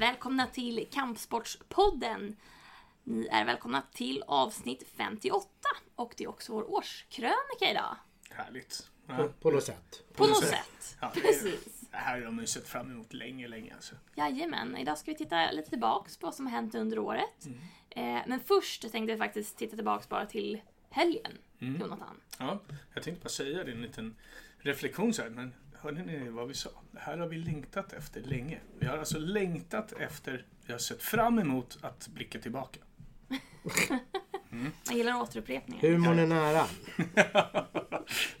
Välkomna till Kampsportspodden. Ni är välkomna till avsnitt 58 och det är också vår årskrönika idag. Härligt. På, Ja, på något sätt. På något sätt. Ja, det är- Precis. Det här har man ju sett fram emot länge, länge alltså. Jajamän, idag ska vi titta lite tillbaks på vad som har hänt under året. Eh, men först tänkte jag faktiskt titta tillbaks bara till helgen, Jonathan. Ja, jag tänkte bara säga det, en liten reflektion så här, men hörde ni vad vi sa? Det här har vi längtat efter länge. Vi har alltså längtat efter, vi har sett fram emot att blicka tillbaka. Jag gillar återupprepningar. Humorn är nära.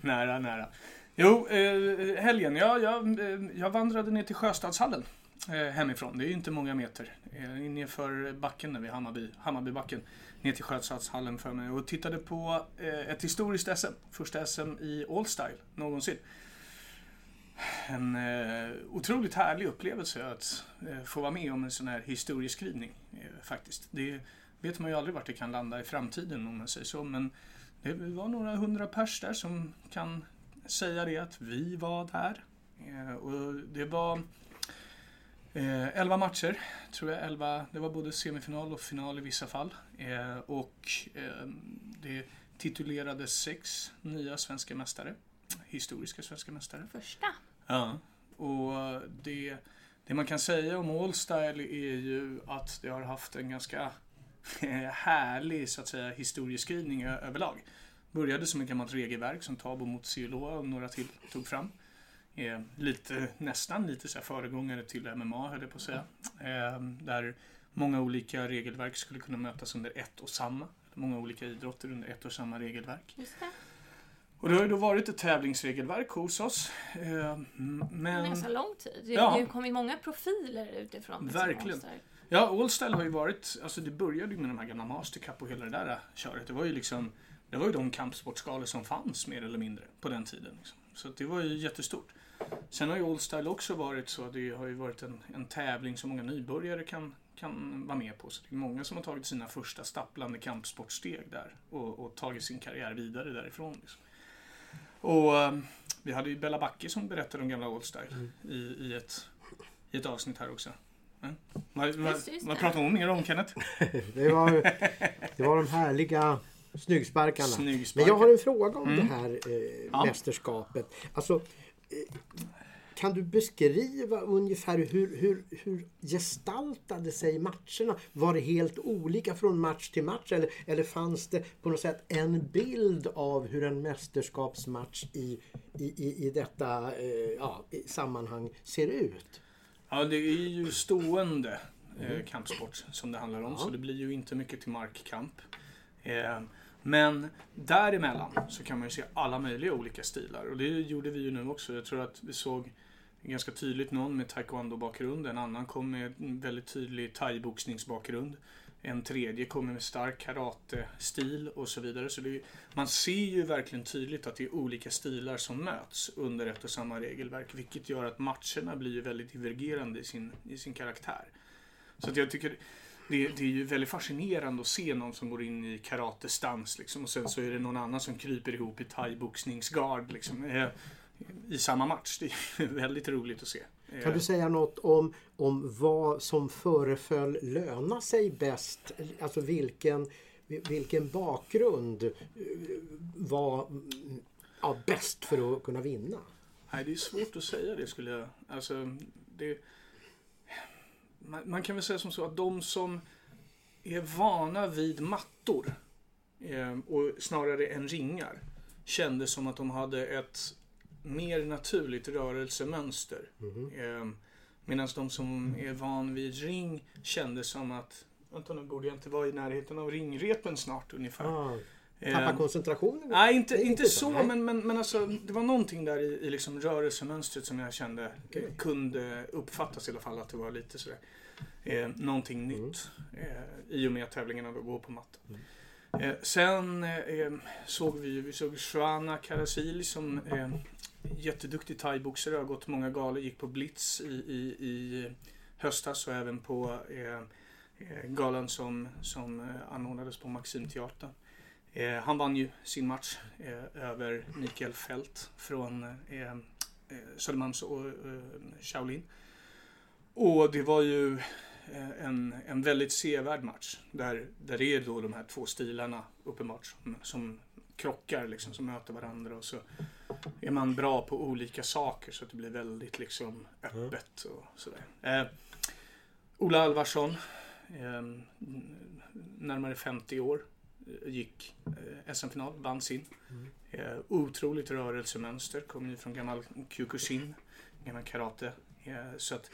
nära, nära. Jo, eh, helgen. Ja, jag, eh, jag vandrade ner till Sjöstadshallen eh, hemifrån. Det är ju inte många meter. Eh, nerför backen där vid Hammarby, Hammarbybacken. Ner till Sjöstadshallen för mig och tittade på eh, ett historiskt SM. Första SM i Allstyle någonsin. En eh, otroligt härlig upplevelse att eh, få vara med om en sån här historieskrivning eh, faktiskt. Det vet man ju aldrig vart det kan landa i framtiden om man säger så. Men det var några hundra pers där som kan säga det att vi var där. Eh, och det var eh, 11 matcher, tror jag. 11, det var både semifinal och final i vissa fall. Eh, och eh, det titulerades sex nya svenska mästare. Historiska svenska mästare. Första. Ja, och det, det man kan säga om Allstyle är ju att det har haft en ganska härlig så att säga, historieskrivning överlag. Började som ett gammalt regelverk som Tabo mot Siloa och några till tog fram. Eh, lite, nästan lite så här föregångare till MMA höll jag på att säga. Eh, där många olika regelverk skulle kunna mötas under ett och samma. Många olika idrotter under ett och samma regelverk. Just det. Och det har ju då varit ett tävlingsregelverk hos oss. Eh, m- En men... ganska lång tid. Det Ja. har ju kommit många profiler utifrån. Verkligen. Ja, Allstyle har ju varit, alltså det började ju med de här gamla Master Cup och hela det där köret. Det var ju liksom, det var ju de kampsportsgalor som fanns mer eller mindre på den tiden. Liksom. Så det var ju jättestort. Sen har ju Allstyle också varit så, det har ju varit en, en tävling som många nybörjare kan, kan vara med på. Så det är många som har tagit sina första stapplande kampsportsteg där och, och tagit sin karriär vidare därifrån. Liksom. Och eh, vi hade ju Bella Backe som berättade om gamla Allstyle i, i, ett, i ett avsnitt här också. Mm. Vad, vad, vad pratar hon mer om Kenneth? Det var, det var de härliga snyggsparkarna. Snyggsparkar. Men jag har en fråga om Mm. det här eh, Ja. mästerskapet. Alltså, eh, kan du beskriva ungefär hur, hur, hur gestaltade sig matcherna? Var det helt olika från match till match eller, eller fanns det på något sätt en bild av hur en mästerskapsmatch i, i, i, detta eh, ja, sammanhang ser ut? Ja, det är ju stående eh, kampsport som det handlar om. Ja. Så det blir ju inte mycket till markkamp. Eh, men däremellan så kan man ju se alla möjliga olika stilar. Och det gjorde vi ju nu också. Jag tror att vi såg ganska tydligt någon med taekwondo-bakgrund. En annan kom med en väldigt tydlig thaiboxningsbakgrund. En tredje kommer med stark karate-stil och så vidare. Så det är, man ser ju verkligen tydligt att det är olika stilar som möts under ett och samma regelverk. Vilket gör att matcherna blir väldigt divergerande i sin, i sin karaktär. Så att jag tycker det, det är ju väldigt fascinerande att se någon som går in i karatestans liksom, och sen så är det någon annan som kryper ihop i thaiboxningsgard liksom, eh, i samma match. Det är väldigt roligt att se. Kan du säga något om, om vad som föreföll löna sig bäst? Alltså vilken, vilken bakgrund eh, var ja, bäst för att kunna vinna? Nej, det är svårt att säga det skulle jag... Alltså, det, man, man kan väl säga som så att de som är vana vid mattor eh, och snarare än ringar kände som att de hade ett mer naturligt rörelsemönster. Eh, Medan de som är van vid ring kände som att Vänta nu borde jag inte vara i närheten av ringrepen snart ungefär. Ah, Eh, tappa koncentrationen? Nej, inte, inte så, nej. men, men, men alltså, det var någonting där i, i liksom rörelsemönstret som jag kände eh, kunde uppfattas i alla fall att det var lite sådär. Eh, någonting Mm. nytt eh, i och med tävlingarna då går på mattan. Eh, sen eh, såg vi, vi såg Shwana Karasili som eh, jätteduktig thaiboxare, har gått många galor, gick på Blitz i, i, i höstas och även på eh, eh galan som, som eh, anordnades på Maximteatern. Eh, han vann ju sin match eh, över Mikael Fält från eh, eh Södermalms och eh, Shaolin. Och det var ju en, en väldigt sevärd match. Där, där det är då de här två stilarna uppenbart som, som krockar, liksom, som möter varandra. Och så är man bra på olika saker så att det blir väldigt liksom, öppet och sådär. Eh, Ola Alvarsson, eh, närmare 50 år, gick eh, SM-final, vann sin. Eh, otroligt rörelsemönster, kom ju från gammal Kyokushin, gammal karate. Eh, så att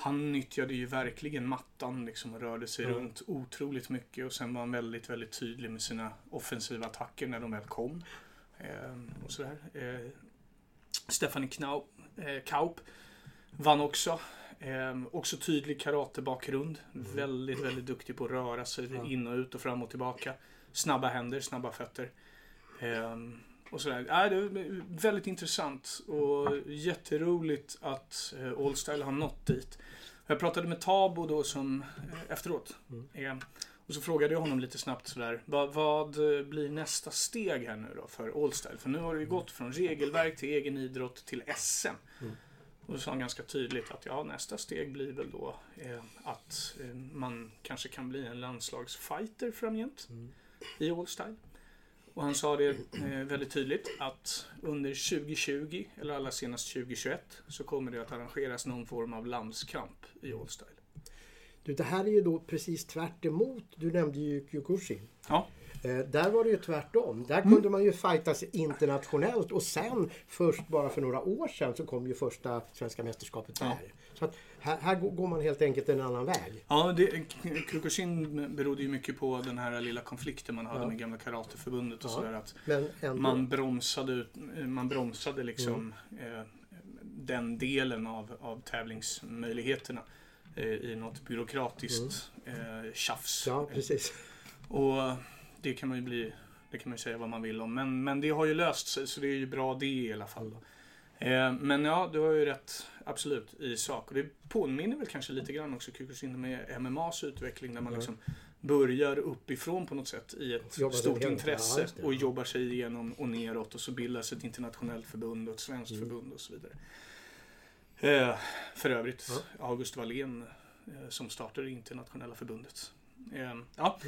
han nyttjade ju verkligen mattan liksom och rörde sig Mm. runt otroligt mycket och sen var han väldigt, väldigt tydlig med sina offensiva attacker när de väl kom. Eh, och sådär. Eh, Stephanie Knau, eh, Kaup vann också. Eh, också tydlig karatebakgrund. Väldigt, väldigt duktig på att röra sig Mm. In och ut och fram och tillbaka. Snabba händer, snabba fötter. Ehm, och sådär. Ja, det är väldigt intressant och jätteroligt att eh, Allstyle har nått dit. Jag pratade med Tabo då som eh, efteråt. Mm. Och så frågade jag honom lite snabbt sådär. Vad, vad eh, blir nästa steg här nu då för Allstyle? För nu har det ju gått från regelverk till egen idrott till SM. Mm. Och då sa han ganska tydligt att ja, nästa steg blir väl då eh, att eh, man kanske kan bli en landslagsfighter framgent Mm. i Allstyle. Och han sa det eh, väldigt tydligt att under 2020 eller allra senast 2021 så kommer det att arrangeras någon form av landskamp i Allstyle. Du, det här är ju då precis tvärt emot. Du nämnde ju Kyokushin. Ja. Eh, där var det ju tvärtom. Där Mm. kunde man ju fightas internationellt och sen först bara för några år sedan så kom ju första svenska mästerskapet där. Ja. Så att här, här går man helt enkelt en annan väg. Ja, det, berodde ju mycket på den här lilla konflikten man hade Ja. med gamla karateförbundet och Ja. sådär. Att ändå. man bromsade, man bromsade liksom Mm. eh, den delen av, av tävlingsmöjligheterna eh, i något byråkratiskt eh, tjafs. Mm. Ja, precis. Och det kan man ju bli, det kan man säga vad man vill om. Men, men det har ju löst sig så det är ju bra det i alla fall. Då. Eh, men ja, du har ju rätt absolut i sak. Och det påminner väl kanske lite grann också Kyokushin med MMAs utveckling där man liksom börjar uppifrån på något sätt i ett Jobbar stort intresse Ja, och jobbar sig igenom och neråt och så bildas ett internationellt förbund och ett svenskt Mm. förbund och så vidare. Eh, för övrigt Ja. August Wallén eh, som startade det internationella förbundet. Eh, ja.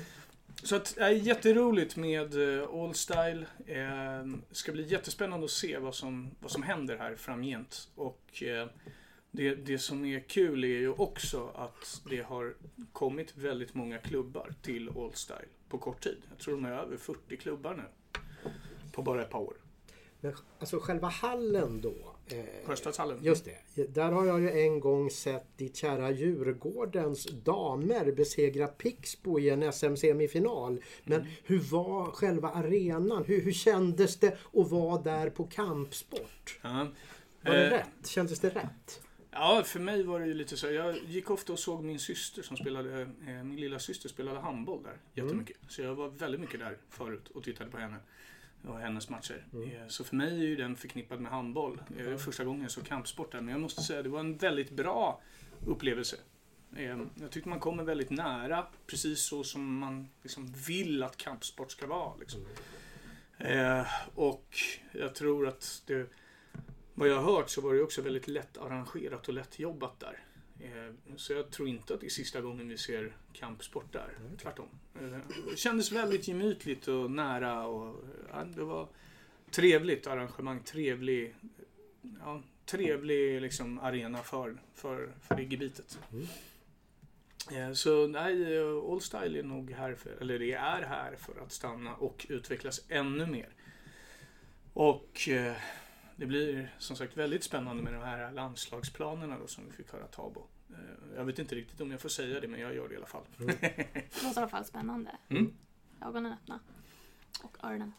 Så att, det är jätteroligt med eh, All Allstyle. Det eh, ska bli jättespännande att se vad som, vad som händer här framgent. Och det, det som är kul är ju också att det har kommit väldigt många klubbar till Allstyle på kort tid. Jag tror de är över 40 klubbar nu. På bara ett par år. Men alltså själva hallen då. Eh, Sjöstadshallen. Just det. Där har jag ju en gång sett ditt kära Djurgårdens damer besegra Pixbo i en SM-semifinal. Men Mm. hur var själva arenan? Hur, hur kändes det att vara där på kampsport? Ja. Var det Eh, rätt? Kändes det rätt? Ja, för mig var det ju lite så. Jag gick ofta och såg min syster som spelade, eh, min lilla syster spelade handboll där jättemycket. Så jag var väldigt mycket där förut och tittade på henne och hennes matcher. Eh, Så för mig är ju den förknippad med handboll. Det är första gången jag såg kampsport där. Men jag måste säga, det var en väldigt bra upplevelse. Eh, Jag tyckte man kommer väldigt nära, precis så som man liksom vill att kampsport ska vara. Liksom. Eh, Och jag tror att det vad jag har hört så var det också väldigt lätt arrangerat och lätt jobbat där. Eh, Så jag tror inte att det är sista gången vi ser kampsport där. Tvärtom. Eh, Det kändes väldigt gemytligt och nära och ja, det var trevligt arrangemang. Trevlig, ja, trevlig liksom arena för, för, för det gebitet. Mm. Eh, Så nej, eh, All Style är nog här för, eller det är här för att stanna och utvecklas ännu mer. Och eh, det blir som sagt väldigt spännande med de här landslagsplanerna då, som vi fick höra Tabo. Eh, Jag vet inte riktigt om jag får säga det, men jag gör det i alla fall. Det låter i alla fall spännande. Mm. Ögonen öppna. Och öronen.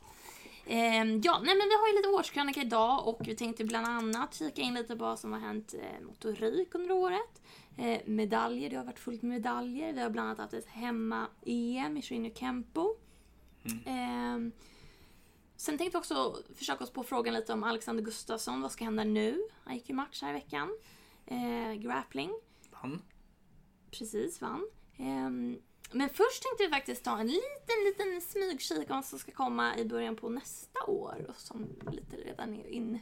Ehm, ja, nej men vi har ju lite årskrönika idag och vi tänkte bland annat kika in lite på vad som har hänt eh, motorik under året. Eh, medaljer, det har varit fullt med medaljer. Vi har bland annat haft ett hemma-EM i Shinny Kempo. Ehm, sen tänkte vi också försöka oss på frågan lite om Alexander Gustafsson. Vad ska hända nu? Han gick ju match här i veckan. Eh, grappling. Vann. Precis, vann. Ehm, men först tänkte vi faktiskt ta en liten, liten smygkik om vad som ska komma i början på nästa år och som lite redan är in,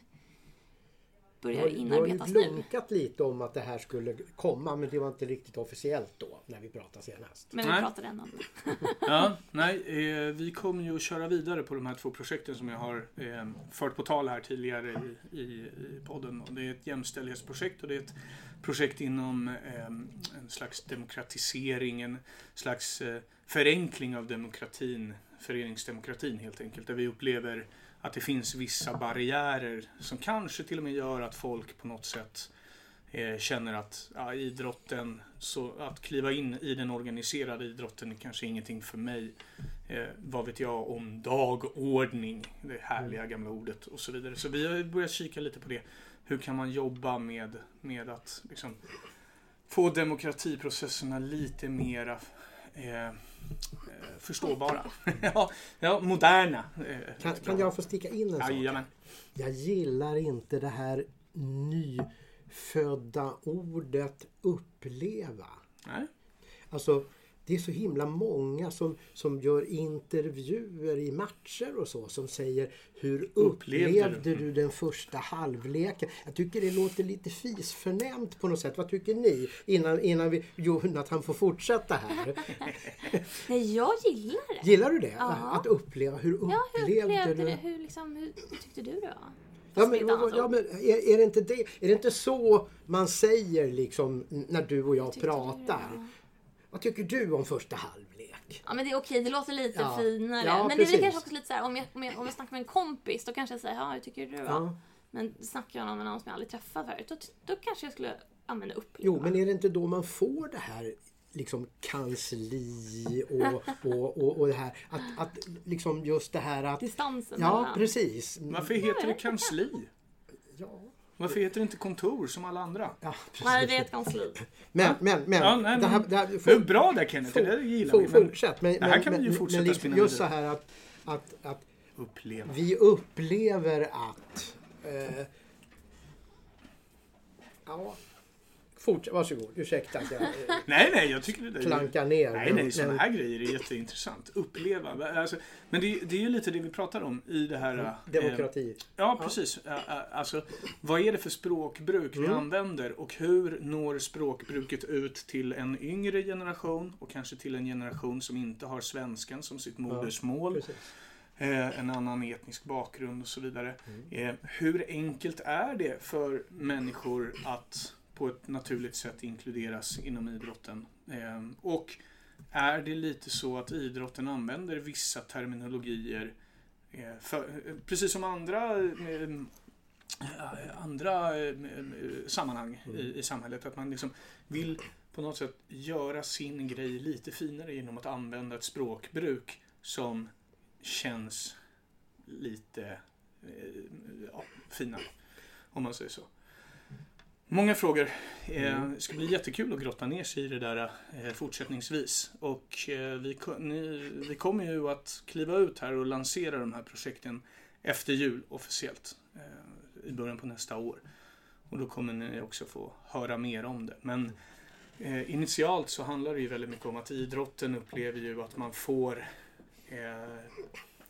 börjar Du har ju inarbetas nu. glunkat lite om att det här skulle komma men det var inte riktigt officiellt då när vi pratade senast. Men vi Nej. pratar än om det. Ja, nej, eh, vi kommer ju att köra vidare på de här två projekten som jag har eh, fört på tal här tidigare i, i, i podden. Och det är ett jämställdhetsprojekt och det är ett projekt inom eh, en slags demokratisering, en slags eh, förenkling av demokratin, föreningsdemokratin helt enkelt. Där vi upplever att det finns vissa barriärer som kanske till och med gör att folk på något sätt eh, känner att ja, idrotten, så att kliva in i den organiserade idrotten är kanske ingenting för mig. Eh, vad vet jag om dagordning, det härliga gamla ordet och så vidare. Så vi har börjat kika lite på det. Hur kan man jobba med, med att liksom, få demokratiprocesserna lite mera eh, eh, förståbara. ja, ja, moderna. Eh, Kan, kan jag få sticka in en sak? Jajamän. Jag gillar inte det här nyfödda ordet uppleva. Nej. Alltså, det är så himla många som, som gör intervjuer i matcher och så som säger hur Upplevde upplevde du?" du den första halvleken? Jag tycker det låter lite fisförnämt på något sätt. Vad tycker ni? Innan, innan vi, Jonathan får fortsätta här. Nej, jag gillar det. Gillar du det? Ja. Att uppleva. Hur Ja, hur upplevde, upplevde du? du? Hur, liksom, hur tyckte du då? Ja men, ja, men är, är, det inte det, är det inte så man säger liksom när du och jag Tyckte du pratar? Vad tycker du om första halvlek? Ja men det är okej, det låter lite Ja. finare. Ja, men det är precis. väl kanske också lite så här, om jag, om, jag, om jag snackar med en kompis då kanske jag säger ja hur tycker du? Ja. Men snackar jag med någon som jag aldrig träffat förut då, då kanske jag skulle använda uppleva. Jo, men är det inte då man får det här liksom kansli och, och, och, och det här att, att liksom just det här att Distansen Ja, precis. Varför heter det kansli? Ja, Varför heter det inte kontor som alla andra? ja Nej, det är ett kansli. Men, men, men. Ja, nej, det här, men- det här, Det är bra där Kenneth, det där gillar vi. for, Men fortsätt. Men, Det här men, kan vi ju men- fortsätta men spinna Just så här att, att, att uppleva. vi upplever att... Eh, ja, fortsätt. Varsågod. Ursäkta att jag eh, Nej, nej, jag tycker det klankar ner. Nej, nej, sådana här grejer är jätteintressant. Uppleva. Alltså, men det, det är ju lite det vi pratar om i det här... eh, Demokrati. Ja, precis. Ä- Alltså, vad är det för språkbruk vi Mm. använder och hur når språkbruket ut till en yngre generation och kanske till en generation som inte har svenskan som sitt modersmål, Precis. eh, en annan etnisk bakgrund och så vidare. Mm. Eh, hur enkelt är det för människor att på ett naturligt sätt inkluderas inom idrotten? Eh, och är det lite så att idrotten använder vissa terminologier eh, för, eh, precis som andra eh, eh, andra eh, eh, sammanhang i, i samhället. Att man liksom vill på något sätt göra sin grej lite finare genom att använda ett språkbruk som känns lite ja, finare. Om man säger så. Många frågor. Eh, det ska bli jättekul att grotta ner sig i det där eh, fortsättningsvis. Och eh, vi, ni, vi kommer ju att kliva ut här och lansera de här projekten efter jul officiellt. Eh, I början på nästa år. Och då kommer ni också få höra mer om det. Men initialt så handlar det ju väldigt mycket om att idrotten upplever ju att man får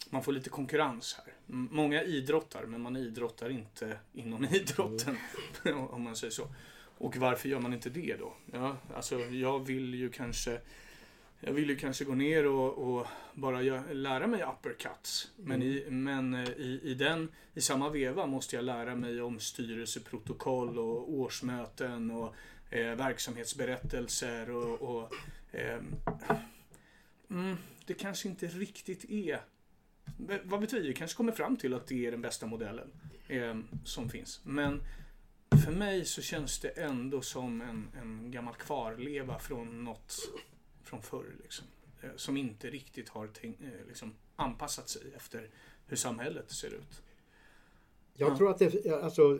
man får lite konkurrens här. Många idrottar, men man idrottar inte inom idrotten. om man säger så. Och varför gör man inte det då? Ja, alltså jag vill ju kanske jag vill ju kanske gå ner och, och bara gö- lära mig uppercuts. Men, i, men eh, i, i, den, i samma veva måste jag lära mig om styrelseprotokoll och årsmöten och eh, verksamhetsberättelser och, och ehm, mm, det kanske inte riktigt är vad vi? Vi kanske kommer fram till att det är den bästa modellen eh, som finns. Men för mig så känns det ändå som en, en gammal kvarleva från något från förr. Liksom, eh, som inte riktigt har tänkt, eh, liksom, anpassat sig efter hur samhället ser ut. Jag Ja. tror att det, alltså,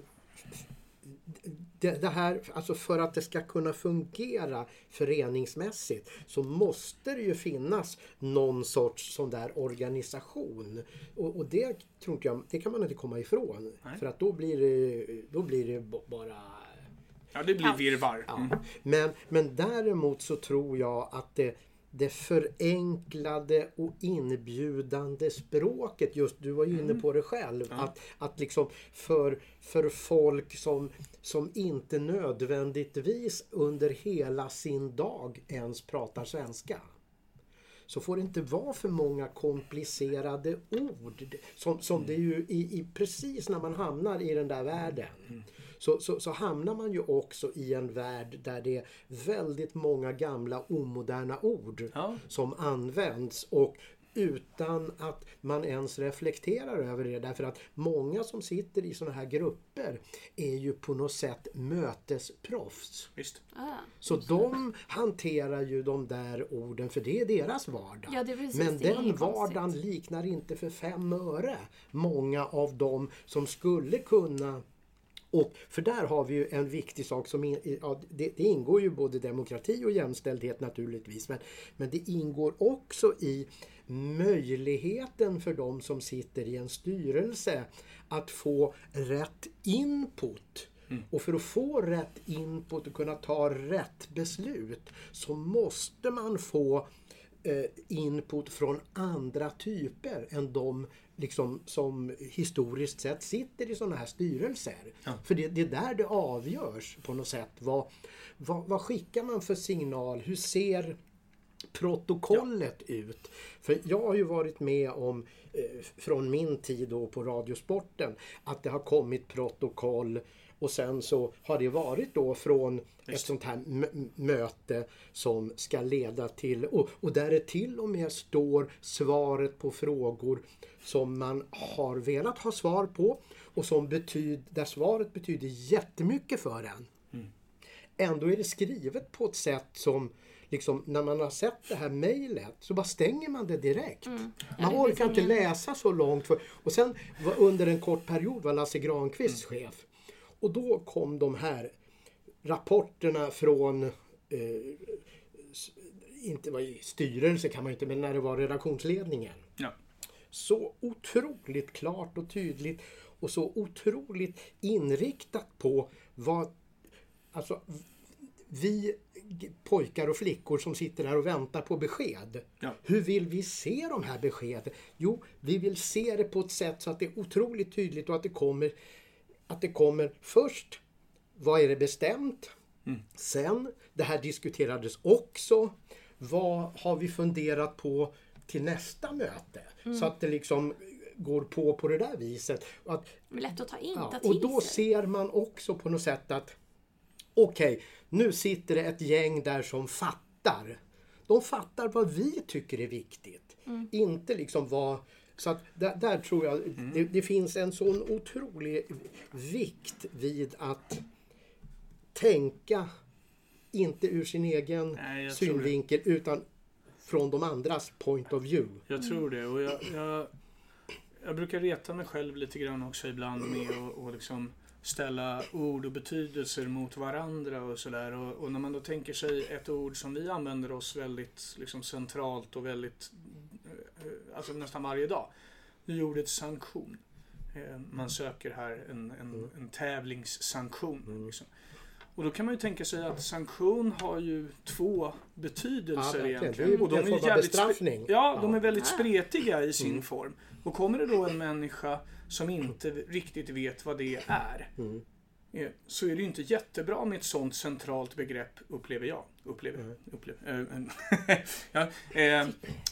det, det här, alltså för att det ska kunna fungera föreningsmässigt så måste det ju finnas någon sorts sån där organisation. Och, och det tror inte jag, det kan man inte komma ifrån. Nej. För att då blir det, då blir det bara Ja, det blir virrvarr. Ja. Mm. Men, men däremot så tror jag att det, det förenklade och inbjudande språket. Just du var ju inne på det själv. Att, att liksom för, för folk som, som inte nödvändigtvis under hela sin dag ens pratar svenska. Så får det inte vara för många komplicerade ord. Som, som det är ju i, i, precis när man hamnar i den där världen. Så, så, så hamnar man ju också i en värld där det är väldigt många gamla omoderna ord Ja. som används. Och utan att man ens reflekterar över det. Därför att många som sitter i sådana här grupper är ju på något sätt mötesproffs. Visst. Ah, Så de hanterar ju de där orden för det är deras vardag. Ja, det är Men den vardagen konstigt. liknar inte för fem öre många av dem som skulle kunna och för där har vi ju en viktig sak som in, ja, det, det ingår ju både demokrati och jämställdhet naturligtvis. Men, men det ingår också i möjligheten för de som sitter i en styrelse att få rätt input. Och för att få rätt input och kunna ta rätt beslut så måste man få eh, input från andra typer än de liksom, som historiskt sett sitter i sådana här styrelser. För det, det är där det avgörs på något sätt. Vad, vad, vad skickar man för signal? Hur ser protokollet ut? För jag har ju varit med om eh, från min tid då på Radiosporten att det har kommit protokoll och sen så har det varit då från ett sånt här möte som ska leda till och, och där det till och med står svaret på frågor som man har velat ha svar på och som betyder, där svaret betyder jättemycket för en. Ändå är det skrivet på ett sätt som liksom, när man har sett det här mejlet så bara stänger man det direkt. Man Mm. det orkar finns inte läsa så långt. För, och sen under en kort period var Lasse Granqvist chef. Och då kom de här rapporterna från eh, inte var i styrelse kan man inte, men när det var redaktionsledningen. Ja. Så otroligt klart och tydligt och så otroligt inriktat på vad alltså, vi pojkar och flickor som sitter här och väntar på besked. Ja. Hur vill vi se de här beskeden? Jo, vi vill se det på ett sätt så att det är otroligt tydligt och att det kommer, att det kommer först, vad är det bestämt? Sen, det här diskuterades också. Vad har vi funderat på till nästa möte? Så att det liksom går på på det där viset. Och att lätt att ta in, Ja, ta till och då sig. ser man också på något sätt att okej, nu sitter det ett gäng där som fattar. De fattar vad vi tycker är viktigt. Inte liksom vad... Så att där, där tror jag det, det finns en sån otrolig vikt vid att tänka inte ur sin egen Nej, synvinkel utan från de andras point of view. Jag tror det. Och jag, jag, jag brukar reta mig själv lite grann också ibland med att och liksom ställa ord och betydelser mot varandra och sådär. Och, och när man då tänker sig ett ord som vi använder oss väldigt liksom, centralt och väldigt, alltså nästan varje dag. Det är ordet sanktion. Eh, Man söker här en, en, en tävlingssanktion. Liksom. Och då kan man ju tänka sig att sanktion har ju två betydelser Ja, egentligen. Det är ju och de en är av jävligt bestraffning. Ja, de Ja. är väldigt Ah. spretiga i sin form. Och kommer det då en människa som inte riktigt vet vad det är. eh, Så är det ju inte jättebra med ett sånt centralt begrepp, upplever jag. Upplever, upplever, eh, ja, eh,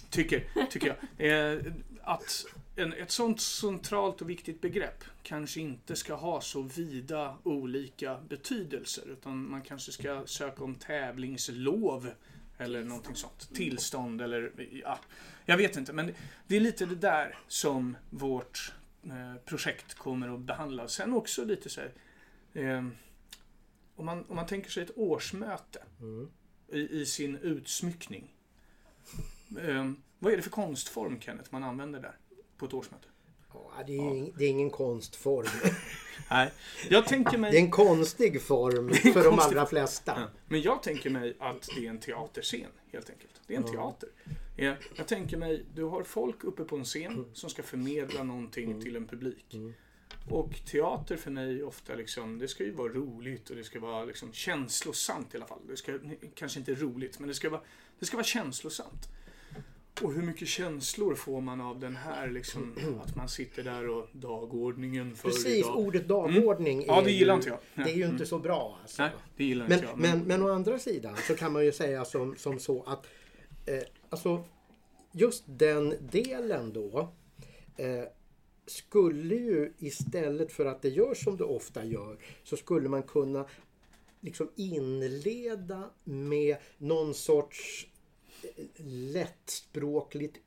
tycker, tycker jag. Eh, att en, ett sånt centralt och viktigt begrepp kanske inte ska ha så vida olika betydelser. Utan man kanske ska söka om tävlingslov eller någonting sånt. Tillstånd eller ja, jag vet inte. Men det är lite det där som vårt eh, projekt kommer att behandla. Sen också lite så här, eh, om, man, om man tänker sig ett årsmöte mm i, i sin utsmyckning. Eh, vad är det för konstform Kenneth man använder där på ett årsmöte? Ja, det, är, ing- det är ingen konstform. Nej, jag tänker mig... Det är en konstig form för de konstig allra flesta. Ja. Men jag tänker mig att det är en teaterscen helt enkelt. Det är en teater. Jag tänker mig, du har folk uppe på en scen som ska förmedla någonting till en publik. Och teater för mig ofta liksom, det ska ju vara roligt och det ska vara liksom känslosamt i alla fall. Det ska, kanske inte roligt, men det ska vara, det ska vara känslosamt. Och hur mycket känslor får man av den här liksom, att man sitter där och dagordningen för Precis, idag. ordet dagordning Ja, det gillar ju, inte jag. Det är ju inte så bra alltså. Nej, det gillar Men, inte jag. men, men å andra sidan så kan man ju säga som, som så att eh, alltså just den delen då eh, skulle ju istället för att det gör som det ofta gör så skulle man kunna liksom inleda med någon sorts eh, lättspråkligt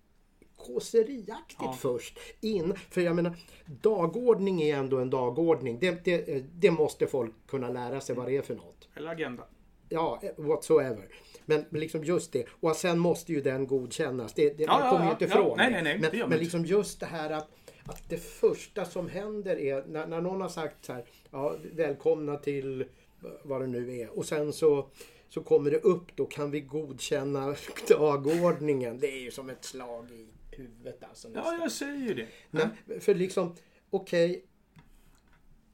kåseriaktigt Ja. först. In, för jag menar, dagordning är ändå en dagordning. Det, det, eh, det måste folk kunna lära sig vad det är för något. Eller agenda. Ja, eh, whatsoever. Men, men liksom just det. Och sen måste ju den godkännas. Det, det, Ja, man ja, kommer ju ja, inte ja. ifrån Nej, det. nej, nej, det Men, men inte. liksom just det här att, att det första som händer är när, när någon har sagt så här. Ja, välkomna till vad det nu är. Och sen så, så kommer det upp. Då kan vi godkänna dagordningen. Det är ju som ett slag i huvudet alltså. Ja, nästan. jag säger ju det. Nej, för liksom, okej.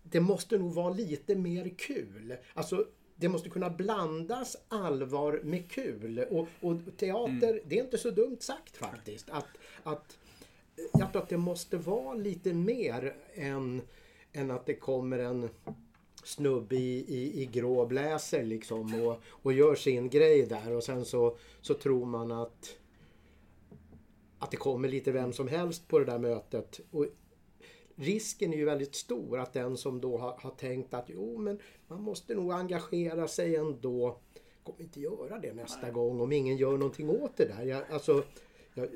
det måste nog vara lite mer kul. Alltså, det måste kunna blandas allvar med kul. Och, och teater, Mm. det är inte så dumt sagt faktiskt. Att, att, jag tror att det måste vara lite mer än, än att det kommer en snubbe i, i, i grå bläser liksom och, och gör sin grej där och sen så, så tror man att att det kommer lite vem som helst på det där mötet. Och risken är ju väldigt stor att den som då har, har tänkt att jo men man måste nog engagera sig ändå kommer inte göra det nästa gång om ingen gör någonting åt det där. Jag, alltså, jag,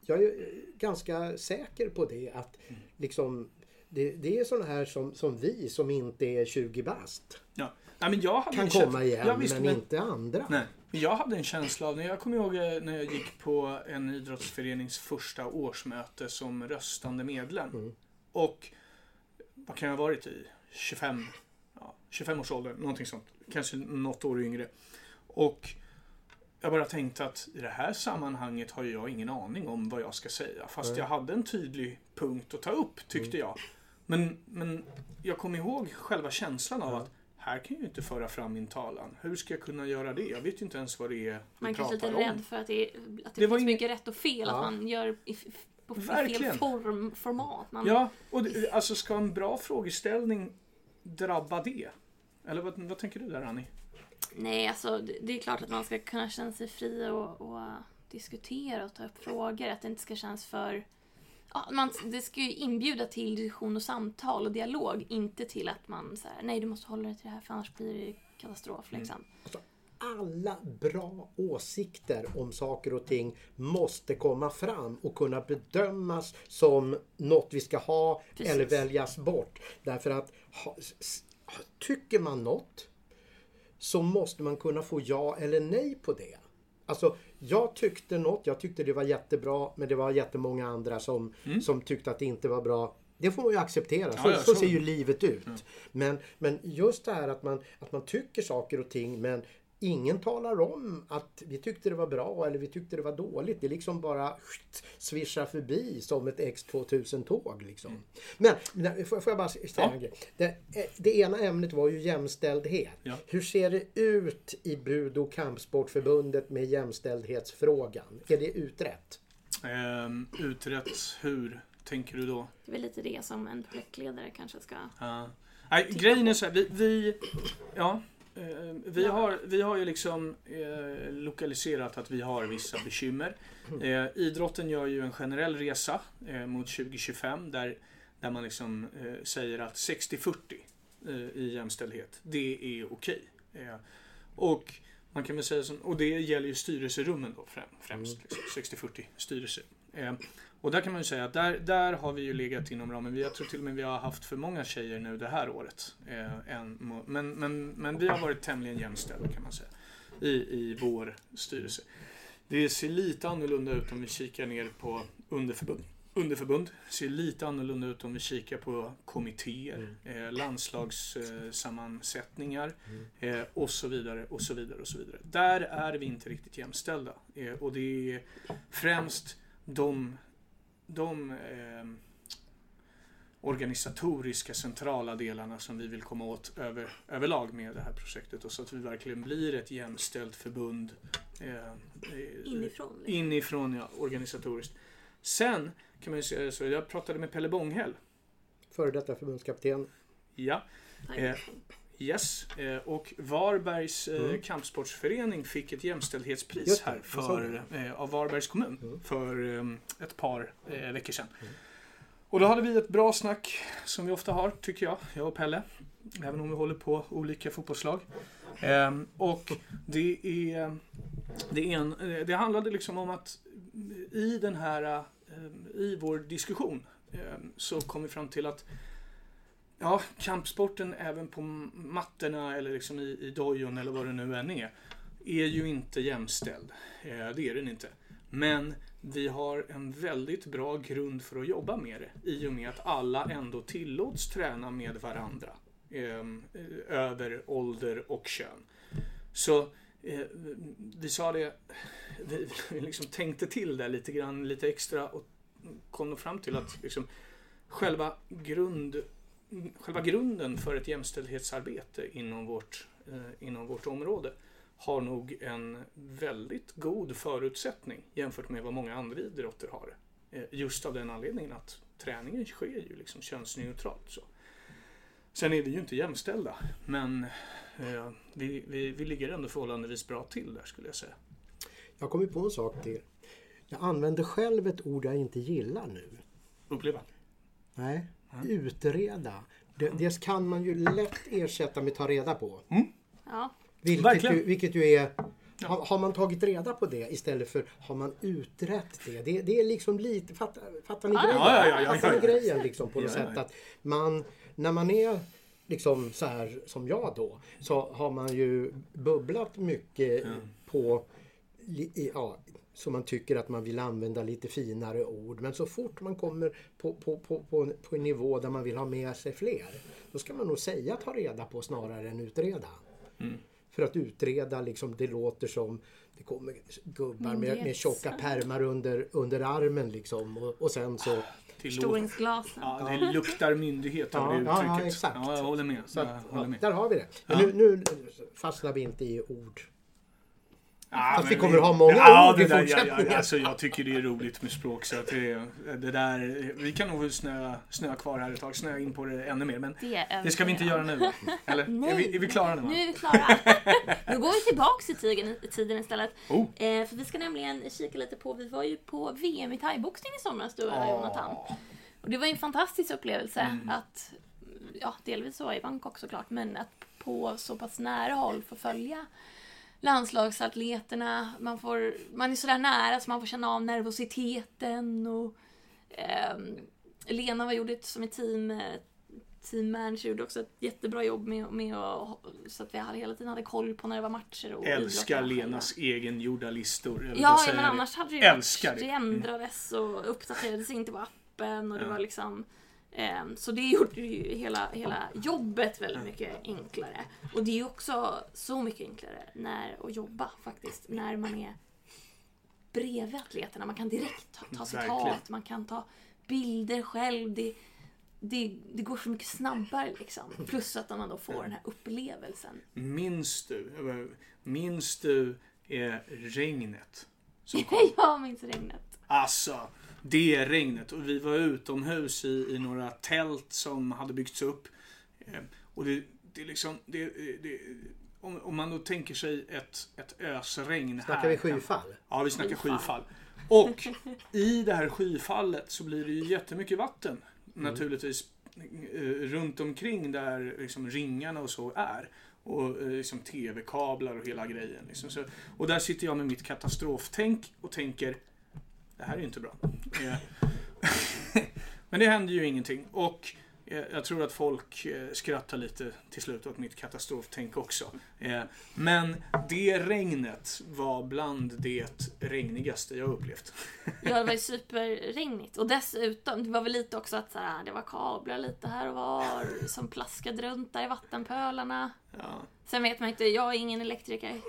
jag är ganska säker på det att liksom det, det är sådana här som, som vi som inte är 20 bast Ja. Nej, men jag hade kan känsla- komma igen Ja, visst, men, men inte andra. Nej. Jag hade en känsla av, när jag kommer ihåg eh, när jag gick på en idrottsförenings första årsmöte som röstande medlem. Mm. Och vad kan jag ha varit i? 25, ja, 25 års ålder, någonting sånt. Kanske något år yngre. Och jag bara tänkte att i det här sammanhanget har jag ingen aning om vad jag ska säga. Fast Nej. jag hade en tydlig punkt att ta upp, tyckte jag. Men, men jag kommer ihåg själva känslan av Ja. att här kan jag ju inte föra fram min talan. Hur ska jag kunna göra det? Jag vet ju inte ens vad det är Man vi är kanske pratar lite om. rädd för att det, att det, Det var finns ingen- mycket rätt och fel. Ja. Att man gör i, på fel Verkligen. form, format. Man, Ja, och det, alltså ska en bra frågeställning drabba det? Eller vad, vad tänker du där Annie? Nej, alltså det, är klart att man ska kunna känna sig fri och, och diskutera och ta upp frågor. Att det inte ska kännas för... Ja, man, det ska ju inbjuda till diskussion och samtal och dialog. Inte till att man säger nej du måste hålla dig till det här för annars blir det katastrof. Mm. Liksom. alla bra åsikter om saker och ting måste komma fram och kunna bedömas som något vi ska ha Precis. eller väljas bort. Därför att ha, tycker man något så måste man kunna få ja eller nej på det. Alltså, jag tyckte något, jag tyckte det var jättebra men det var jättemånga andra som, som tyckte att det inte var bra. Det får man ju acceptera, så, Mm. Ja, ja, så ser ju livet ut. Men, men just det här att man, att man tycker saker och ting men ingen talar om att vi tyckte det var bra eller vi tyckte det var dåligt. Det liksom bara svischar förbi som ett X2000-tåg. Liksom. Men, men får, jag bara säga Ja. en grej? Det, eh, det ena ämnet var ju jämställdhet. Ja. Hur ser det ut i Budo kampsportförbundet med jämställdhetsfrågan? Är det utrett? Ehm, utrett hur, tänker du då? Det är väl lite det som en projektledare kanske ska... Ja. Nej, grejen är så här, vi, vi, ja, vi, har, vi har ju liksom eh, lokaliserat att vi har vissa bekymmer. Eh, idrotten gör ju en generell resa eh, mot 2025 där, där man liksom eh, säger att 60-40 eh, i jämställdhet, det är okej. Eh, och man kan väl säga som, och det gäller ju styrelserummen då främ, främst. Liksom, 60-40 styrelser. Eh, och där kan man ju säga att där, där har vi ju legat inom ramen. Vi, jag tror till och med vi har haft för många tjejer nu det här året. Eh, må- men, men, men vi har varit tämligen jämställda kan man säga. I, I vår styrelse. Det ser lite annorlunda ut om vi kikar ner på underförbund. Underförbund ser lite annorlunda ut om vi kikar på kommittéer, eh, landslagssammansättningar eh, och så vidare och så vidare och så vidare. Där är vi inte riktigt jämställda eh, och det är främst de, de eh, organisatoriska centrala delarna som vi vill komma åt över, överlag med det här projektet och så att vi verkligen blir ett jämställt förbund eh, eh, Inifrån. Liksom. inifrån ja, organisatoriskt. Sen kan man ju säga så, jag pratade med Pelle Bånghäll. Före detta förbundskapten. Ja, eh, yes. Eh, och Varbergs eh, Mm. kampsportsförening fick ett jämställdhetspris här för, eh, av Varbergs kommun Mm. för eh, ett par veckor sedan. Och då hade vi ett bra snack som vi ofta har, tycker jag, jag och Pelle. Även om vi håller på olika fotbollslag. Ehm, och det är, det är en, det handlade liksom om att i den här, eh, i vår diskussion så kom vi fram till att Ja, kampsporten även på mattorna eller liksom i, i dojon eller vad det nu än är, är ju inte jämställd. Eh, det är den inte. Men vi har en väldigt bra grund för att jobba med det i och med att alla ändå tillåts träna med varandra. Ehm, eh, över ålder och kön. Så eh, vi sa det, vi, vi liksom tänkte till där lite grann, lite extra och kom då fram till att liksom, själva grund själva grunden för ett jämställdhetsarbete inom vårt, eh, inom vårt område har nog en väldigt god förutsättning jämfört med vad många andra idrotter har. Eh, just av den anledningen att träningen sker ju liksom könsneutralt. Så. Sen är vi ju inte jämställda, men eh, vi, vi, vi ligger ändå förhållandevis bra till där skulle jag säga. Jag kommer på en sak till. Jag använder själv ett ord jag inte gillar nu. Uppleva. Nej, utreda. Det, det kan man ju lätt ersätta med ta reda på. Ja. Vilket ju, vilket ju är... Har, har man tagit reda på det istället för har man utrett det? Det, det är liksom lite... Fattar, fattar ni Ja, grejen? ja, ja, ja, fattar ni ja, ja. grejen liksom på något Ja, ja, sätt? Att man, när man är liksom så här som jag då så har man ju bubblat mycket på ja, så man tycker att man vill använda lite finare ord. Men så fort man kommer på, på, på, på, en, på en nivå där man vill ha med sig fler. Då ska man nog säga ta reda på snarare än utreda. För att utreda liksom, det låter som det kommer gubbar med, med tjocka pärmar under, under armen liksom. Och, och sen så... Till Förstoringsglasen. Ja, det luktar myndighet av Ja, det uttrycket. ja, exakt. Ja, jag håller med. så jag håller ja, med. där har vi det. Men nu, nu fastnar vi inte i ord. Ja, Fast men vi kommer ha många ja, ord i där, fortsättningen. ja, alltså, Jag tycker det är roligt med språk så att det, det där, vi kan nog snöa, snöa kvar här ett tag, snöa in på det ännu mer. Men Det, det ska vi inte göra nu? Eller? Är vi, är vi klara nu va? Nu är vi klara. nu går vi tillbaks i tiden, tiden istället. Oh. Eh, för vi ska nämligen kika lite på, vi var ju på VM i thaiboxning i somras du och jag Jonathan. Och det var ju en fantastisk upplevelse Mm. att, ja delvis så i Bangkok såklart, men att på så pass nära håll få följa landslagsatleterna. Man, får, man är sådär nära så man får känna av nervositeten och ehm, Lena var gjorde ett, som ett team eh, team manager gjorde också ett jättebra jobb med, med att, så att vi hela tiden hade koll på när det var matcher. Och Älskar. Lenas egengjorda listor. Ja, men annars hade det ju varit, det. ändrades och uppdaterades inte på appen och det Ja. var liksom så det gjorde ju hela, hela jobbet väldigt mycket enklare. Och det är också så mycket enklare när, att jobba faktiskt, när man är bredvid atleterna. Man kan direkt ta, ta citat, man kan ta bilder själv. Det, det, det går så mycket snabbare liksom. Plus att man då får den här upplevelsen. Minns du, minns du eh, regnet? Som kom? Jag minns regnet. Alltså, det regnet. Och vi var utomhus i, i några tält som hade byggts upp. Eh, och det, det är liksom, det, det, om, om man då tänker sig ett, ett ösregn Snackar här. vi skyfall? Ja, vi snackar Skyfall. skyfall. Och i det här skyfallet så blir det ju jättemycket vatten. Naturligtvis eh, runt omkring där liksom ringarna och så är. Och eh, liksom tv-kablar och hela grejen. Liksom. Så, och där sitter jag med mitt katastroftänk och tänker det här är inte bra. Eh, Men det händer ju ingenting. Och eh, jag tror att folk eh, skrattar lite till slut åt mitt katastroftänk också. Men det regnet var bland det regnigaste jag upplevt. Ja, det var ju superregnigt. Och dessutom, det var väl lite också att så här, det var kablar lite här och var som plaskade runt där i vattenpölarna. Ja. Sen vet man inte, jag är ingen elektriker.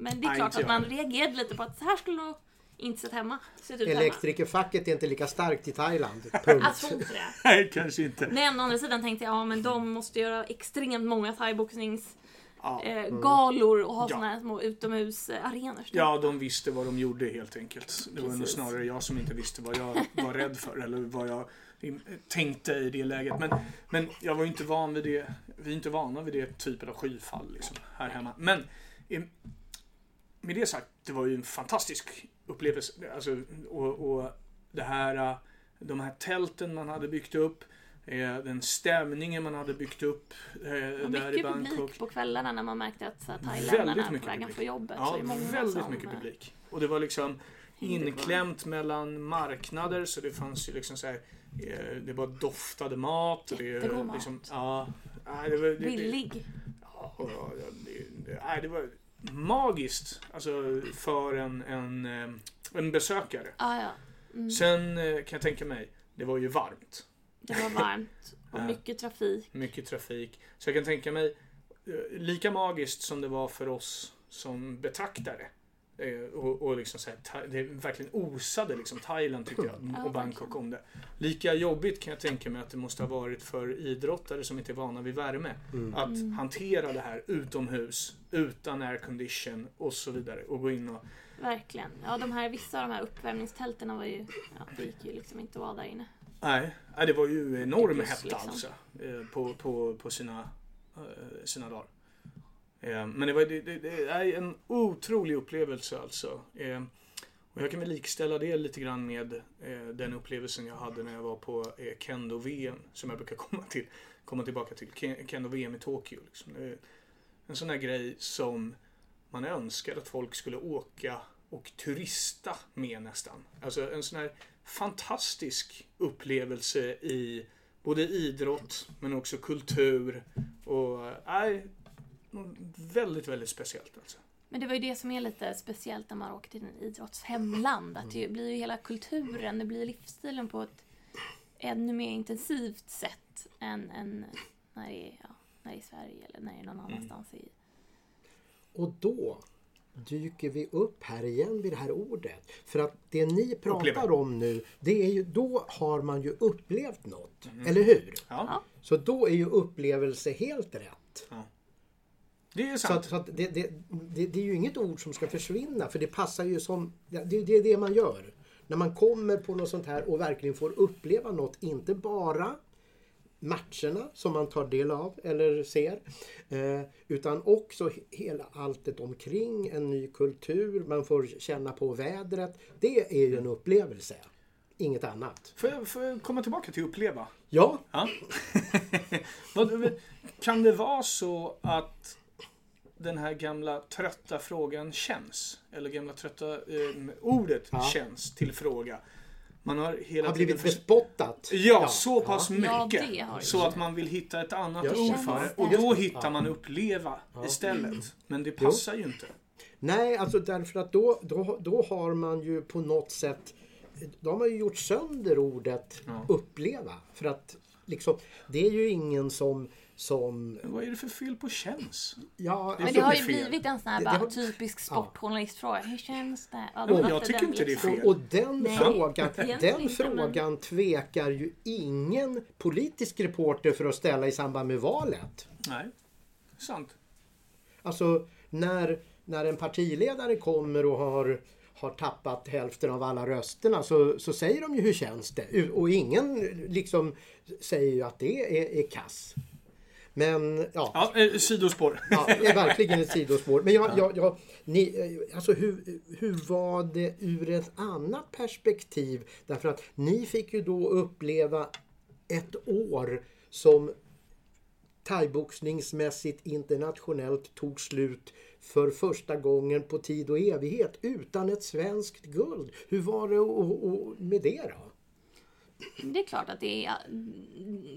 Men det är Nej, klart att man reagerade lite på att så här skulle nog inte sett hemma. Sett ut hemma. Elektrikerfacket är inte lika starkt i Thailand. Punkt. Jag tror inte det. Nej, kanske inte. Men å andra sidan tänkte jag, ja men de måste göra extremt många thaiboxnings Ja. eh, galor och ha Ja. såna här små utomhusarenor. Ja, de visste vad de gjorde helt enkelt. Det var nog snarare jag som inte visste vad jag var rädd för eller vad jag tänkte i det läget. Men, men jag var ju inte van vid det. Vi är inte vana vid det typen av skyfall liksom, här hemma. Men med det sagt, det var ju en fantastisk upplevelse. Alltså, och, och det här, eh, de här tälten man hade byggt upp, eh, den stämningen man hade byggt upp eh, där i mycket Bangkok. publik på kvällarna när man märkte att så Väldigt thailändarna mycket på vägen från jobbet. så Ja, det många väldigt som, mycket publik. Och det var liksom inklämt mellan marknader så det fanns ju liksom så här, eh, det bara doftade mat. Och det, Jättegod mat. liksom, ja, det var, det, det, Billig. ja, ja, det, det, det var magiskt alltså, för en, en, eh, en besökare. Ah, ja. mm. Sen eh, kan jag tänka mig, det var ju varmt. Det var varmt och Ja. mycket trafik. Mycket trafik. Så jag kan tänka mig, eh, lika magiskt som det var för oss som betraktare. Eh, Och, och liksom så här, det verkligen osade liksom Thailand tyckte jag Ja, och Bangkok om det. Lika jobbigt kan jag tänka mig att det måste ha varit för idrottare som inte är vana vid värme. Mm. Att Mm. hantera det här utomhus, utan aircondition och så vidare. Och gå in och... Verkligen. Ja, de här, vissa av de här uppvärmningstälten var ju, ja, det gick ju liksom inte att vara där inne. Nej, det var ju enorm hetta liksom. alltså. eh, På, på, på sina, eh, sina dagar. Eh, men det var det, det, det är en otrolig upplevelse alltså. Eh, och jag kan väl likställa det lite grann med eh, den upplevelsen jag hade när jag var på Kendo-VM. Som jag brukar komma, till, komma tillbaka till. Kendo-VM i Tokyo. Liksom. Det är En sån här grej som man önskar att folk skulle åka och turista med nästan. Alltså en sån här fantastisk upplevelse i både idrott men också kultur. Och nej, väldigt, väldigt speciellt alltså. Men det var ju det som är lite speciellt när man åker till en idrottshemland. Att det blir ju hela kulturen, det blir livsstilen på ett ännu mer intensivt sätt än, än när, det är, ja, när det är i Sverige eller när det är någon annanstans i... Och då dyker vi upp här igen vid det här ordet. För att det ni pratar Uppleva. om nu, det är ju, då har man ju upplevt något. Eller hur? Ja, Så då är ju upplevelse helt rätt. Det är Så, sant. att, så att det, det, det, det är ju inget ord som ska försvinna för det passar ju som, det, det är det man gör. När man kommer på något sånt här och verkligen får uppleva något, inte bara matcherna som man tar del av eller ser. Eh, utan också he- hela alltet omkring, en ny kultur, man får känna på vädret. Det är ju en upplevelse. Inget annat. Får jag, får jag komma tillbaka till uppleva? Ja, Ja. Kan det vara så att den här gamla trötta frågan känns? Eller gamla trötta eh, ordet Ja. känns till fråga. Man har hela har tiden blivit förs- bespottat. Ja, så pass Ja, mycket. det så att man vill hitta ett annat Just ord för det. Och då hittar Ja. man uppleva Ja. istället. Men det passar ju inte. Nej, alltså därför att då, då, då har man ju på något sätt då har man ju gjort sönder ordet Ja. uppleva. För att liksom, det är ju ingen som, som Men vad är det för fel på känns? ja, Men alltså, det har ju fel. blivit en sån här Det- det bara har- typisk Ja. sportjournalistfråga. Hur känns det? Ja, då jag tycker inte det är fel. och den Nej. frågan, den men- frågan tvekar ju ingen politisk reporter för att ställa i samband med valet. Nej, sant. Alltså när, när en partiledare kommer och har, har tappat hälften av alla rösterna så, så säger de ju hur känns det? Och ingen liksom säger ju att det är, är kass. Men ja, Ja, eh, sidospår. ja, är verkligen ett sidospår. Men jag, jag, jag, ni, eh, alltså hur, hur var det ur ett annat perspektiv? Därför att ni fick ju då uppleva ett år som thaiboxningsmässigt internationellt tog slut för första gången på tid och evighet utan ett svenskt guld. Hur var det och, och med det då? Det är klart att det är...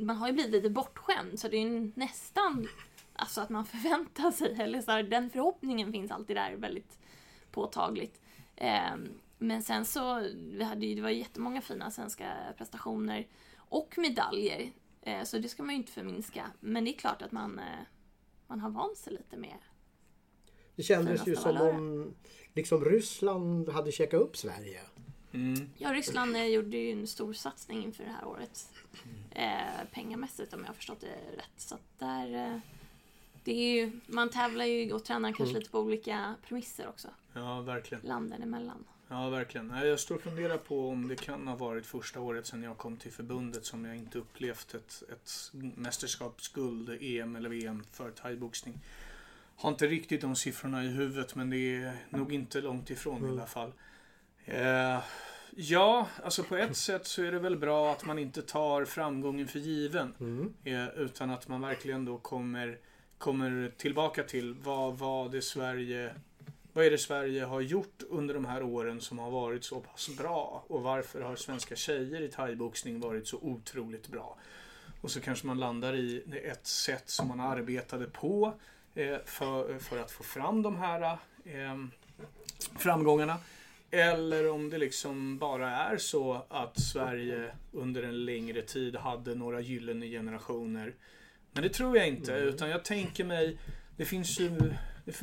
Man har ju blivit lite bortskämd så det är ju nästan alltså att man förväntar sig, eller så här, den förhoppningen finns alltid där väldigt påtagligt. Ehm, men sen så, vi hade ju, det var ju jättemånga fina svenska prestationer och medaljer. Eh, så det ska man ju inte förminska. Men det är klart att man, eh, man har vant sig lite med Det kändes ju som om liksom Ryssland hade checkat upp Sverige. Mm. Ja, Ryssland eh, gjorde ju en stor satsning inför det här året. Eh, pengamässigt om jag har förstått det rätt. Så att där... Eh, det är ju, man tävlar ju och tränar kanske Mm. lite på olika premisser också. Ja, verkligen. Landen emellan. Ja, verkligen. Jag står och funderar på om det kan ha varit första året sedan jag kom till förbundet som jag inte upplevt ett, ett mästerskapsguld, EM eller VM för thaiboxning. Har inte riktigt de siffrorna i huvudet men det är nog inte långt ifrån i Mm. alla fall. Eh, ja, alltså på ett sätt så är det väl bra att man inte tar framgången för given. Mm. Eh, utan att man verkligen då kommer, kommer tillbaka till vad var det Sverige vad är det Sverige har gjort under de här åren som har varit så pass bra? Och varför har svenska tjejer i thaiboxning varit så otroligt bra? Och så kanske man landar i ett sätt som man arbetade på eh, för, för att få fram de här eh, framgångarna. Eller om det liksom bara är så att Sverige under en längre tid hade några gyllene generationer. Men det tror jag inte, Mm. utan jag tänker mig, det finns ju,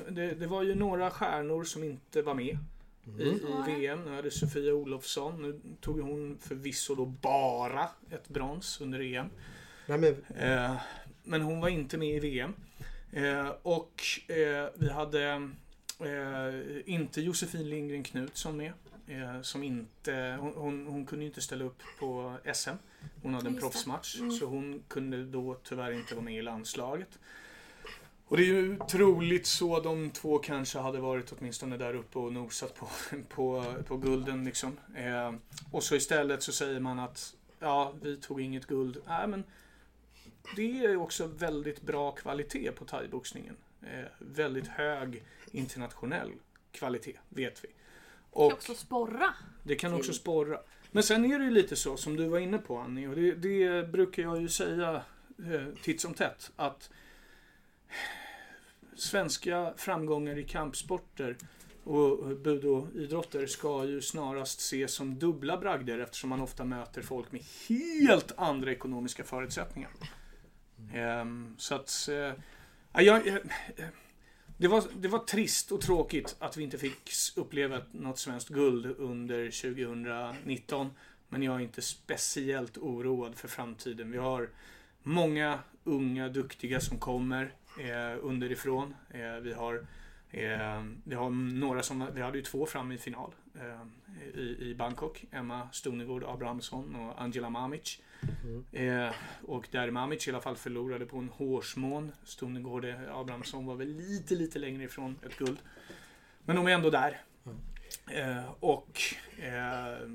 det, det, var ju några stjärnor som inte var med i, Mm. i VM. Nu hade Sofia Olofsson, nu tog hon förvisso då bara ett brons under EM. Nej, men, Eh, men hon var inte med i VM. Eh, och eh, vi hade eh, inte Josefin Lindgren Knutsson med. Eh, som inte, hon, hon, hon kunde ju inte ställa upp på SM. Hon hade en Just proffsmatch. Mm. Så hon kunde då tyvärr inte vara med i landslaget. Och det är ju troligt så de två kanske hade varit åtminstone där uppe och nosat på, på, på gulden liksom. Eh, och så istället så säger man att ja, vi tog inget guld. Nej, men det är också väldigt bra kvalitet på thaiboxningen. Eh, väldigt hög internationell kvalitet, vet vi. Det Och kan också sporra. det kan också sporra. Men sen är det ju lite så som du var inne på Annie och det, det brukar jag ju säga eh, titt som tätt att svenska framgångar i kampsporter och budoidrotter ska ju snarast ses som dubbla bragder eftersom man ofta möter folk med helt andra ekonomiska förutsättningar. Ehm, så att... Jag, jag, det, var, det var trist och tråkigt att vi inte fick uppleva något svenskt guld under 2019. Men jag är inte speciellt oroad för framtiden. Vi har många unga duktiga som kommer eh, underifrån. Eh, vi har Eh, vi har några som, vi hade ju två fram i final eh, i, i Bangkok. Emma Stonegård Abrahamsson och Angela Mamic. Mm. Eh, och där Mamic i alla fall förlorade på en hårsmån. Stonegård eh, Abrahamsson var väl lite, lite längre ifrån ett guld. Men de är ändå där. Eh, och eh,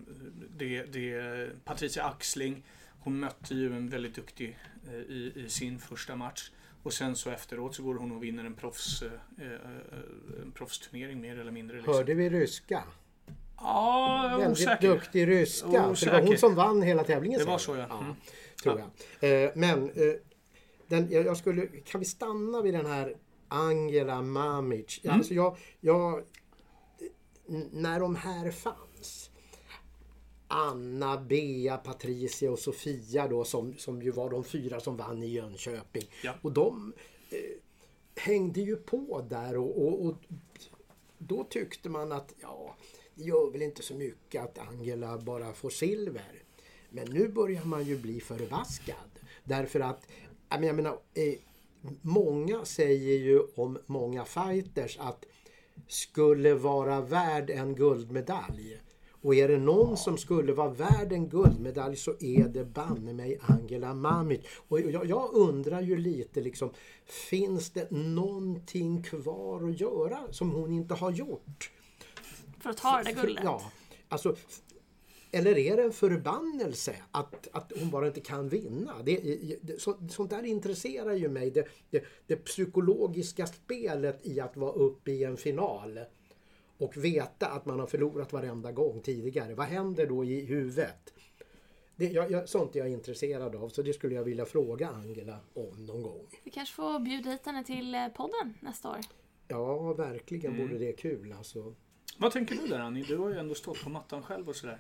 det, det, Patricia Axling, hon mötte ju en väldigt duktig eh, i, i sin första match. Och sen så efteråt så går hon och vinner en, proffs, eh, eh, en proffsturnering mer eller mindre. Liksom. hörde vi ryska? Ja, jag är Väldigt osäker. duktig ryska. För det var hon som vann hela tävlingen. Det var så ja. Mm. tror jag. Eh, men eh, den, jag, skulle, kan vi stanna vid den här Angela Mamic? Mm. Alltså jag, jag, när de här fanns. Anna, Bea, Patricia och Sofia då som, som ju var de fyra som vann i Jönköping. Ja. Och de eh, hängde ju på där och, och, och då tyckte man att ja, det gör väl inte så mycket att Angela bara får silver. Men nu börjar man ju bli förbaskad. Därför att, jag menar, eh, många säger ju om många fighters att skulle vara värd en guldmedalj. Och är det någon som skulle vara värd en guldmedalj så är det banne mig Angela Mamic. Och jag, jag undrar ju lite liksom, finns det någonting kvar att göra som hon inte har gjort? För att ta det där guldet. Ja, alltså, eller är det en förbannelse att, att hon bara inte kan vinna? Det, det, så, sånt där intresserar ju mig. Det, det, det psykologiska spelet i att vara uppe i en final och veta att man har förlorat varenda gång tidigare. Vad händer då i huvudet? Det, jag, jag, sånt är jag intresserad av så det skulle jag vilja fråga Angela om någon gång. Vi kanske får bjuda hit henne till eh, podden nästa år. Ja, verkligen Mm. vore det kul alltså. Vad tänker du där Annie? Du har ju ändå stått på mattan själv och sådär.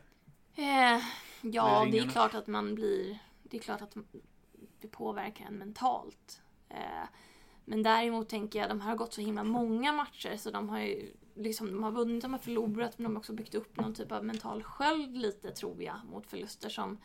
Eh, ja, det är klart att man blir... Det är klart att det påverkar en mentalt. Eh, Men däremot tänker jag, de här har gått så himla många matcher så de har ju liksom, de har vunnit, de har förlorat men de har också byggt upp någon typ av mental sköld lite tror jag mot förluster som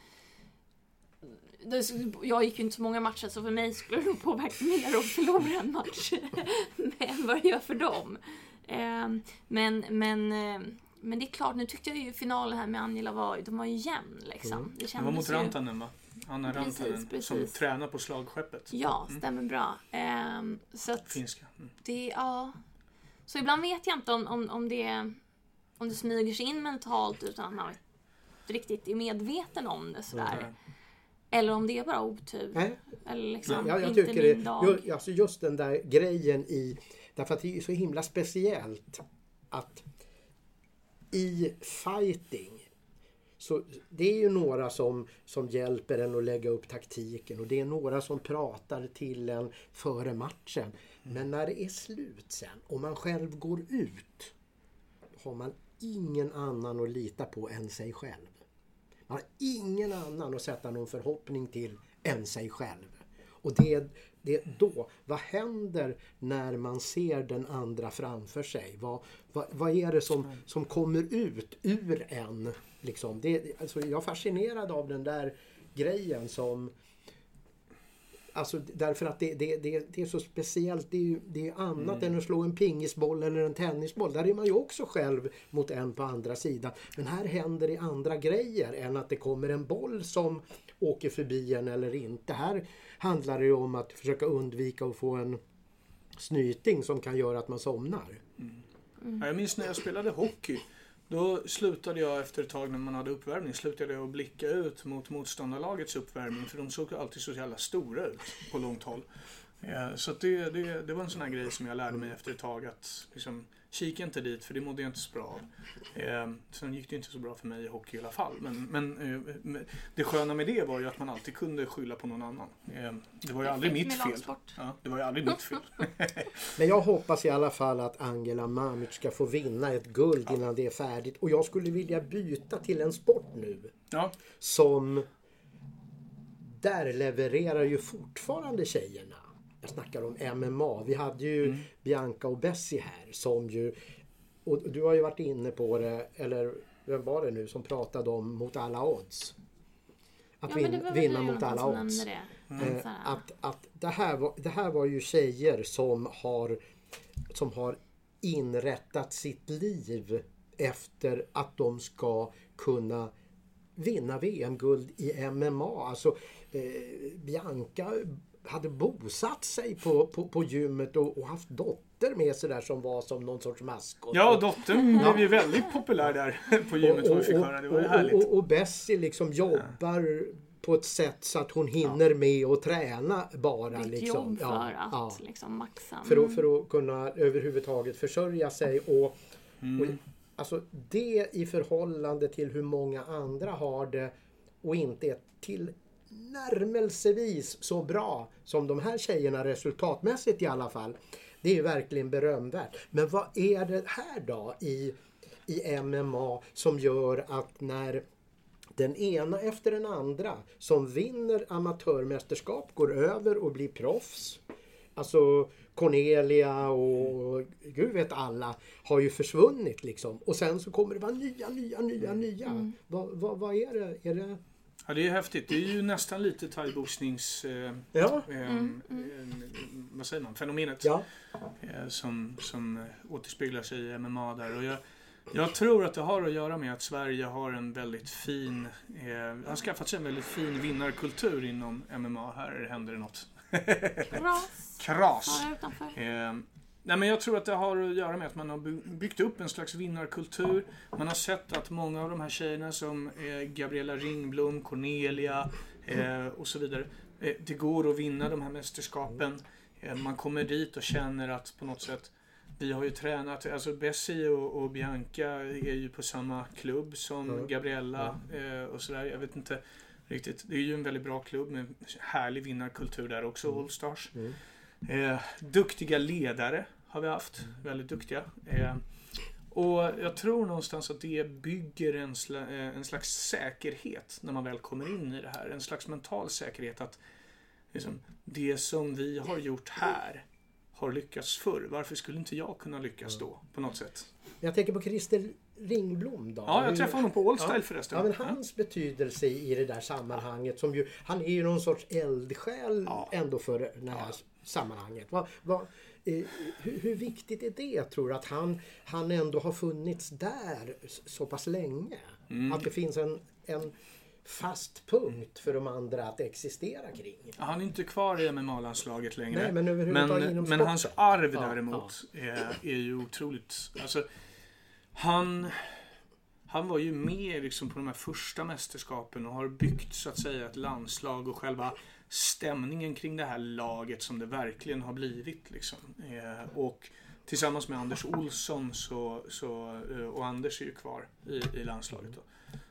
jag gick ju inte så många matcher så för mig skulle det nog påverka mer att förlora en match än vad det gör för dem. Ehm, men, men, eh, men det är klart, nu tyckte jag ju finalen här med Angela var, de var ju jämn liksom. Mm. Det, var mot Rantanen va? Anna precis, Rantanen precis. som tränar på slagskeppet. Ja, mm. stämmer bra. Um, så att Finska. Mm. Det, ja. Så ibland vet jag inte om, om, om, det, om det smyger sig in mentalt utan att man riktigt är medveten om det sådär. Mm. Eller om det är bara otur. Nej. Eller liksom, ja, jag inte tycker min det, dag. Just, alltså just den där grejen i... Därför att det är så himla speciellt att i fighting så det är ju några som, som hjälper en att lägga upp taktiken och det är några som pratar till en före matchen. Mm. Men när det är slut sen och man själv går ut har man ingen annan att lita på än sig själv. Man har ingen annan att sätta någon förhoppning till än sig själv. Och det, det då, vad händer när man ser den andra framför sig? Vad, vad, vad är det som, som kommer ut ur en? Liksom? Det, alltså jag är fascinerad av den där grejen som Alltså därför att det, det, det, det är så speciellt. Det är, ju, det är annat mm. än att slå en pingisboll eller en tennisboll. Där är man ju också själv mot en på andra sidan. Men här händer det andra grejer än att det kommer en boll som åker förbi en eller inte. Här handlar det ju om att försöka undvika att få en snyting som kan göra att man somnar. Mm. Mm. Jag minns när jag spelade hockey. Då slutade jag efter ett tag när man hade uppvärmning, slutade jag att blicka ut mot motståndarlagets uppvärmning för de såg alltid så jävla stora ut på långt håll. Eh, så det, det, det var en sån här grej som jag lärde mig efter ett tag att liksom, Kika inte dit för det mådde jag inte så bra av. Eh, sen gick det inte så bra för mig i hockey i alla fall. Men, men eh, det sköna med det var ju att man alltid kunde skylla på någon annan. Eh, det var ju aldrig mitt fel. Ja, det var ju aldrig mitt fel. men jag hoppas i alla fall att Angela Mamic ska få vinna ett guld ja. innan det är färdigt. Och jag skulle vilja byta till en sport nu. Ja. Som där levererar ju fortfarande tjejerna jag snackar om MMA. Vi hade ju mm. Bianca och Bessie här som ju och du har ju varit inne på det, eller vem var det nu som pratade om mot alla odds? Att ja, vin, vinna mot alla odds. Det. Mm. att, att det, här var, det här var ju tjejer som har, som har inrättat sitt liv efter att de ska kunna vinna VM-guld i MMA. Alltså eh, Bianca hade bosatt sig på, på, på gymmet och, och haft dotter med sig där som var som någon sorts maskot. Ja, dottern blev ju väldigt populär där på gymmet och, och, fick höra. Det var ju härligt. Och, och, Bessie liksom jobbar ja. på ett sätt så att hon hinner ja. med att träna bara. Ett liksom. jobb för ja, att ja. liksom maxa. För att, för att kunna överhuvudtaget försörja sig. Och, mm. och, alltså det i förhållande till hur många andra har det och inte är till närmelsevis så bra som de här tjejerna resultatmässigt i alla fall. Det är verkligen berömvärt. Men vad är det här då i, i MMA som gör att när den ena efter den andra som vinner amatörmästerskap går över och blir proffs. Alltså Cornelia och gud vet alla har ju försvunnit liksom. Och sen så kommer det vara nya, nya, nya, nya. Mm. Vad, vad, vad är det? Är det Ja, det är häftigt. Det är ju nästan lite thaiboxnings... Eh, ja. eh, mm, mm. vad säger man? Fenomenet. Ja. Eh, som, som återspeglar sig i MMA där. Och jag, jag tror att det har att göra med att Sverige har en väldigt fin... Eh, har skaffat sig en väldigt fin vinnarkultur inom MMA. Här händer det något. Kras. Kras. Ja, Nej, men jag tror att det har att göra med att man har byggt upp en slags vinnarkultur. Man har sett att många av de här tjejerna som Gabriella Ringblom, Cornelia eh, och så vidare. Eh, det går att vinna de här mästerskapen. Eh, man kommer dit och känner att på något sätt vi har ju tränat, alltså Bessie och, och Bianca är ju på samma klubb som Gabriella eh, och sådär. Jag vet inte riktigt. Det är ju en väldigt bra klubb med härlig vinnarkultur där också, mm. Allstars. Mm. Eh, duktiga ledare har vi haft. Väldigt duktiga. Eh, och jag tror någonstans att det bygger en, sla, eh, en slags säkerhet när man väl kommer in i det här. En slags mental säkerhet att liksom, det som vi har gjort här har lyckats förr. Varför skulle inte jag kunna lyckas då på något sätt? Jag tänker på Christer Ringblom då. Ja, jag träffade honom på Allstyle Ja. förresten. Ja, men hans betydelse i det där sammanhanget som ju, han är ju någon sorts eldsjäl Ja. ändå för det här sammanhanget. Vad, vad, eh, hur, hur viktigt är det tror du att han, han ändå har funnits där så pass länge? Mm. Att det finns en, en fast punkt för de andra att existera kring. Han är inte kvar i MMA-landslaget längre. Nej, men men, men hans arv Ja, däremot Är, är ju otroligt. Alltså, han, han var ju med liksom på de här första mästerskapen och har byggt så att säga ett landslag och själva stämningen kring det här laget som det verkligen har blivit. Liksom. Eh, och tillsammans med Anders Olsson så, så, eh, och Anders är ju kvar i, i landslaget. Då.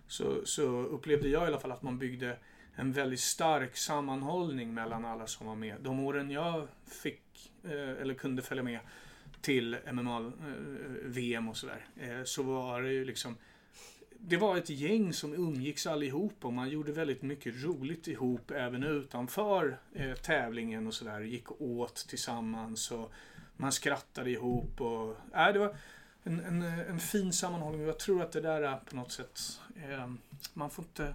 Så, så upplevde jag i alla fall att man byggde en väldigt stark sammanhållning mellan alla som var med. De åren jag fick, eh, eller kunde följa med till MMA-VM och sådär, eh, så var det ju liksom det var ett gäng som umgicks allihop och man gjorde väldigt mycket roligt ihop även utanför eh, tävlingen och sådär. Gick åt tillsammans och man skrattade ihop och äh, det var en, en, en fin sammanhållning. Jag tror att det där är på något sätt, eh, man får inte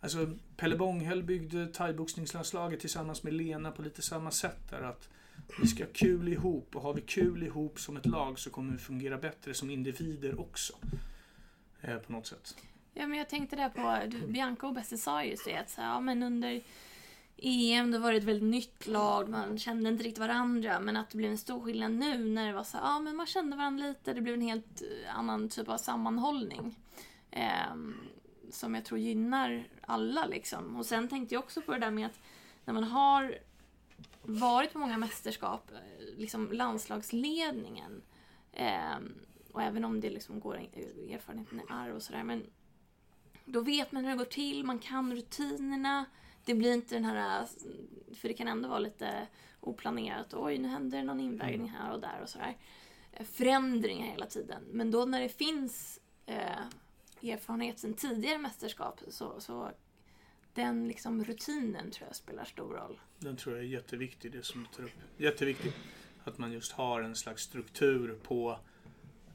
Alltså, Pelle Bånghäll byggde thaiboxningslandslaget tillsammans med Lena på lite samma sätt där att vi ska ha kul ihop och har vi kul ihop som ett lag så kommer vi fungera bättre som individer också. Eh, på något sätt. Ja, men jag tänkte där på, du, Bianca och Bessie sa just det att så, ja, men under EM då var det ett väldigt nytt lag, man kände inte riktigt varandra men att det blev en stor skillnad nu när det var så ja men man kände varandra lite, det blev en helt eh, annan typ av sammanhållning. Eh, som jag tror gynnar alla liksom. Och sen tänkte jag också på det där med att när man har varit på många mästerskap, eh, liksom landslagsledningen Eh, och även om det liksom går eh, erfarenheten i arv och sådär. Men då vet man hur det går till, man kan rutinerna. Det blir inte den här, eh, för det kan ändå vara lite oplanerat. Oj, nu händer någon invägning här och där och sådär. Förändringar hela tiden. Men då när det finns eh, erfarenhet sedan tidigare mästerskap så, så den liksom rutinen tror jag spelar stor roll. Den tror jag är jätteviktig, det som du tar upp. Jätteviktigt att man just har en slags struktur på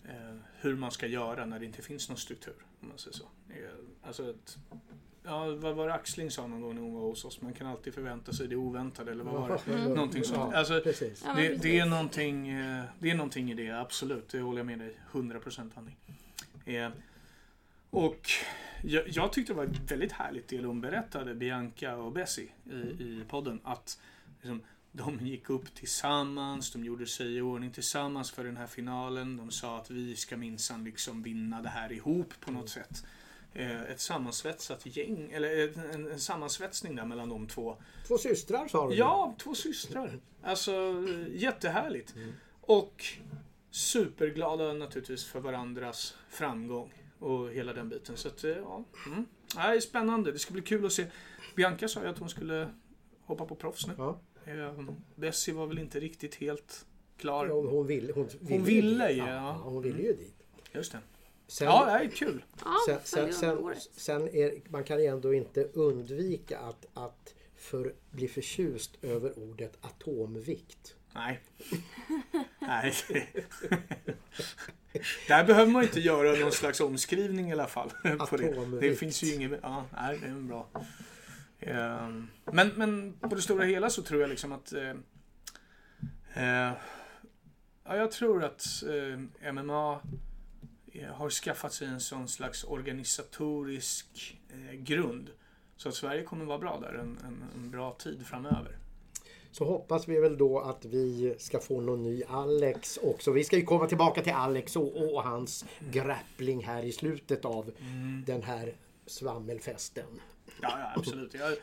eh, hur man ska göra när det inte finns någon struktur. Om man säger så. Alltså ett, ja, vad var det Axling sa någon gång när hon var hos oss? Man kan alltid förvänta sig det oväntade eller vad var det? Mm. Någonting sånt. Ja, Alltså, det, det, är någonting, eh, det är någonting i det, absolut. Det håller jag med dig 100% Annie. Eh, och jag, jag tyckte det var ett väldigt härligt del hon berättade, Bianca och Bessie i, i podden. Att liksom, de gick upp tillsammans, de gjorde sig i ordning tillsammans för den här finalen. De sa att vi ska minsann liksom vinna det här ihop på något sätt. Eh, ett sammansvetsat gäng, eller en, en sammansvetsning där mellan de två. Två systrar sa du? Ja, två systrar. Alltså jättehärligt. Och superglada naturligtvis för varandras framgång och hela den biten. Så att, eh, ja. Mm. Det är spännande. Det ska bli kul att se. Bianca sa ju att hon skulle hoppa på proffs nu. Ja. Eh, Bessie var väl inte riktigt helt klar. Hon, hon ville, hon ville, Hon ville ju, ja. ja. Hon ville ju dit. Just det. Sen, Ja, det är kul. Ja, sen, sen, sen, sen är, man kan ändå inte undvika att, att för, bli förtjust över ordet atomvikt. Nej. Nej. Där behöver man inte göra någon slags omskrivning i alla fall. På det. det finns ju inget... Ja, nej, det är bra. Ehm, Men, men på det stora hela så tror jag liksom att... eh, eh, ja, jag tror att eh, MMA eh, har skaffat sig en sån slags organisatorisk eh, grund. Så att Sverige kommer vara bra där en, en, en bra tid framöver. Så hoppas vi väl då att vi ska få någon ny Alex också. Vi ska ju komma tillbaka till Alex och, och hans grappling här i slutet av den här svammelfesten. Ja, ja absolut. Jag,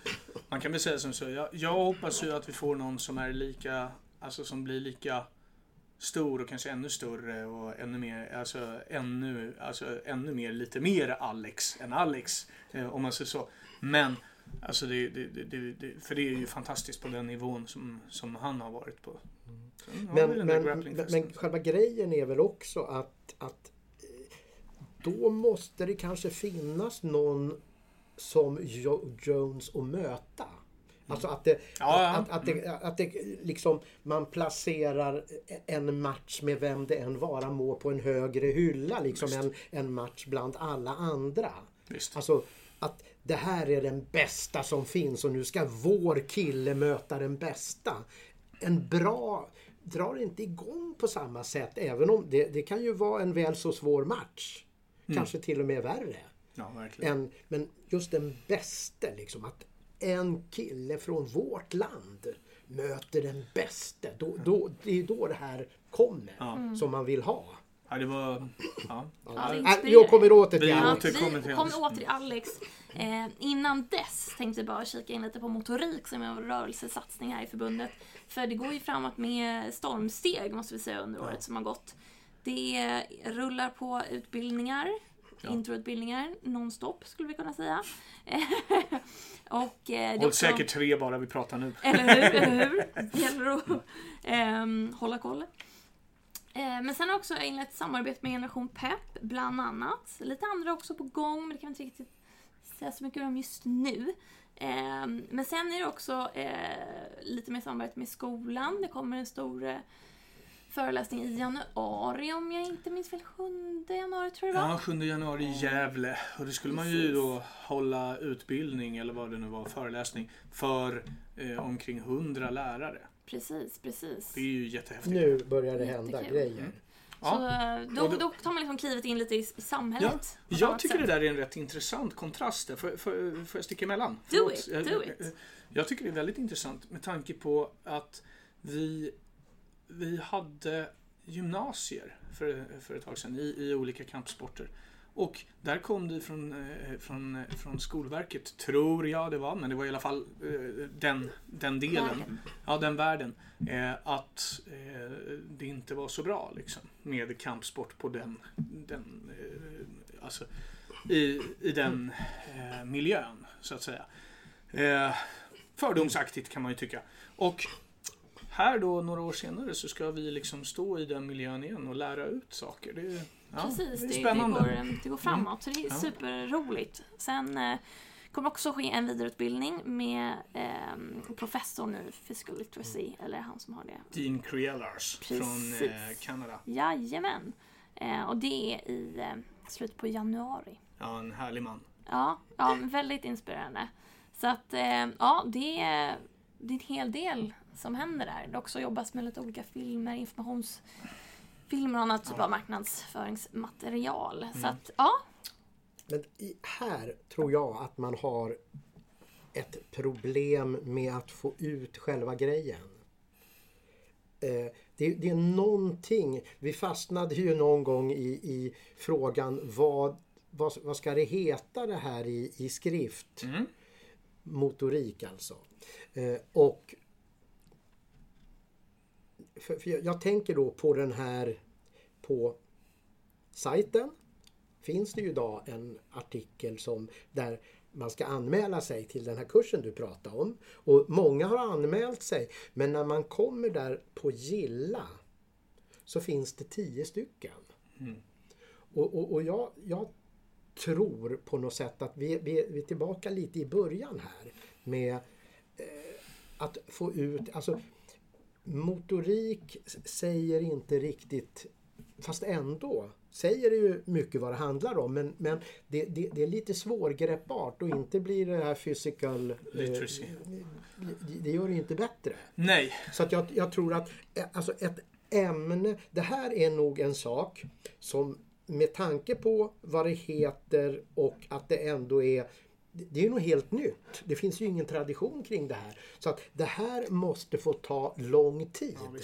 man kan väl säga som så. Jag, jag hoppas ju att vi får någon som är lika, alltså som blir lika stor och kanske ännu större och ännu mer, alltså ännu, alltså ännu mer, lite mer Alex än Alex. Eh, om man säger så. Men, alltså det, det, det, för det är ju fantastiskt på den nivån som, som han har varit på. Vi Men, men, men själva grejen är väl också att, att eh, då måste det kanske finnas någon som jo Jones att möta. Alltså att det, Ja, ja. Att, att, det, att det liksom man placerar en match med vem det än vara må på en högre hylla liksom än en match bland alla andra. Visst. Alltså att det här är den bästa som finns och nu ska vår kille möta den bästa. En bra drar inte igång på samma sätt även om det, det kan ju vara en väl så svår match. Kanske till och med värre. Ja, verkligen. En, men just den bästa liksom att en kille från vårt land möter den bästa. Då, då, det är då det här kommer som man vill ha. Ja, det var... Ja. Ja, det är Äh, jag kommer åter till Vi Alex. återkommer till vi Alex. kommer åter till Alex. Eh, innan dess tänkte jag bara kika in lite på motorik som är en rörelsesatsning här i förbundet. För det går ju framåt med stormsteg måste vi säga under året som har gått. Det rullar på utbildningar, introutbildningar nonstop skulle vi kunna säga. Och eh, Håll också- säkert tre bara vi pratar nu. eller hur? Eller hur? Det gäller att ehm, hålla koll. Eh, men sen har jag också inlett samarbete med Generation Pep, bland annat. Lite andra också på gång, men det kan jag inte riktigt säga så mycket om just nu. Eh, men sen är det också eh, lite mer samarbete med skolan. Det kommer en stor föreläsning i januari, om jag inte minns fel. 7 januari tror jag det var. Ja, 7 januari i Gävle. Och det skulle man ju då hålla utbildning, eller vad det nu var, föreläsning, för eh, omkring 100 lärare. Precis, precis. Det är ju jättehäftigt. Nu börjar det hända Jättekul. grejer. Ja. Så eh, då, då- då tar man liksom klivet in lite i, i Ja, samhället. ett jag tycker sätt. det där är en rätt intressant kontrast. där. Får, får, får jag sticka emellan? Do Förlåt. it, do jag- it. Jag tycker det är väldigt intressant med tanke på att vi, vi hade gymnasier för, för ett tag sedan i, i olika kampsporter. Och där kom det från, eh, från, från Skolverket, tror jag det var, men det var i alla fall eh, den, den delen, Världen. ja den världen, eh, att det inte var så bra liksom, med kampsport på den, den alltså, i, i den miljön, så att säga. Fördomsaktigt kan man ju tycka. Och här då, några år senare, så ska vi liksom stå i den miljön igen och lära ut saker. Det, är- ja, Precis, det är det, det, spännande. går, det går framåt. Så det är Ja. superroligt. Sen eh, kommer också ske en vidareutbildning med eh, professorn i physical literacy, eller han som har det. Dean Criellars från eh, Kanada. Jajamän. Eh, och det är i eh, slutet på januari. Ja, en härlig man. Ja, ja väldigt inspirerande. Så att, eh, ja, det är, det är en hel del som händer där. Det också jobbas med lite olika filmer, informationsfilmer och annat typ av marknadsföringsmaterial. Så att, ja, Men i, här tror jag att man har ett problem med att få ut själva grejen. Eh, det, det är någonting, vi fastnade ju någon gång i, i frågan vad, vad, vad ska det heta det här i, i skrift? Mm. Motorik alltså. Eh, och för, för jag, jag tänker då på den här på sajten finns det ju idag en artikel som där man ska anmäla sig till den här kursen du pratade om. Och många har anmält sig men när man kommer där på gilla så finns det tio stycken. Och, och, och jag, jag tror på något sätt att vi, vi, vi är tillbaka lite i början här med eh, att få ut, alltså motorik säger inte riktigt, fast ändå säger det ju mycket vad det handlar om men, men det, det, det är lite svårgreppbart och inte blir det här physical... eh, Literacy. det, gör det ju inte bättre. Nej, Så att jag, jag tror att eh, alltså ett ämne, det här är nog en sak som med tanke på vad det heter och att det ändå är det är nog helt nytt. Det finns ju ingen tradition kring det här. Så att det här måste få ta lång tid. ja.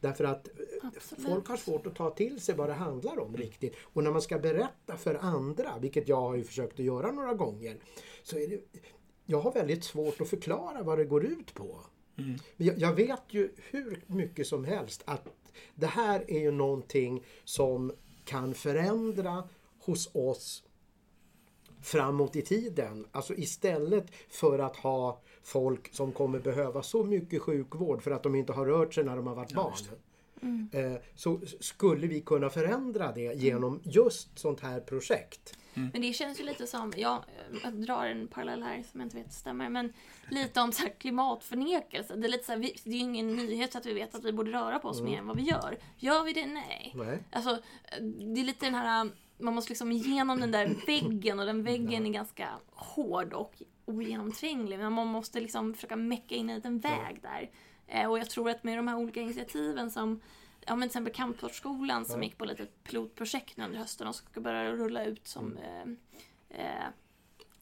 Därför att eh, Absolut. folk har svårt att ta till sig vad det handlar om riktigt. Och när man ska berätta för andra, vilket jag har ju försökt att göra några gånger, så är det, jag har väldigt svårt att förklara vad det går ut på. Men Jag, jag vet ju hur mycket som helst att det här är ju någonting som kan förändra hos oss framåt i tiden. Alltså istället för att ha folk som kommer behöva så mycket sjukvård för att de inte har rört sig när de har varit barn. eh, så skulle vi kunna förändra det genom just sånt här projekt. Men det känns ju lite som, ja, jag drar en parallell här som jag inte vet stämmer, men lite om så här klimatförnekelse. Det är, lite så här, vi, det är ju ingen nyhet att vi vet att vi borde röra på oss mer än vad vi gör. Gör vi det? Nej. Nej. Alltså, det är lite den här, man måste liksom igenom den där väggen och den väggen är ganska hård och ogenomtränglig. Men man måste liksom försöka mecka in en liten väg där. Eh, Och jag tror att med de här olika initiativen som Ja men till exempel Kampsportsskolan som gick på lite pilotprojekt nu under hösten och ska börja rulla ut som eh, eh,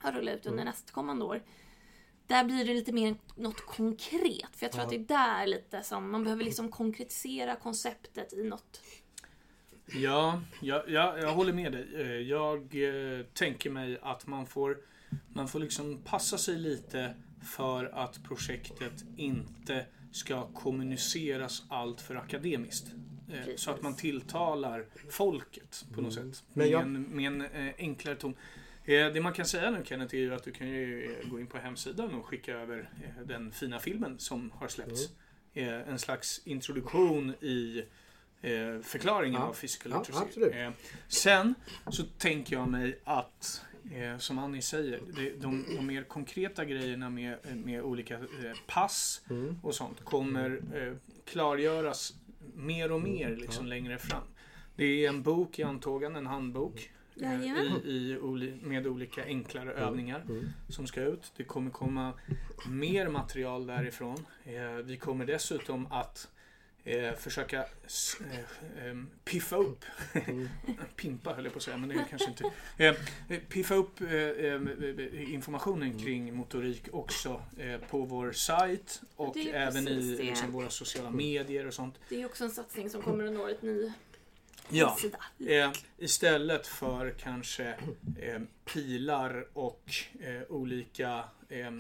ja, rulla ut under nästkommande år. Där blir det lite mer något konkret. För jag tror att det är där lite som man behöver liksom konkretisera konceptet i något. Ja, jag, jag, jag håller med dig. Eh, Jag eh, tänker mig att man får, man får liksom passa sig lite för att projektet inte ska kommuniceras allt för akademiskt. Eh, Precis. Så att man tilltalar folket på något sätt. Men Med jag- en, med en eh, enklare ton. Eh, Det man kan säga nu Kenneth är ju att du kan ju eh, gå in på hemsidan och skicka över eh, den fina filmen som har släppts. Mm. Eh, En slags introduktion i eh, förklaringen Ja. av physical Ja, literacy. absolut. Eh, Sen så tänker jag mig att, eh, som Annie säger, det, de, de mer konkreta grejerna med, med olika eh, pass Mm. och sånt kommer eh, klargöras mer och mer liksom längre fram. Det är en bok i antågande, en handbok. I, i, med olika enklare övningar Mm. som ska ut. Det kommer komma mer material därifrån. Vi kommer dessutom att eh, försöka eh, em, piffa upp, pimpa höll jag på att säga, men det är kanske inte. Eh, eh, piffa upp eh, eh, informationen kring motorik också eh, på vår sajt och även i liksom, våra sociala medier och sånt. Det är också en satsning som kommer under året ny Ja. Eh, istället för kanske eh, pilar och eh, olika eh, eh,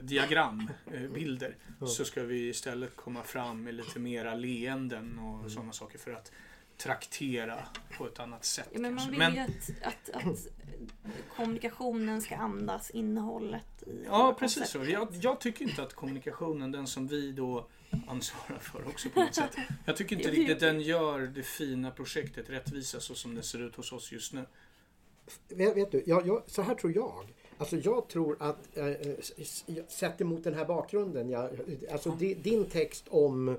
diagram, eh, bilder, så ska vi istället komma fram med lite mera leenden och sådana saker för att traktera på ett annat sätt. Ja, men man vill ju att, att, att kommunikationen ska andas innehållet i Ja, precis så. Jag, jag tycker inte att kommunikationen, den som vi då ansvarar för också på något sätt. Jag tycker inte riktigt den gör det fina projektet rättvisa så som det ser ut hos oss just nu. Vet, vet du, jag, jag, så här tror jag. Alltså jag tror att, eh, eh, sett emot den här bakgrunden, jag, alltså di, din text om,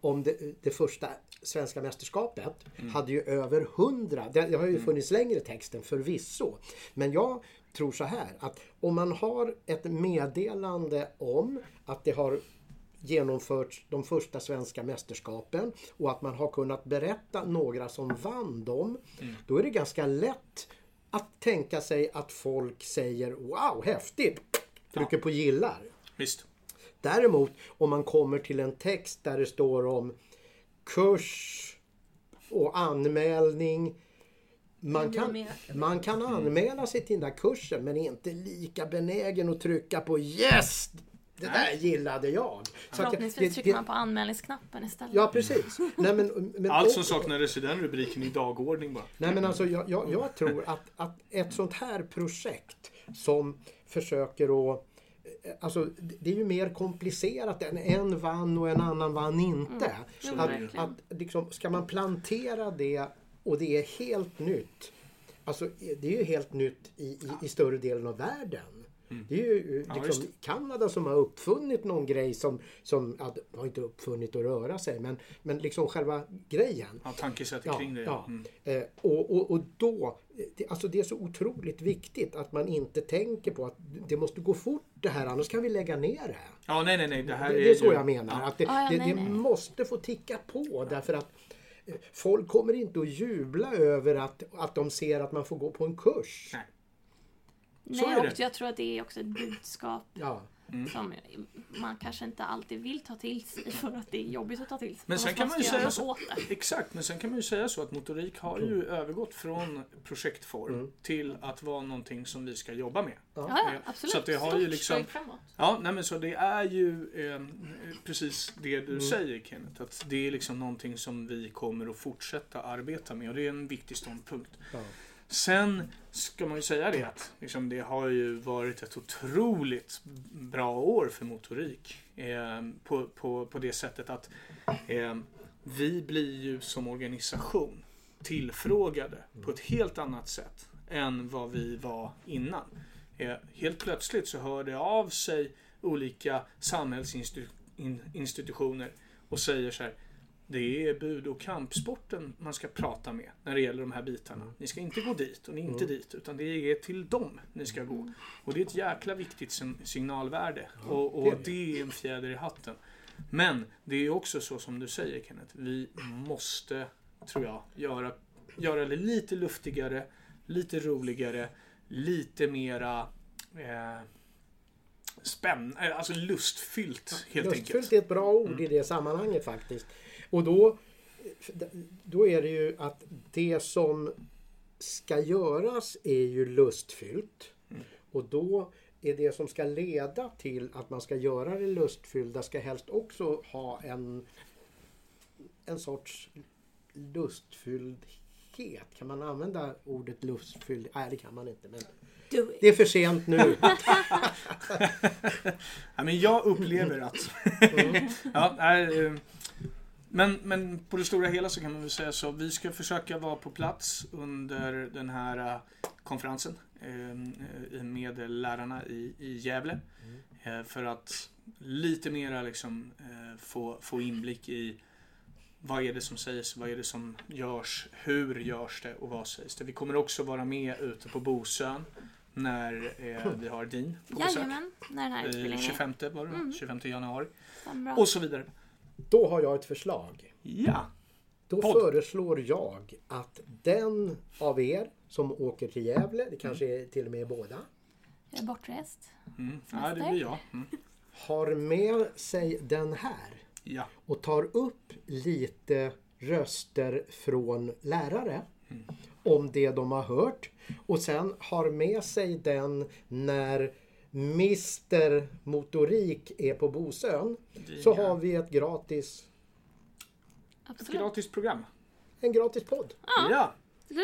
om det, det första svenska mästerskapet hade ju över hundra, det, det har ju funnits längre texten förvisso. Men jag tror så här att om man har ett meddelande om att det har genomförts de första svenska mästerskapen och att man har kunnat berätta några som vann dem. Då är det ganska lätt att tänka sig att folk säger Wow, häftigt! Trycker på gillar. Visst. Däremot om man kommer till en text där det står om kurs och anmälning. Man kan, man kan anmäla sig till den där kursen men är inte lika benägen att trycka på Yes! Det där gillade jag. Så att jag- Förhoppningsvis det- trycker det- man på anmälningsknappen istället. Ja precis. Nej, men, men, Allt som och- saknades i den rubriken i dagordning bara. Nej men alltså jag, jag, jag tror att, att ett sånt här projekt som försöker att Alltså det är ju mer komplicerat än en vann och en annan vann inte. Jo, att, att liksom, ska man plantera det och det är helt nytt. Alltså det är ju helt nytt i, i, i större delen av världen. Det är ju Ja, liksom Kanada som har uppfunnit någon grej som, som ja, har inte uppfunnit att röra sig men, men liksom själva grejen. Ja, tankesättet Ja, kring det. ja. Mm. Eh, och, och, och då, det, alltså det är så otroligt viktigt att man inte tänker på att det måste gå fort det här annars kan vi lägga ner det. ja, nej, nej, nej. Det här Det, är det är så ju- jag menar. Att det, Ah, ja, det, nej, det nej. måste få ticka på därför att eh, folk kommer inte att jubla över att, att de ser att man får gå på en kurs. Nej. Nej, så är och det. jag tror att det är också ett budskap Ja. som man kanske inte alltid vill ta till sig för att det är jobbigt att ta till sig. Men sen kan man ju säga så. Exakt, men sen kan man ju säga så att motorik har ju övergått från projektform till att vara någonting som vi ska jobba med. Ja, ja, Eh, absolut. Så att det har ju Stort liksom... steg framåt. Ja, nej men så det är ju eh, precis det du säger Kenneth. Att det är liksom någonting som vi kommer att fortsätta arbeta med och det är en viktig ståndpunkt. Ja. Sen ska man ju säga det att liksom, det har ju varit ett otroligt bra år för motorik. Eh, på, på, på det sättet att eh, vi blir ju som organisation tillfrågade på ett helt annat sätt än vad vi var innan. Eh, helt plötsligt så hör det av sig olika samhällsinstitutioner och säger så här. Det är bud och kampsporten man ska prata med när det gäller de här bitarna. Ni ska inte gå dit och ni inte dit utan det är till dem ni ska gå. Och det är ett jäkla viktigt signalvärde och, och det är en fjäder i hatten. Men det är också så som du säger Kenneth. Vi måste, tror jag, göra, göra det lite luftigare, lite roligare, lite mera eh, spänn, eh, alltså lustfyllt helt Lustfyllt enkelt. är ett bra ord i det sammanhanget faktiskt. Och då, då är det ju att det som ska göras är ju lustfyllt. Och då är det som ska leda till att man ska göra det lustfyllda ska helst också ha en, en sorts lustfylldhet. Kan man använda ordet lustfylld? Nej, det kan man inte. Men det är för sent nu. Ja, men jag upplever att... ja, nej, eh, men, men på det stora hela så kan man väl säga så. Vi ska försöka vara på plats under den här eh, konferensen eh, med lärarna i, i Gävle. Eh, För att lite mera liksom, få, få inblick i vad är det som sägs, vad är det som görs, hur görs det och vad sägs det. Vi kommer också vara med ute på Bosön när eh, vi har DIN på besök. Jajamän, när den här är. 25 var det? Mm. 25 januari. Och så vidare. Då har jag ett förslag. Ja. Då Podd. föreslår jag att den av er som åker till Gävle, det kanske är till och med båda, Jag är bortrest. Mm. ja, det blir jag. Mm. har med sig den här Ja. och tar upp lite röster från lärare om det de har hört och sen har med sig den när Mr Motorik är på Bosön så har vi ett gratis, Absolut. Gratis program. en gratis podd Ja.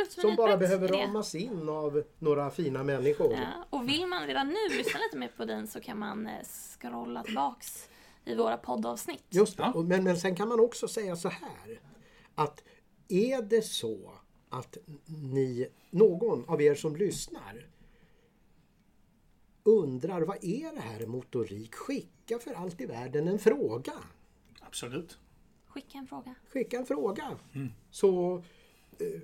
Som, som bara behöver idé. ramas in av några fina människor. Ja, och vill man redan nu lyssna lite mer på den så kan man eh, scrolla tillbaks i våra poddavsnitt. Just det. Ja. Men, men sen kan man också säga så här. Att är det så att ni, någon av er som lyssnar undrar vad är det här motorik? Skicka för allt i världen en fråga. Absolut. Skicka en fråga. Skicka en fråga. Så eh,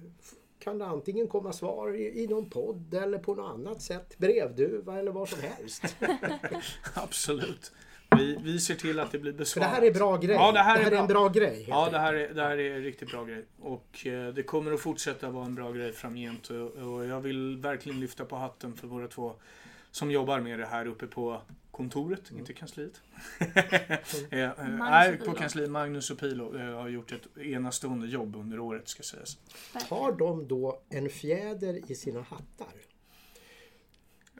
kan det antingen komma svar i, i någon podd eller på något annat sätt. Brevduva eller vad som helst. Absolut. Vi, vi ser till att det blir För besvarat. det här är bra grej. Ja, det här är en bra grej. Ja, det här, är, det här är en riktigt bra grej. Och eh, det kommer att fortsätta vara en bra grej framgent. Och, och jag vill verkligen lyfta på hatten för våra två som jobbar med det här uppe på kontoret, inte kansliet. Eh, eh, Nej, på kansliet. Magnus och Pilo eh, har gjort ett enastående jobb under året ska sägas. Har de då en fjäder i sina hattar?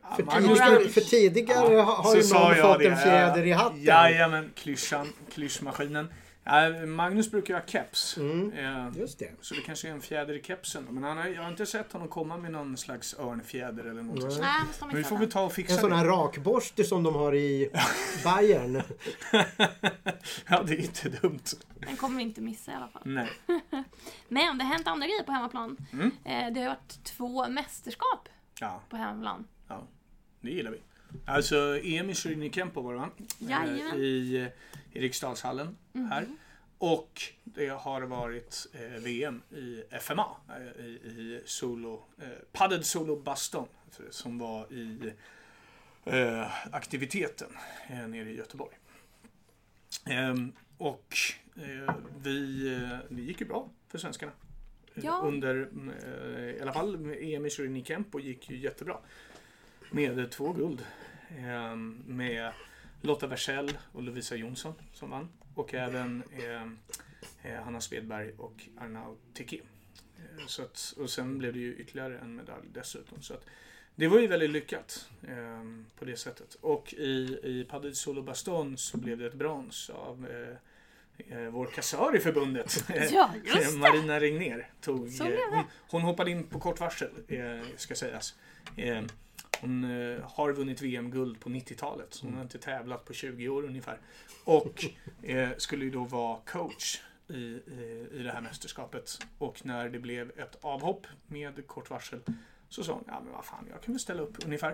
Ja, För tidigare, för tidigare Ja, har ju någon jag fått det. en fjäder i hatten. Jajamän, klyschan, klyschmaskinen. Ja, Magnus brukar ju ha keps. Mm, Eh, just det. Så det kanske är en fjäder i kepsen. Men han har, jag har inte sett honom komma med någon slags örnfjäder eller något sånt. Nej, måste de Men vi får väl ta och fixa En sån här rakborste som de har i Bayern. ja, det är inte dumt. Den kommer vi inte missa i alla fall. Nej. Men det har hänt andra grejer på hemmaplan. Mm. Eh, Det har varit två mästerskap Ja, på hemmaplan. ja, det gillar vi. Alltså, EM i Syrinikämpo var det va? Jajamän. Eh, I, I Riksdalshallen här. Och det har varit eh, VM i FMA. Eh, I, i solo, eh, padded solo baston. Som var i eh, aktiviteten eh, nere i Göteborg. Ehm, och eh, vi, eh, det gick ju bra för svenskarna. Eh, Ja. Under, i alla fall EM i Syrinikämpo gick ju jättebra. Med två guld. Ehm, med Lotta Wersell och Lovisa Jonsson som vann. Och även eh, eh, Hanna Svedberg och Arnaud Teke. Eh, så att, och sen blev det ju ytterligare en medalj dessutom. Så att, det var ju väldigt lyckat eh, på det sättet. Och i, i Padel Solo Baston så blev det ett brons av eh, vår kassör i förbundet. Ja. Marina Regner tog, eh, hon, hon hoppade in på kort varsel, ska sägas. Eh, hon eh, har vunnit VM-guld på 90-talet, så hon har inte tävlat på 20 år ungefär. Och eh, skulle ju då vara coach i, i, i det här mästerskapet. Och när det blev ett avhopp med kort varsel så sa hon, ja men vad fan, jag kan väl ställa upp ungefär.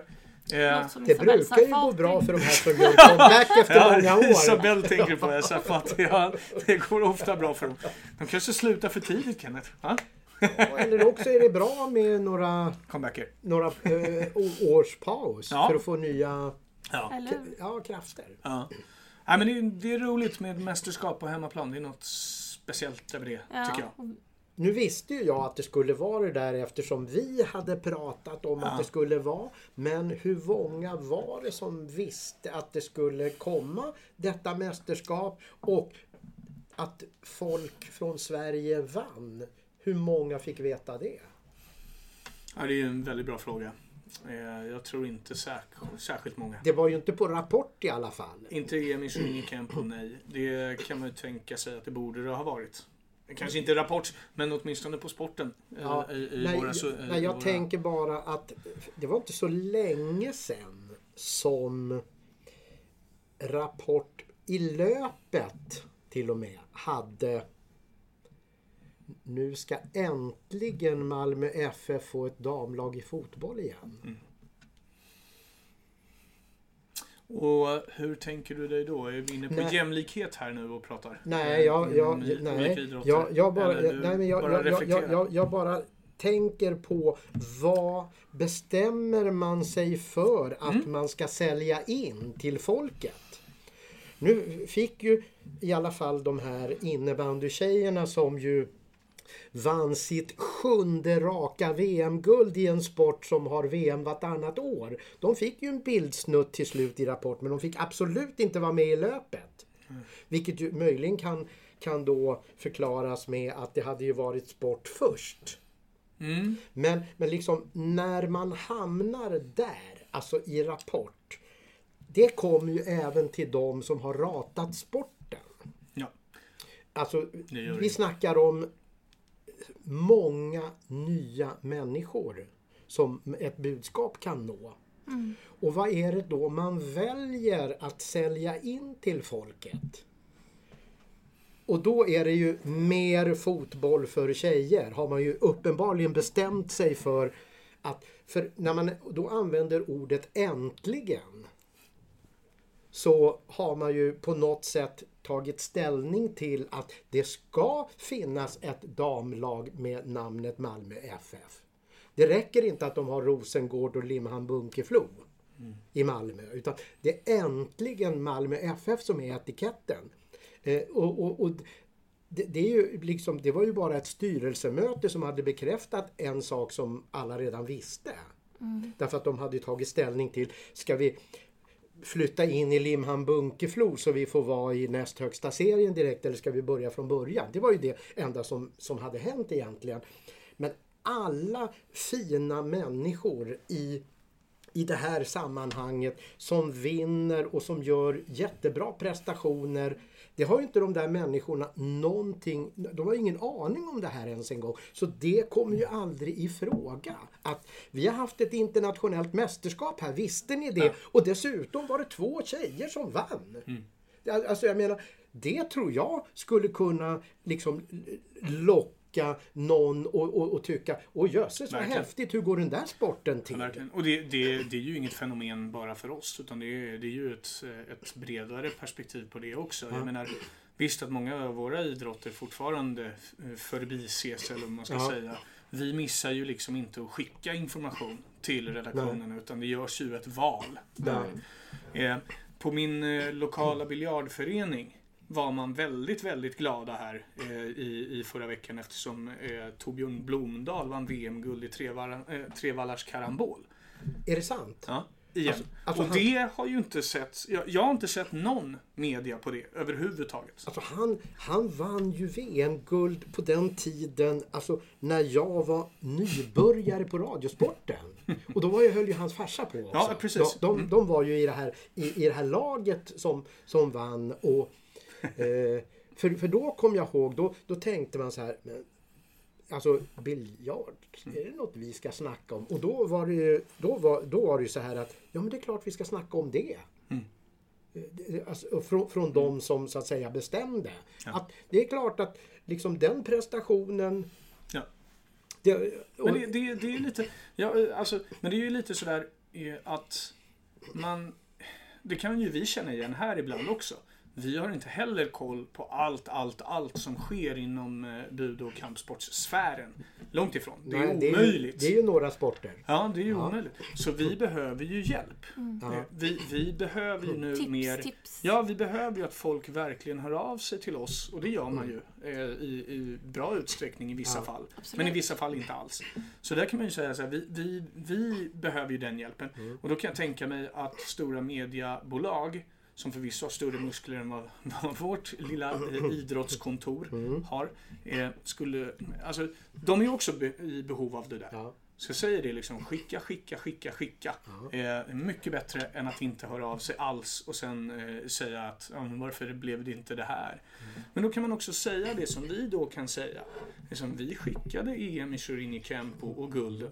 Eh, Det Isabel brukar ju gå bra för de här som gör comeback efter många år. Isabel tänker på det, så att ja, det går ofta bra för dem. De kanske slutar för tidigt Kenneth. Ja? Eller också är det bra med några, Comebacker. några eh, års paus Ja. för att få nya Ja. Eller ja, krafter. ja. Nej, men det, är, det är roligt med mästerskap på hemmaplan. Det är något speciellt över det, Ja, tycker jag. Nu visste ju jag att det skulle vara det där eftersom vi hade pratat om att Ja. det skulle vara. Men hur många var det som visste att det skulle komma detta mästerskap och att folk från Sverige vann? Hur många fick veta det? Ja, det är en väldigt bra fråga. Eh, Jag tror inte särskilt många. Det var ju inte på Rapport i alla fall. Inte Emil Svinnikamp nej. Det kan man ju tänka sig att det borde det ha varit. Kanske inte Rapport, men åtminstone på sporten. eh, Ja, i, i nej, våra, nej, i jag våra... tänker bara att det var inte så länge sedan som Rapport i löpet till och med hade nu ska äntligen Malmö FF få ett damlag i fotboll igen. Och hur tänker du dig då? Är vi inne på Nej. jämlikhet här nu och pratar? Nej, jag, jag, Mm, nej, jag, jag bara, du nej, men jag, bara jag, jag, jag, jag, jag bara tänker på vad bestämmer man sig för att Mm. man ska sälja in till folket? Nu fick ju i alla fall de här innebandyktjejerna som ju vann sitt sjunde raka VM-guld i en sport som har VM vartannat år. De fick ju en bildsnutt till slut i Rapport men de fick absolut inte vara med i löpet. Vilket ju möjligen kan, kan då förklaras med att det hade ju varit sport först. Mm. Men, men liksom när man hamnar där, alltså i Rapport. Det kommer ju även till de som har ratat sporten. Ja. Alltså, vi snackar om många nya människor som ett budskap kan nå. Och vad är det då man väljer att sälja in till folket? Och då är det ju mer fotboll för tjejer. Har man ju uppenbarligen bestämt sig för att, för när man då använder ordet äntligen så har man ju på något sätt tagit ställning till att det ska finnas ett damlag med namnet Malmö FF. Det räcker inte att de har Rosengård och Limhamn Bunkeflo i Malmö utan det är äntligen Malmö FF som är etiketten. Eh, och, och, och det, det, är ju liksom, det var ju bara ett styrelsemöte som hade bekräftat en sak som alla redan visste. Därför att de hade tagit ställning till, ska vi flytta in i Limhamn Bunkeflo så vi får vara i näst högsta serien direkt eller ska vi börja från början? Det var ju det enda som, som hade hänt egentligen. Men alla fina människor i i det här sammanhanget som vinner och som gör jättebra prestationer. Det har ju inte de där människorna någonting, de har ingen aning om det här ens en gång. Så det kommer ju aldrig i fråga. Att vi har haft ett internationellt mästerskap här, visste ni det? Och dessutom var det två tjejer som vann. Alltså jag menar, det tror jag skulle kunna liksom locka någon och, och, och tycka, åh jösses vad häftigt, hur går den där sporten till? Ja. Och det, det, det är ju inget fenomen bara för oss utan det är, det är ju ett, ett bredare perspektiv på det också. Jag menar, visst att många av våra idrotter fortfarande förbises eller vad man ska Ja. säga. Vi missar ju liksom inte att skicka information till redaktionen utan det görs ju ett val där. Eh, på min eh, lokala biljardförening var man väldigt, väldigt glada här eh, i, i förra veckan eftersom eh, Torbjörn Blomdahl vann VM-guld i trevalla, eh, trevallars karambol. Är det sant? Ja, igen. Alltså- alltså och han- det har ju inte sett, jag, jag har inte sett någon media på det överhuvudtaget. Alltså han, han vann ju VM-guld på den tiden, alltså när jag var nybörjare på Radiosporten. Och då var jag, höll ju hans farsa på också. Ja, precis. De, de, de var ju i det här, i, i det här laget som, som vann. Och, eh, för, för då kom jag ihåg, då, då tänkte man så här, men, alltså biljard, är det något vi ska snacka om? Och då var det ju, då var, då var det ju så här att, ja men det är klart vi ska snacka om det. eh, alltså, från, från de som så att säga bestämde. Ja. Att det är klart att liksom den prestationen Ja. det, och, Men det, det, det är lite, ja, alltså, men det är ju lite sådär eh, att man, det kan ju vi känna igen här ibland också. Vi har inte heller koll på allt, allt, allt som sker inom eh, bud och kampsportssfären. Långt ifrån. Det är nej, det, är ju, omöjligt. det är ju några sporter. Ja, det är ju Ja. omöjligt. Så vi behöver ju hjälp. Ja. Eh, Vi, vi behöver ju nu Tips, mer... tips. Ja, vi behöver ju att folk verkligen hör av sig till oss. Och det gör man ju eh, i, i bra utsträckning i vissa Ja. fall. Absolut. Men i vissa fall inte alls. Så där kan man ju säga så här, vi, vi, vi behöver ju den hjälpen. Och då kan jag tänka mig att stora mediebolag som förvisso har större muskler än vad, vad vårt lilla eh, idrottskontor har. Eh, skulle, alltså, de är också be, i behov av det där. Ja. Så jag säger det liksom, skicka, skicka, skicka, skicka. Eh, mycket bättre än att inte höra av sig alls och sen eh, säga att varför blev det inte det här? Men då kan man också säga det som vi då kan säga. Liksom, vi skickade EM i Shorini Kempo och gulden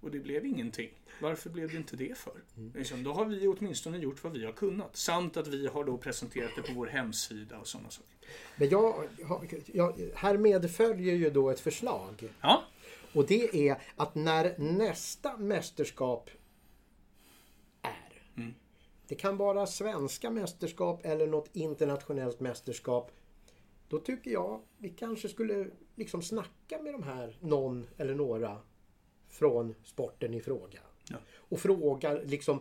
och det blev ingenting. Varför blev det inte det för? Liksom, då har vi åtminstone gjort vad vi har kunnat. Samt att vi har då presenterat det på vår hemsida och sådana saker. Men jag, jag, här medföljer ju då ett förslag. Ja, Och det är att när nästa mästerskap är. Mm. Det kan vara svenska mästerskap eller något internationellt mästerskap. Då tycker jag vi kanske skulle liksom snacka med de här någon eller några från sporten i fråga. Ja. Och fråga liksom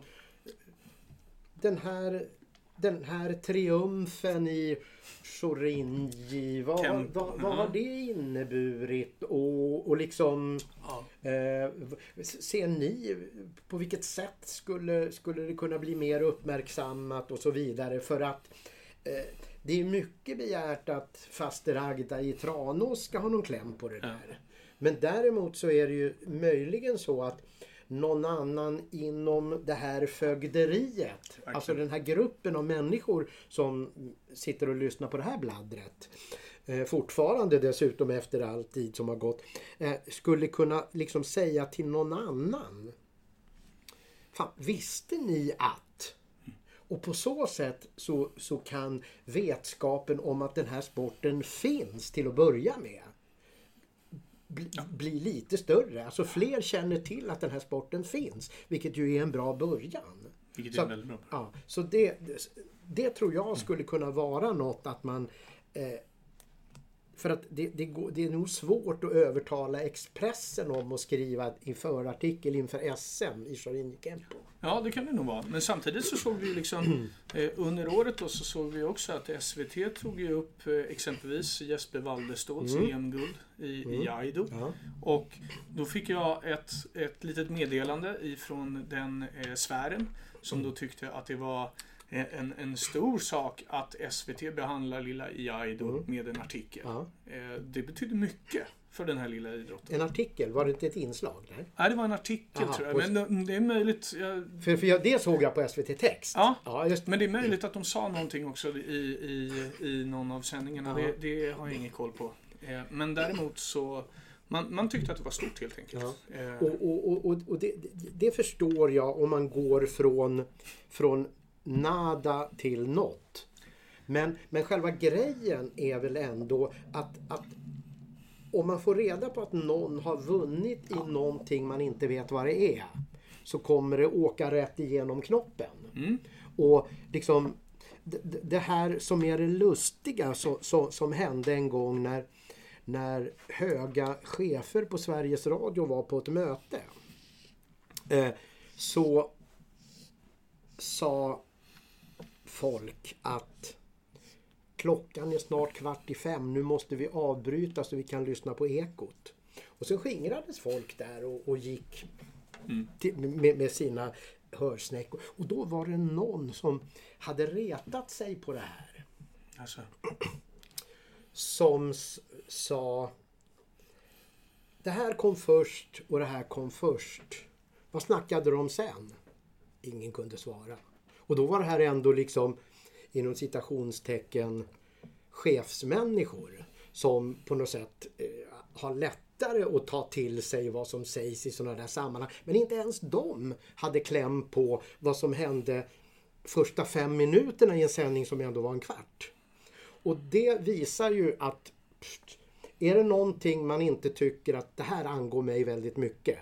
den här den här triumfen i Shorinji, vad, Tempo, vad, vad ja. har det inneburit? Och, och liksom ja. Eh, ser ni på vilket sätt skulle, skulle det kunna bli mer uppmärksammat och så vidare? För att eh, det är mycket begärt att faster Agda i Tranås ska ha någon kläm på det där. Men däremot så är det ju möjligen så att någon annan inom det här fögderiet, alltså den här gruppen av människor som sitter och lyssnar på det här bladdret. Eh, fortfarande dessutom efter all tid som har gått. Eh, skulle kunna liksom säga till någon annan. Fan, visste ni att? Och på så sätt så, så kan vetskapen om att den här sporten finns till att börja med bli, bli lite större. Alltså fler känner till att den här sporten finns. Vilket ju är en bra början. Vilket Så är väldigt bra. Ja, så det, det tror jag skulle kunna vara något att man eh, för att det, det, går, det är nog svårt att övertala Expressen om att skriva en förartikel inför SM i Shorin Kempo. Ja, det kan det nog vara. Men samtidigt så såg vi liksom eh, under året då så såg vi också att SVT tog ju upp eh, exempelvis Jesper Waldeståls EM-guld i, i Aido. Ja. Och då fick jag ett, ett litet meddelande ifrån den eh, sfären som då tyckte att det var en, en stor sak att SVT behandlar lilla Iaido med en artikel. Ja. Eh, det betyder mycket för den här lilla idrotten. En artikel, var det inte ett inslag där? Nej, det var en artikel Aha, tror jag. Men det, det är möjligt. Jag, För, för jag, det såg jag på SVT Text. Ja. ja just Men det är möjligt att de sa någonting också i, i, i någon av sändningarna. Ja. Det, det har jag ingen koll på. Eh, Men däremot så... Man, man tyckte att det var stort helt enkelt. Eh, Och, och, och, och, det- det förstår jag om man går från, från nada till något. Men, men själva grejen är väl ändå att, att om man får reda på att någon har vunnit i någonting man inte vet vad det är så kommer det åka rätt igenom knoppen. Mm. Och liksom det, det här som är det lustiga så, så, som hände en gång när, när höga chefer på Sveriges Radio var på ett möte. Eh, så sa folk att klockan är snart kvart i fem, nu måste vi avbryta så vi kan lyssna på Ekot. Och sen skingrades folk där och, och gick till, med, med sina hörsnäckor. Och då var det någon som hade retat sig på det här. alltså, Som sa Det här kom först och det här kom först. Vad snackade de sen? Ingen kunde svara. Och då var det här ändå liksom inom citationstecken chefsmänniskor som på något sätt eh, har lättare att ta till sig vad som sägs i sådana där sammanhang. Men inte ens de hade kläm på vad som hände första fem minuterna i en sändning som ändå var en kvart. Och det visar ju att pst, är det någonting man inte tycker att det här angår mig väldigt mycket.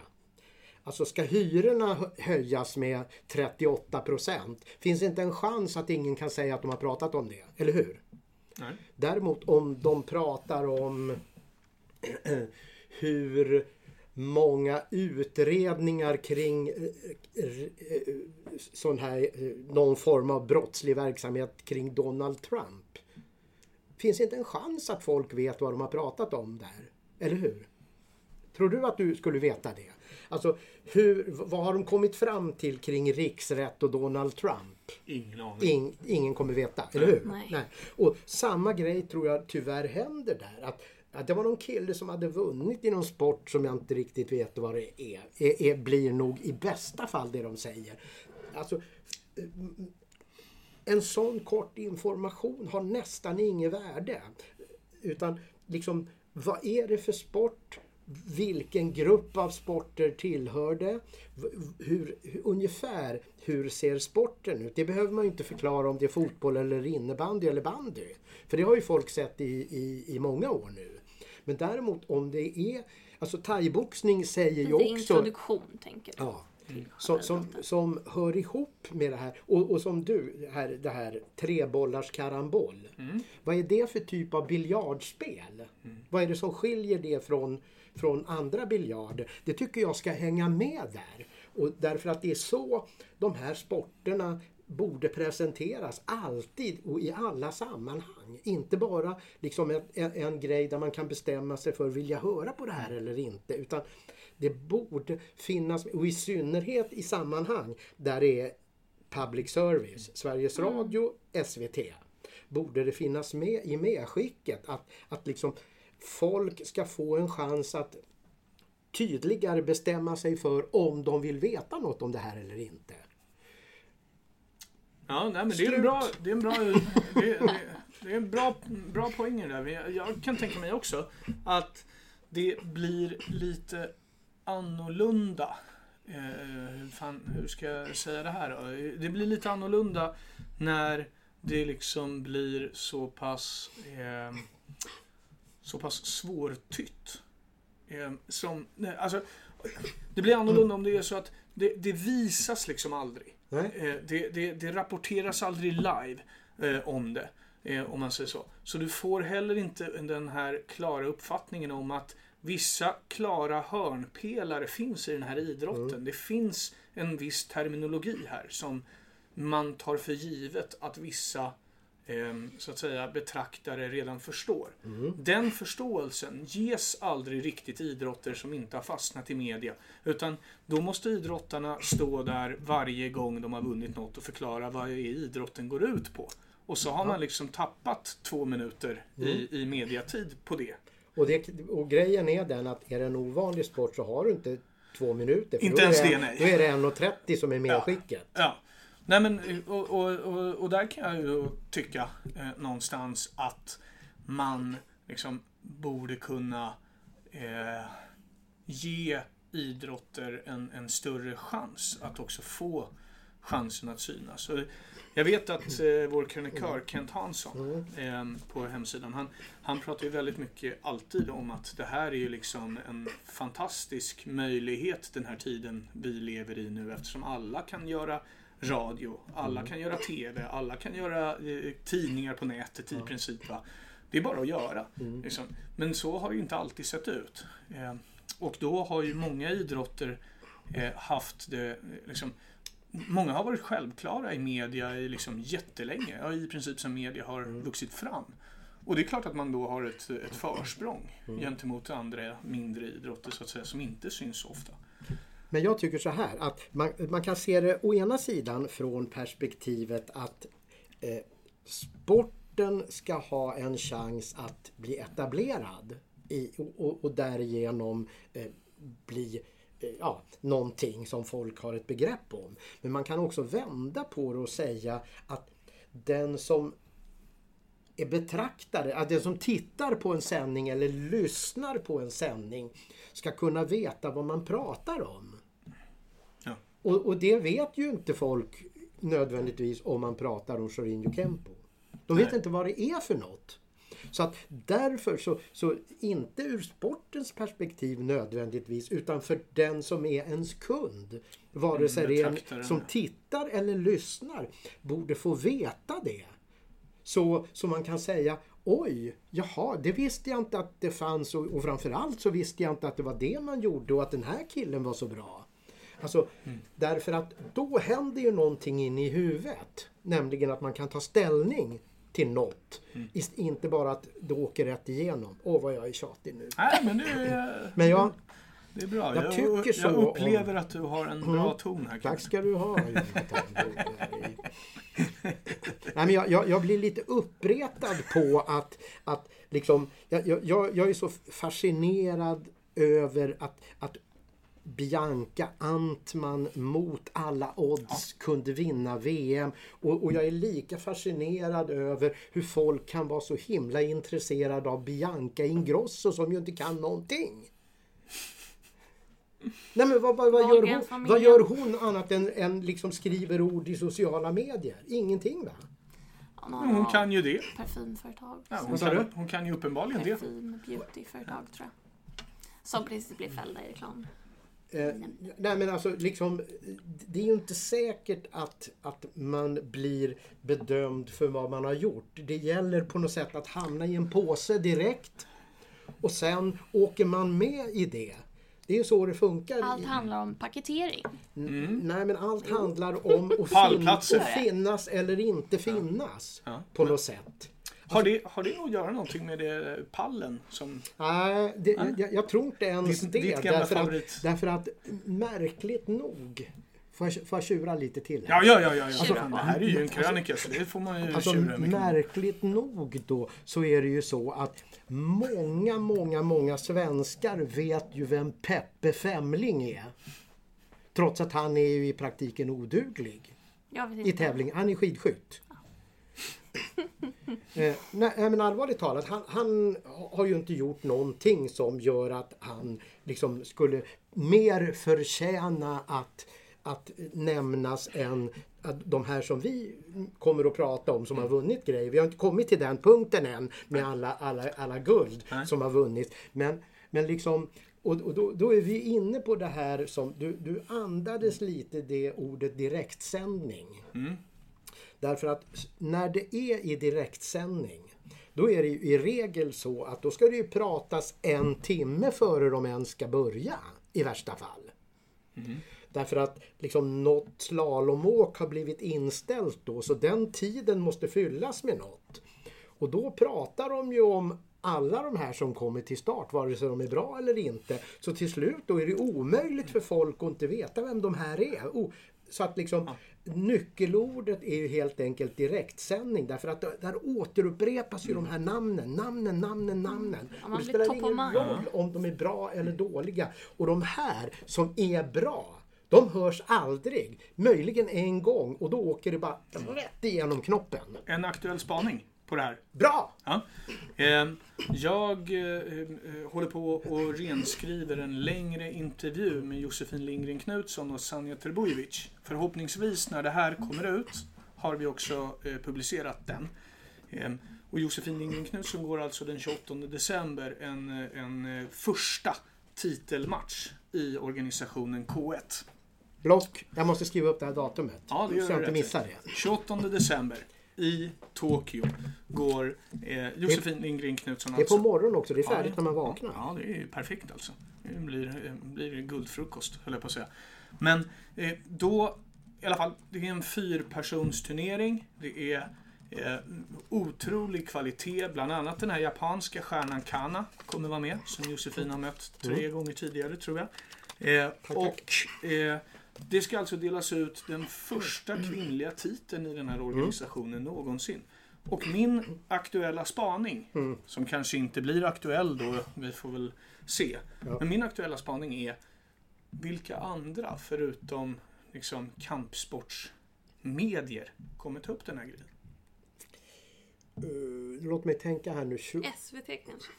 Alltså ska hyrorna hö- höjas med 38 procent finns inte en chans att ingen kan säga att de har pratat om det, eller hur? Nej. Däremot om de pratar om hur många utredningar kring eh, eh, sån här, eh, någon form av brottslig verksamhet kring Donald Trump. Finns inte en chans att folk vet vad de har pratat om där. Eller hur? Tror du att du skulle veta det? Alltså, hur, vad har de kommit fram till kring riksrätt och Donald Trump? Ingen aning. In, ingen kommer veta, eller hur? Nej. Och samma grej tror jag tyvärr händer där. Att, att det var någon kille som hade vunnit i någon sport som jag inte riktigt vet vad det är. är, är blir nog i bästa fall det de säger. Alltså, en sån kort information har nästan inget värde. Utan liksom, vad är det för sport? Vilken grupp av sporter tillhör det? V- Hur, ungefär hur ser sporten ut? Det behöver man ju inte förklara om det är fotboll eller innebandy eller bandy. För det har ju folk sett i, i, i många år nu. Men däremot om det är, alltså thaiboxning säger ju också... introduktion tänker du. Ja. Som, som, som hör ihop med det här. Och, och som du, här, det här trebollars karambol. Vad är det för typ av biljardspel? Vad är det som skiljer det från, från andra biljarder? Det tycker jag ska hänga med där. Och därför att det är så de här sporterna borde presenteras alltid och i alla sammanhang. Inte bara liksom en, en, en grej där man kan bestämma sig för vill jag höra på det här eller inte. Utan det borde finnas, och i synnerhet i sammanhang där det är public service, Sveriges Radio, SVT. Borde det finnas med i medskicket att, att liksom folk ska få en chans att tydligare bestämma sig för om de vill veta något om det här eller inte. Ja, nej, men det är en bra, det är en bra, det, det, det är en bra, bra poäng där. Jag kan tänka mig också att det blir lite annorlunda. Eh, hur, fan, hur ska jag säga det här då? Det blir lite annorlunda när det liksom blir så pass eh, så pass svårtytt. Eh, som, nej, alltså, det blir annorlunda om det är så att det, det visas liksom aldrig. Nej? Eh, det, det, det rapporteras aldrig live eh, om det. Eh, om man säger så. Så du får heller inte den här klara uppfattningen om att vissa klara hörnpelare finns i den här idrotten. Det finns en viss terminologi här som man tar för givet att vissa så att säga betraktare redan förstår. Den förståelsen ges aldrig riktigt idrotter som inte har fastnat i media. Utan då måste idrottarna stå där varje gång de har vunnit något och förklara vad idrotten går ut på. Och så har man liksom tappat två minuter i, i mediatid på det. Och, det, och grejen är den att är det en ovanlig sport så har du inte två minuter. Inte ens är det, nej. Då är det 1.30 som är medskicket. Ja. Nej men och, och, och, och där kan jag ju tycka eh, någonstans att man liksom borde kunna eh, ge idrotter en, en större chans att också få chansen att synas. Så jag vet att eh, vår krönikör Kent Hansson eh, på hemsidan, han, han pratar ju väldigt mycket alltid om att det här är ju liksom en fantastisk möjlighet den här tiden vi lever i nu eftersom alla kan göra radio, alla kan göra TV, alla kan göra eh, tidningar på nätet i princip. Va? Det är bara att göra. Liksom. Men så har det inte alltid sett ut. Eh, och då har ju många idrotter eh, haft det, eh, liksom, Många har varit självklara i media i liksom jättelänge, ja, i princip som media har vuxit fram. Och det är klart att man då har ett, ett försprång gentemot andra mindre idrotter så att säga, som inte syns så ofta. Men jag tycker så här att man, man kan se det å ena sidan från perspektivet att eh, sporten ska ha en chans att bli etablerad i, och, och, och därigenom eh, bli eh, ja, någonting som folk har ett begrepp om. Men man kan också vända på det och säga att den som är betraktare, att den som tittar på en sändning eller lyssnar på en sändning ska kunna veta vad man pratar om. Och, och det vet ju inte folk nödvändigtvis om man pratar om Jorginho Kempo. De vet Nej. inte vad det är för något. Så att därför så, så inte ur sportens perspektiv nödvändigtvis utan för den som är ens kund. Vare sig det är en som tittar eller lyssnar borde få veta det. Så, så man kan säga Oj, jaha, det visste jag inte att det fanns och, och framförallt så visste jag inte att det var det man gjorde och att den här killen var så bra. Alltså, därför att då händer ju någonting inne i huvudet. Nämligen att man kan ta ställning till något. Ist- Inte bara att det åker rätt igenom. Åh, vad jag är tjatig nu. Nej, men det är, Men jag, det är bra. Jag tycker jag upplever att du har en bra ton här. Tack ska du ha. Nej, men jag, jag, jag blir lite uppretad på att, att liksom, jag, jag, jag jag är så fascinerad över att, att Bianca Antman mot alla odds kunde vinna VM. Och, och jag är lika fascinerad över hur folk kan vara så himla intresserade av Bianca Ingrosso som ju inte kan någonting. Nej men vad, vad, vad, gör, hon, vad gör hon annat än, än liksom skriver ord i sociala medier? Ingenting va? Ja, Men Hon kan ju det. Parfymföretag. Ja, hon, kan, hon kan ju uppenbarligen det. Parfym, beautyföretag tror jag. Som precis blev fällda i reklam. Eh, nej men alltså liksom, det är ju inte säkert att, att man blir bedömd för vad man har gjort. Det gäller på något sätt att hamna i en påse direkt och sen åker man med i det. Det är ju så det funkar. Allt handlar om paketering. Nej men allt handlar om att, fin- att finnas eller inte finnas Ja. på något sätt. Har det, har det att göra någonting med det pallen som... Nej, det, jag, jag tror inte ens Ditt- det. ditt därför, favorit. att, därför att märkligt nog, får jag, får jag tjura lite till? Ja, här? ja, ja. ja, ja. På. det här är ju en krönika så det får man ju Alltså tjura mycket märkligt nog då så är det ju så att många, många, många svenskar vet ju vem Peppe Femling är. Trots att han är ju i praktiken oduglig Jag vet i tävling. Han är skidskytt. Eh, nej, men allvarligt talat, han, han har ju inte gjort någonting som gör att han liksom skulle mer förtjäna att, att nämnas än att de här som vi kommer att prata om som har vunnit grejer. Vi har inte kommit till den punkten än med alla, alla, alla guld Nej. som har vunnit. Men, men liksom och, då, då är vi inne på det här som du, du andades lite det ordet direktsändning. Därför att när det är i direktsändning då är det ju i regel så att då ska det ju pratas en timme före de ens ska börja i värsta fall. Därför att liksom något slalomåk har blivit inställt då så den tiden måste fyllas med något. Och då pratar de ju om alla de här som kommer till start, vare sig de är bra eller inte. Så till slut då är det omöjligt för folk att inte veta vem de här är. Oh, så att liksom nyckelordet är ju helt enkelt direktsändning därför att där återupprepas ju de här namnen, namnen, namnen, namnen. Ja, Och det blir spelar ingen roll om de är bra eller dåliga. Och de här som är bra, de hörs aldrig. Möjligen en gång och då åker det bara rätt igenom knoppen. En aktuell spaning på det här. Bra! Ja. Eh, jag eh, eh, håller på och renskriver en längre intervju med Josefin Lindgren Knutsson och Sanja Terbojevic. Förhoppningsvis när det här kommer ut har vi också eh, publicerat den. Eh, och Josefin Lindgren Knutsson går alltså den 28 december en, en första titelmatch i organisationen K1. Block. Jag måste skriva upp det här datumet. Ja, det gör så jag inte missar det. 28 december i Tokyo går eh, Josefin Lindgren Knutsson Det är på alltså. morgonen också. Det är färdigt Ja, när man vaknar. Ja, det är ju perfekt alltså. Det blir, eh, blir guldfrukost, höll jag på att säga. Men eh, då, i alla fall, det är en fyrpersonsturnering. Det är eh, otrolig kvalitet. Bland annat den här japanska stjärnan Kana kommer vara med. Som Josefin har mött tre gånger tidigare, tror jag. Eh, tack. och eh, det ska alltså delas ut den första kvinnliga titeln i den här organisationen någonsin. Och min aktuella spaning, som kanske inte blir aktuell då, vi får väl se. Ja. Men min aktuella spaning är vilka andra förutom liksom kampsportsmedier kommer ta upp den här grejen? Uh, låt mig tänka här nu. SVT kanske?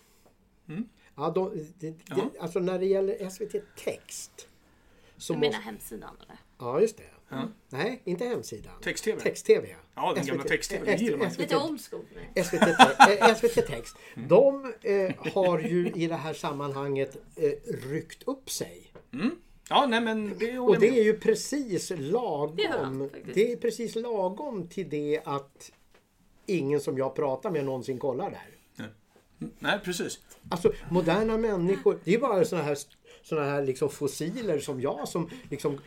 Ja, de, det, det, Ja. Alltså när det gäller SVT Text så Du menar måste... hemsidan eller? Ja, just det. Ja. Nej, inte hemsidan. Text-tv. Text-tv. Ja, den gamla SVT text-tv, det man. SVT Lite mig. SVT, SVT Text. Mm. De eh, har ju i det här sammanhanget eh, ryckt upp sig. Ja, nej men det Och det är ju precis Det lagom. han, faktiskt. Det är precis lagom till det att ingen som jag pratar med någonsin kollar där. Nej, precis. Alltså moderna människor, det är bara såna här, såna här liksom fossiler som jag som liksom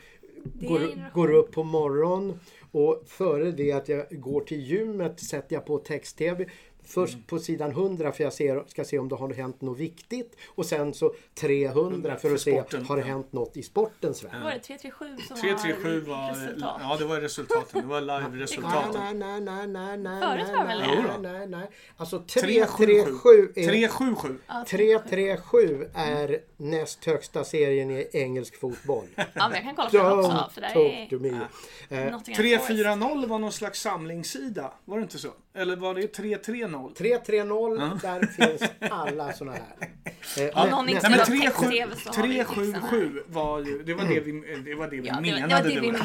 går, går upp på morgon och före det att jag går till gymmet sätter jag på text-tv. Först Mm. på sidan 100 för jag ser, ska se om det har hänt något viktigt och sen så 300 för För att se sporten, har det ja. hänt något i sportens värld. Var det 337 som 337 var var... resultat? Ja, det var resultaten. Det var Nej, live-resultaten. nej, nej, nej, nej, Förut var det väl nej, det? nej, nej, nej. Alltså 377. 337 är 377. Ja, 337 är näst högsta serien i engelsk fotboll. Ja, men jag kan kolla på den också. För det talk to är me. Eh, Nottingham Forest. 340 var någon slags samlingssida. Var det inte så? Eller var det 330? 330, där finns alla såna här. Eh, Om någon inte Nej men Till 37 text-tv så har vi liksom 377 var ju... Det var det vi, det var det vi Ja, det, var- menade. det var det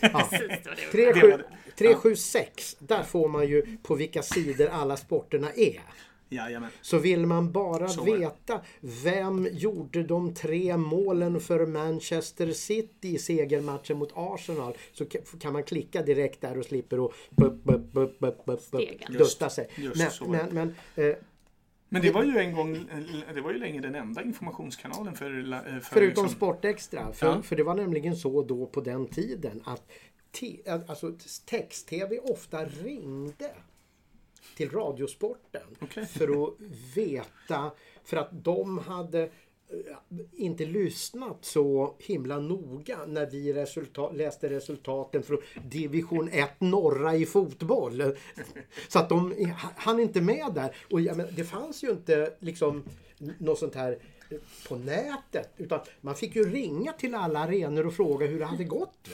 vi. Precis, det var det vi menade. 37 det var det. 376, där får man ju på vilka sidor alla sporterna är. Jajamän. Så vill man bara Så veta vem gjorde de tre målen för Manchester City i segermatchen mot Arsenal så ka- kan man klicka direkt där och slipper att bup, bup, bup, bup, bup, Stegen. bup, dutta sig. just Men, men, men eh, Men det var ju en gång... Det var ju länge den enda informationskanalen för... la- för förutom liksom- Sportextra. För, Ja. för det var nämligen så då på den tiden att te, alltså, text-tv ofta ringde till Radiosporten Okej. för att veta, för att de hade eh, inte lyssnat så himla noga när vi resulta- läste resultaten från division 1 norra i fotboll. Så att de hann inte med där. Och men, det fanns ju inte liksom något sånt här på nätet. Utan man fick ju ringa till alla arenor och fråga hur det hade gått.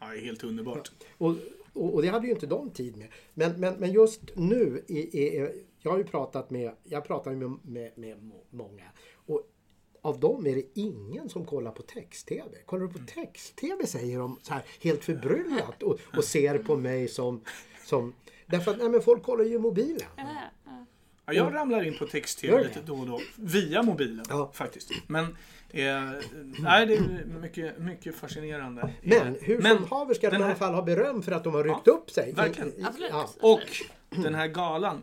Ja, helt underbart. Och, och, och det hade ju inte de tid med. Men, men, men just nu, i, i, jag har ju pratat med, jag pratar med, med, med må- många. Och av dem är det ingen som kollar på text-tv. Kollar du på text-tv säger de så här helt förbryllat och, och ser på mig som, som Därför att nej, men folk kollar ju mobilen. Ja, ja. Ja, jag ramlar in på text-tv lite då och då. Via mobilen Ja. faktiskt. Men eh, nej, det är mycket, mycket fascinerande. Men hur Men som haver ska de i alla här- fall ha beröm för att de har ryckt Ja, upp sig. verkligen. I- i- Absolut. Ja. Och den här galan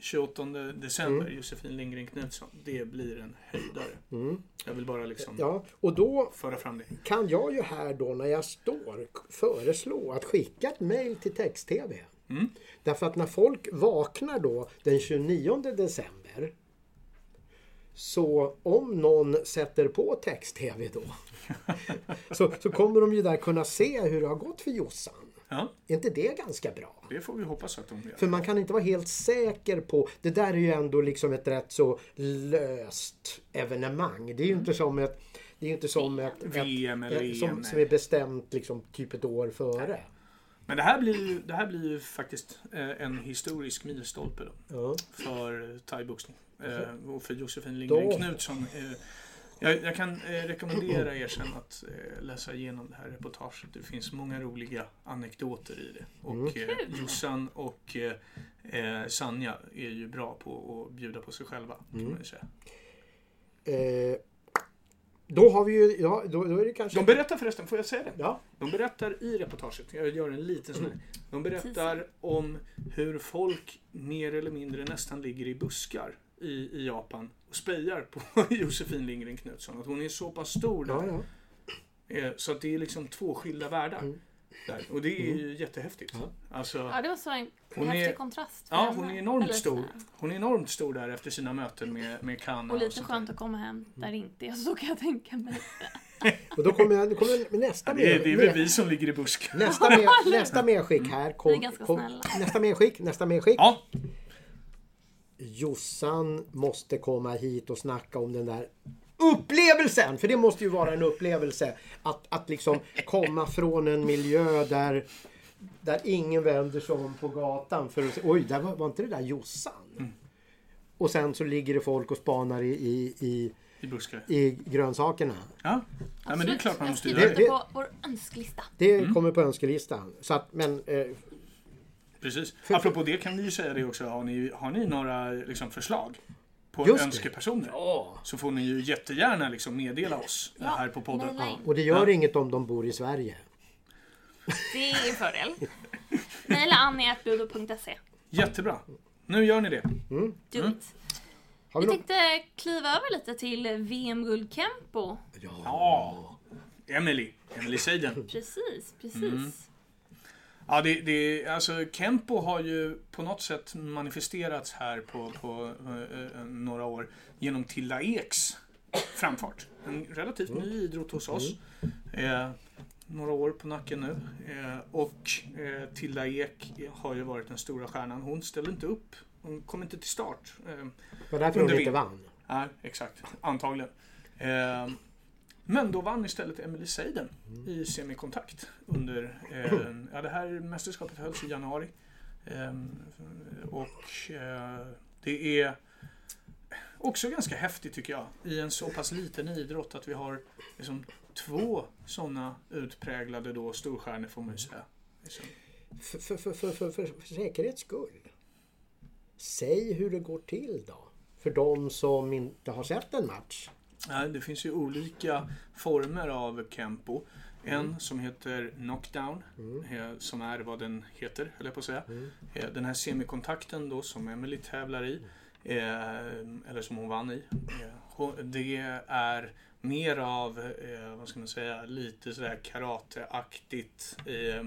28 december, Mm. Josefin Lindgren Knutsson, det blir en höjdare. Mm. Jag vill bara liksom ja, och då föra fram det. kan jag ju här då när jag står föreslå att skicka ett mail till text-tv. Mm. Därför att när folk vaknar då den 29 december så om någon sätter på text-tv då så, så kommer de ju där kunna se hur det har gått för Jossan. Ja, Är inte det ganska bra? det får vi hoppas att de gör. För man kan inte vara helt säker på, det där är ju ändå liksom ett rätt så löst evenemang. Det är ju inte som ett, det är ju inte som ett, VM ett, eller ett som, EM. som är bestämt liksom typ ett år före. Men det här blir ju, det här blir ju faktiskt eh, en historisk milstolpe då, Ja. för thaiboxning. Eh, och för Josefin Lindgren Då- Knutsson. Eh, jag, jag kan eh, rekommendera er sen att eh, läsa igenom det här reportaget. Det finns många roliga anekdoter i det. Och eh, Jossan och eh, Sanja är ju bra på att bjuda på sig själva. Kan man ju säga. Då har vi ju, ja, då, då är det kanske... De berättar förresten, får jag säga det? ja, De berättar i reportaget, jag gör en liten sån här. De berättar om hur folk mer eller mindre nästan ligger i buskar i, i Japan och spejar på Josefin Lindgren Knutsson. Att hon är så pass stor där. ja, ja. Eh, Så att det är liksom två skilda världar. Mm. Där. Och det är ju jättehäftigt. Alltså, ja, det var så en Hon häftig är- kontrast. ja, hon är enormt stor. Hon är enormt stor där efter sina möten med, med Kana. Och lite där. skönt att komma hem där det inte är så kan jag tänka mig. Och då kommer, jag, då kommer nästa Ja, det, är, det är väl med, vi som ligger i busken. nästa, med, nästa medskick här. Kom, Vi är ganska snälla. nästa medskick, nästa medskick. Ja, Jossan måste komma hit och snacka om den där upplevelsen! För det måste ju vara en upplevelse. Att, att liksom komma från en miljö där, där ingen vänder sig om på gatan för att se, oj, där var, var inte det där Jossan? Och sen så ligger det folk och spanar i, i, i, i buskar. i grönsakerna. Ja. Ja, men det är Absolut. klart man måste göra det. det på vår önskelista. Det kommer på önskelistan. Så att, men eh, Precis. Apropå det kan ni ju säga det också. Har ni, har ni några liksom, förslag på Just önskepersoner? Så får ni ju jättegärna liksom, meddela oss Ja, här på podden. in. och det gör Ja. inget om de bor i Sverige. Det är en fördel. Mejla annie.budo.se. Jättebra. Nu gör ni det. Do it. Har Vi tänkte kliva över lite till VM-guld Kempo. Ja. Emily. Emily Seiden. Precis, precis. Mm. Ja, det, det, alltså Kempo har ju på något sätt manifesterats här på, på eh, eh, några år genom Tilda Eks framfart. En relativt ny idrott hos oss. Eh, några år på nacken nu. Eh, och eh, Tilda Ek har ju varit den stora stjärnan. Hon ställde inte upp. Hon kom inte till start. Eh, Det var därför Under inte vann. Nej, exakt. Antagligen. Men då vann istället Emily Seiden i semikontakt under... Eh, ja, det här mästerskapet hölls i januari. Eh, och eh, det är också ganska häftigt tycker jag i en så pass liten idrott att vi har liksom, två sådana utpräglade då storstjärnor får man ju säga. Liksom. För, för, för, för, för, för, för säkerhets skull. Säg hur det går till då. För de som inte har sett en match. Nej, det finns ju olika former av Kempo. En som heter Knockdown, eh, som är vad den heter, höll jag på att säga. Eh, Den här semikontakten då som Emily tävlar i, eh, eller som hon vann i, det är mer av, vad ska man säga, lite sådär karateaktigt eh, eh,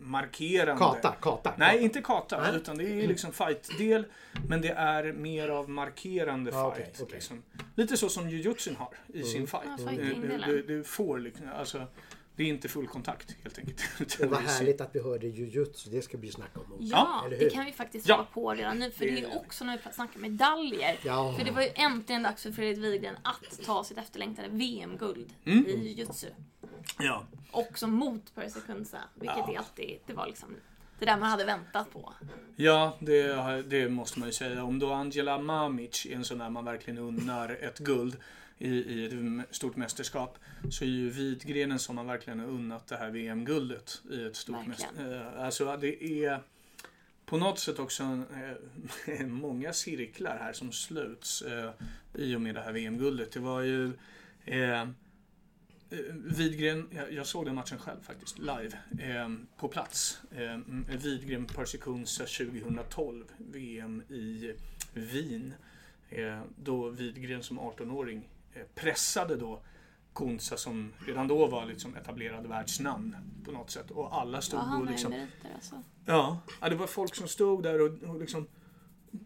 markerande. Kata, kata. Nej, kata. inte kata, Nej. utan det är liksom fight-del. Men det är mer av markerande Ja, okej, fight. okej. Liksom. Lite så som jujutsun har i sin fight. Ja, du, du, du får liksom, alltså, det är inte full kontakt helt enkelt. Det var är härligt att vi hörde jujutsu. Det ska bli snack om också. Ja, eller det hur? kan vi faktiskt Ja. hoppa på redan nu. För det är ju Det- också när vi snackar medaljer. Ja. För det var ju äntligen dags för Fredrik Wigren att ta sitt efterlängtade VM-guld Mm. i jujutsu. Ja. Också mot Percy Kunsa. Vilket Ja. är alltid, det var liksom det där man hade väntat på. Ja, det, det måste man ju säga. Om då Angela Mamic är en sån där man verkligen unnar ett guld i, i ett stort mästerskap så är ju Widgrenen som man verkligen har unnat det här VM-guldet i ett stort mästerskap. Alltså det är på något sätt också eh, många cirklar här som sluts eh, i och med det här VM-guldet. Det var ju eh, Eh, Widgren, jag, jag såg den matchen själv faktiskt, live, eh, på plats. Eh, Widgren Percy Kunsa 2012, VM i Wien. Eh, då Widgren som 18-åring eh, pressade då Kunsa som redan då var liksom etablerad världsnamn på något sätt. Och alla stod Ja, han och är liksom... alltså. Ja, ja, det var folk som stod där och, och liksom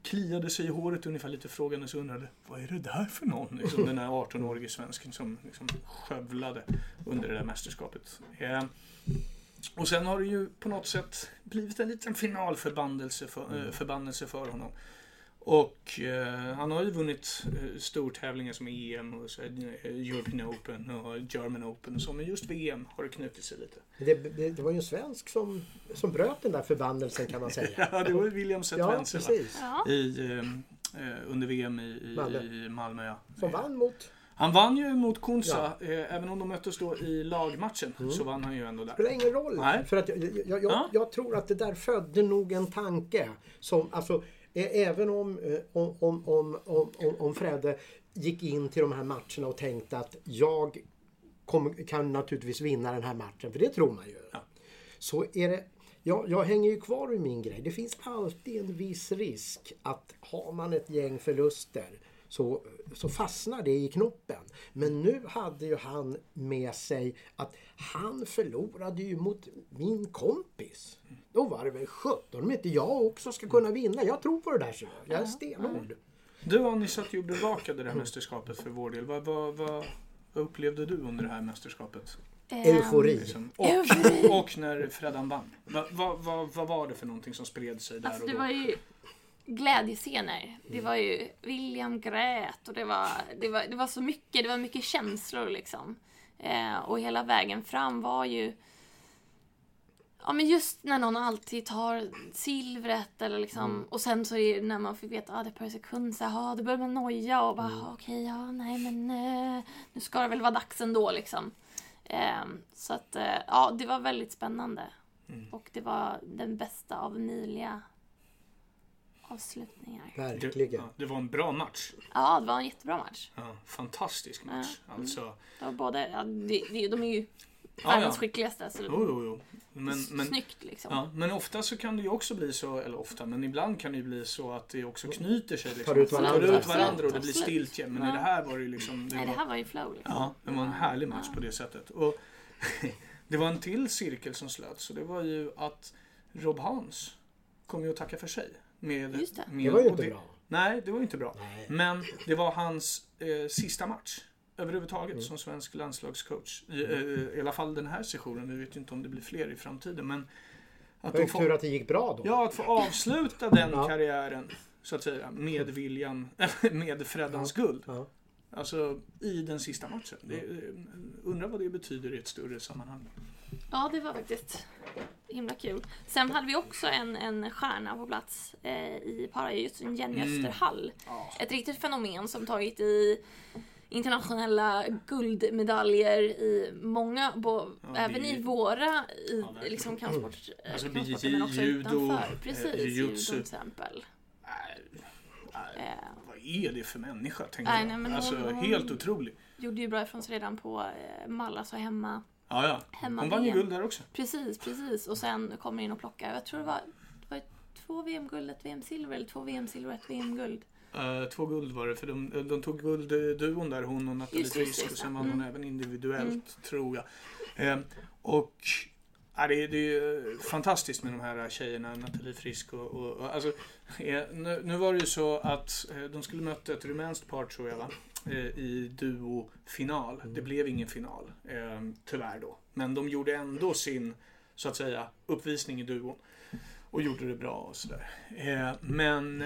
kliade sig i håret ungefär lite frågande och undrade vad är det där för någon? Liksom den här 18-årige svensken som liksom skövlade under det där mästerskapet. Eh, och sen har det ju på något sätt blivit en liten finalförbannelse för, eh, förbannelse för honom. Och eh, han har ju vunnit eh, stortävlingar som EM och så, eh, European Open och German Open och så. Men just VM har det knutit sig lite. Det, det, det var ju en svensk som, som bröt den där förbannelsen kan man säga. Ja, det var ju William Ja, precis. Ja. i, eh, eh, under VM i, i, Malmö. i Malmö. Ja. Som vann mot... Han vann ju mot Kunsa, eh, även om de möttes då i lagmatchen så vann han ju ändå där. spelar ingen roll. Nej. För att jag, jag, jag, Ja. jag tror att det där födde nog en tanke. Som, alltså, även om, eh, om, om, om, om, om, om Fredde gick in till de här matcherna och tänkte att jag kommer, kan naturligtvis vinna den här matchen. För det tror man ju. Ja. Så är det... Jag, jag hänger ju kvar vid min grej. Det finns alltid en viss risk att har man ett gäng förluster så, så fastnar det i knoppen. Men nu hade ju han med sig att han förlorade ju mot min kompis. Då var det väl sjutton om inte jag också ska kunna vinna. Jag tror på det där. Så jag är stenhård. Du Annie satt ju och bevakade det här mästerskapet för vår del. Vad, vad, vad, vad upplevde du under det här mästerskapet? Ehm, Eufori. Liksom? Och, Eufori. och när Freddan vann. Vad, vad, vad, vad var det för någonting som spred sig där Alltså och det då? var ju glädjescener. Det var ju William grät och det var, det var, det var så mycket, det var mycket känslor liksom. Eh, och hela vägen fram var ju Ja men just när någon alltid tar silvret eller liksom Mm. och sen så är det när man fick veta att ah, det är per sekund så här, ah, då börjar man noja och bara Mm. ah, okej ja nej men eh, nu ska det väl vara dags ändå liksom. Ehm, så att eh, ja det var väldigt spännande. Mm. Och det var den bästa av möjliga avslutningar. Det, Verkligen. ja, det var en bra match. Ja det var en jättebra match. Ja, fantastisk match. Ja. Alltså, Det var både, ja, det, det, de är ju världens ja. skickligaste. Så jo, jo, jo. Men, men, Snyggt liksom. ja, men ofta så kan det ju också bli så, eller ofta, men ibland kan det ju bli så att det också knyter sig. Liksom. Tar ut varandra. Tar ut varandra och det blir stiltje. Men i Ja. det här var det ju liksom... Det Nej det här var ju flow liksom. Ja, det var en härlig match på det sättet. Och det var en till cirkel som slöts och det var ju att Rob Hans kom ju att tacka för sig. Med, Just det. Med, Det var ju inte bra. Nej, det var inte bra. Nej. Men det var hans eh, sista match överhuvudtaget Mm. som svensk landslagscoach. I, eh, I alla fall den här sessionen. Vi vet ju inte om det blir fler i framtiden. Men att, Det var tur få, att det gick bra då. ja, att få avsluta den Ja. karriären så att säga med viljan, med Freddans guld. Ja. Alltså i den sista matchen. Det, eh, undrar vad det betyder i ett större sammanhang. Ja, det var faktiskt himla kul. Sen hade vi också en, en stjärna på plats eh, i parajutsun, Jenny Mm. Österhall. Ja. Ett riktigt fenomen som tagit i internationella guldmedaljer i många, bo, Ja, även i våra i, Ja, liksom kampsport, eh, Alltså, kampsporter, men också judo, utanför. eh, Precis, jujutsu. judo till exempel. Nej, Eh, vad är det för människa? Tänker Nej, jag. nej, alltså hon- hon- helt otrolig. gjorde ju bra ifrån sig redan på eh, Malla, så hemma. Ja, ja. hemma Hon vann ju guld där också. Precis, precis. Och sen kommer in och plockar, jag tror det var, det var två VM-guld, ett VM-silver eller två VM-silver och ett VM-guld. Eh, två guld var det, för de, de tog guldduon där, hon och Nathalie Frisk. Och sen vann hon Mm. även individuellt, Mm. tror jag. Eh, och ja, det, är- det är ju fantastiskt med de här tjejerna, Nathalie Frisk och... och, och alltså, eh, nu, nu var det ju så att eh, de skulle möta ett rumänskt par, tror jag, va? Eh, i duofinal. Mm. Det blev ingen final, eh, tyvärr då. Men de gjorde ändå sin, så att säga, uppvisning i duon. Och gjorde det bra och sådär. Eh, men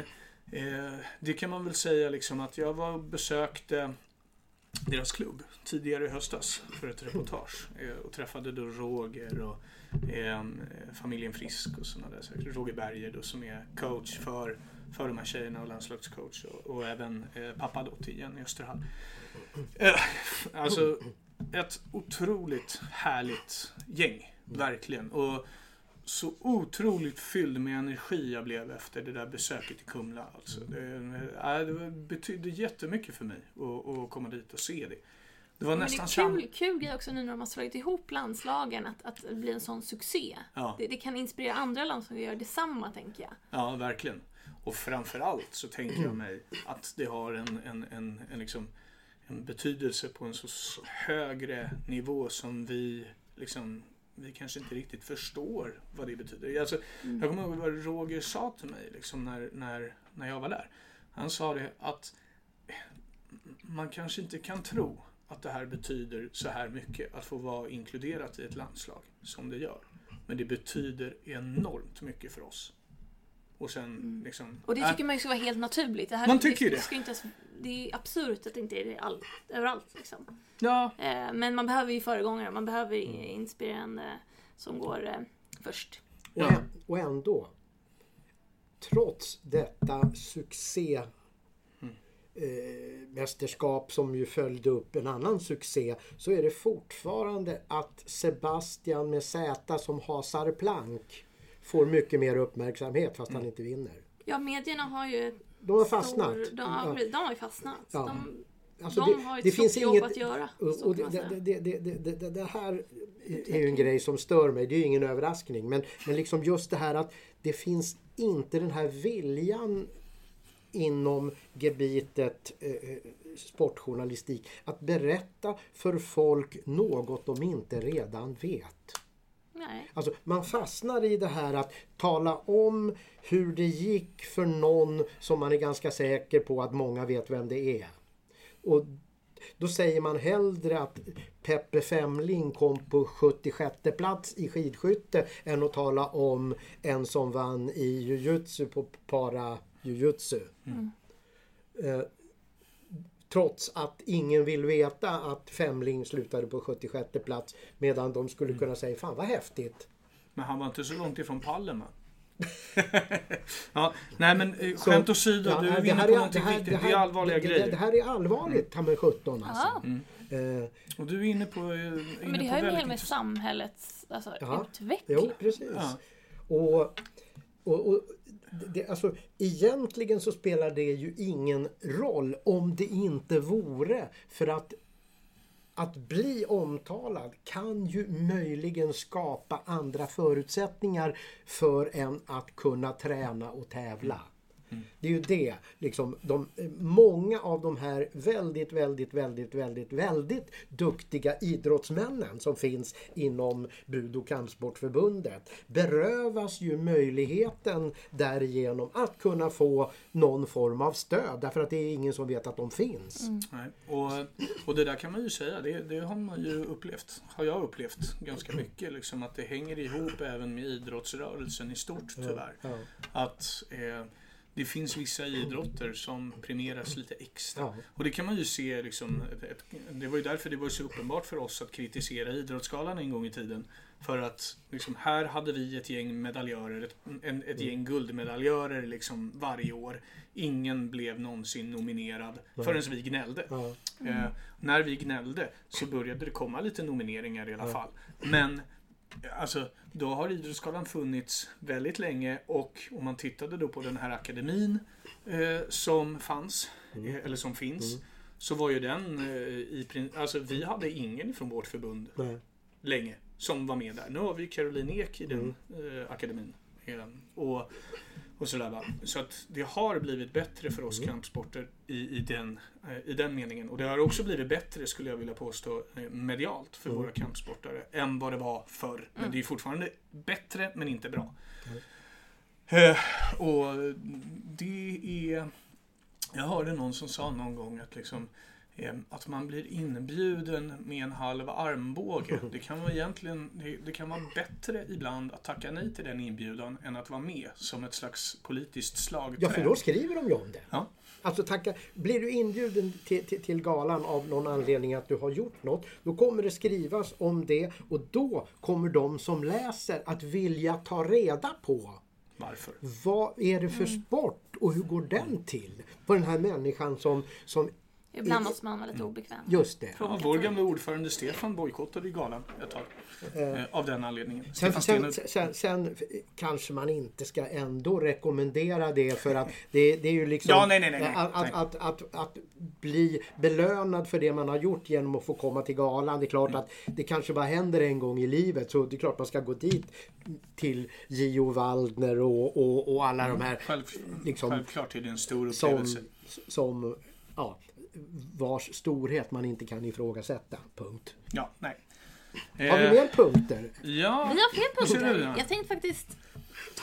eh, det kan man väl säga liksom att jag var och besökte deras klubb tidigare i höstas för ett reportage. Eh, och träffade då Roger och eh, familjen Frisk och sådana där saker. Roger Berger då som är coach för, för de här tjejerna och landslagscoach och, och även eh, pappa då till Jenny Österhall. Eh, alltså ett otroligt härligt gäng, verkligen. Och så otroligt fylld med energi jag blev efter det där besöket i Kumla. Alltså. Det, äh, det betydde jättemycket för mig att, att komma dit och se det. Det var Men det nästan är sam- kul, kul grej också nu när de har slagit ihop landslagen att, att blir en sån succé. Ja, Det, det kan inspirera andra landslag att göra detsamma tänker jag. ja, verkligen. Och framförallt så tänker jag mig att det har en, en, en, en, liksom, en betydelse på en så högre nivå som vi liksom vi kanske inte riktigt förstår vad det betyder. Alltså, Mm. Jag kommer ihåg vad Roger sa till mig liksom, när, när, när jag var där. Han sa det att man kanske inte kan tro att det här betyder så här mycket att få vara inkluderat i ett landslag som det gör. Men det betyder enormt mycket för oss. Och sen liksom... Mm. Och det äh, tycker man ju ska vara helt naturligt. Det här, Man tycker ju det. Ska inte, ens- det är absurt att det inte är det all, överallt. Liksom. ja, Eh, men man behöver ju föregångare, man behöver Mm. ju inspirerande som går eh, först. Och, Ja. och ändå, trots detta succé Mm. eh, mästerskap som ju följde upp en annan succé så är det fortfarande att Sebastian med Z som hasar plank får mycket mer uppmärksamhet fast Mm. han inte vinner. Ja, medierna har ju... De har fastnat. Stor, de, har, de har ju fastnat. Ja. De, Alltså de det- har ju det ett finns stort jobb inget- att göra. Och, och det, det, det, det, det, det, det här är ju en grej som stör mig. Det är ju ingen överraskning. Men, men liksom just det här att det finns inte den här viljan inom gebitet eh, sportjournalistik att berätta för folk något de inte redan vet. Nej. Alltså man fastnar i det här att tala om hur det gick för någon som man är ganska säker på att många vet vem det är. Och då säger man hellre att Peppe Femling kom på 76 plats i skidskytte än att tala om en som vann i jujutsu på para jujutsu. Eh, trots att ingen vill veta att Femling slutade på 76 plats medan de skulle kunna säga fan vad häftigt. Men han var inte så långt ifrån pallen va? ja, nej men eh, skämt åsido, Ja, du är det inne här på är- någonting det här- viktigt. det Det är här- allvarliga det, grejer. Mm. Det, det här är allvarligt, ta mig sjutton alltså. Ja. Eh, Och du är inne på, eh, inne Men det har ju väldigt med, samhällets alltså, Ja. utveckling. Jo, precis. Ja. Och, och, och det, alltså, egentligen så spelar det ju ingen roll om det inte vore för att att bli omtalad kan ju möjligen skapa andra förutsättningar för en att kunna träna och tävla. Det är ju det, liksom, de, många av de här väldigt, väldigt, väldigt, väldigt, väldigt duktiga idrottsmännen som finns inom Bud och kampsportförbundet berövas ju möjligheten därigenom att kunna få någon form av stöd därför att det är ingen som vet att de finns. Nej. Och, och det där kan man ju säga, det, det har man ju upplevt. Har jag upplevt ganska mycket. Liksom, att det hänger ihop även med idrottsrörelsen i stort tyvärr. Ja. Att eh, det finns vissa idrotter som premieras lite extra. Ja. Och det kan man ju se, liksom, ett, det var ju därför det var så uppenbart för oss att kritisera Idrottsgalan en gång i tiden. För att liksom, här hade vi ett gäng medaljörer, ett, en, ett gäng guldmedaljörer liksom, varje år. Ingen blev någonsin nominerad förrän vi gnällde. Ja. Eh, när vi gnällde så började det komma lite nomineringar i alla fall. Men alltså, då har Idrottsgalan funnits väldigt länge och om man tittade då på den här akademin eh, som fanns, eh, eller som finns, så var ju den eh, i Alltså vi hade ingen från vårt förbund Nej. länge som var med där. Nu har vi Caroline Ek i den eh, akademin. Eh, och, och sådär va. Så att det har blivit bättre för oss kampsporter i, i, den, eh, i den meningen. Och det har också blivit bättre, skulle jag vilja påstå, eh, medialt för våra kampsportare än vad det var förr. Men det är fortfarande bättre, men inte bra. Eh, och det är... Jag hörde någon som sa någon gång att liksom eh, att man blir inbjuden med en halv armbåge. Det kan vara egentligen det, det kan vara bättre ibland att tacka nej till den inbjudan än att vara med som ett slags politiskt slagträ. Ja, för då skriver de ju om det. Ja. Alltså tacka, blir du inbjuden till, till, till galan av någon anledning att du har gjort något, då kommer det skrivas om det och då kommer de som läser att vilja ta reda på Varför? vad är det för sport och hur går den till? På den här människan som, som Ibland måste man vara lite obekväm. just det. Ja, vår gamla ordförande Stefan bojkottade ju galan ett tag. Eh, av den anledningen. Sen, sen, sen, sen kanske man inte ska ändå rekommendera det för att det, det är ju liksom Ja, nej, nej, nej, nej. Att, att, att, att, att bli belönad för det man har gjort genom att få komma till galan. Det är klart att det kanske bara händer en gång i livet så det är klart man ska gå dit till Gio Waldner och, och, och alla de här Själv, liksom- självklart är det en stor som, upplevelse. som ja, vars storhet man inte kan ifrågasätta. Punkt. Ja, nej. Har vi Eh, mer punkter? Ja, Vi har fler punkter. Jag tänkte faktiskt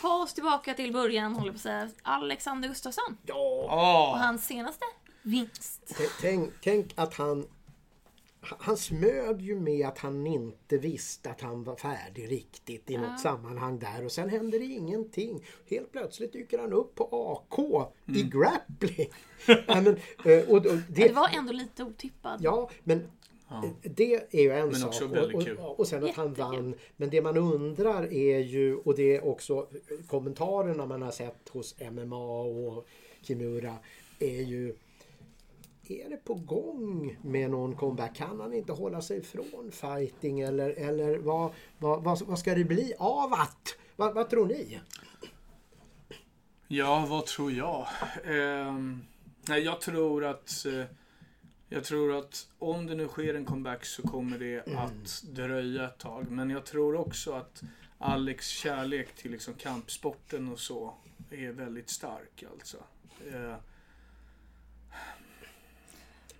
ta oss tillbaka till början, håller på att säga. Alexander Gustafsson Ja. och Åh, hans senaste vinst. T- Tänk, tänk att han... Han smög ju med att han inte visste att han var färdig riktigt i något sammanhang där och sen händer det ingenting. Helt plötsligt dyker han upp på AK i Mm. grappling. ja, men, eh, och, och det, Det var ändå lite otippat. Ja, men eh, det är ju en Men sak. också och, väldigt kul. och, och sen att han Jättekul. vann. Men det man undrar är ju, och det är också kommentarerna man har sett hos MMA och Kimura, är ju är det på gång med någon comeback? Kan han inte hålla sig från fighting eller, eller vad, vad, vad, vad ska det bli av att? Vad, vad tror ni? Ja, vad tror jag? Nej, jag tror att eh, jag tror att om det nu sker en comeback så kommer det Mm. att dröja ett tag. Men jag tror också att Alex kärlek till liksom kampsporten och så är väldigt stark alltså. Eh,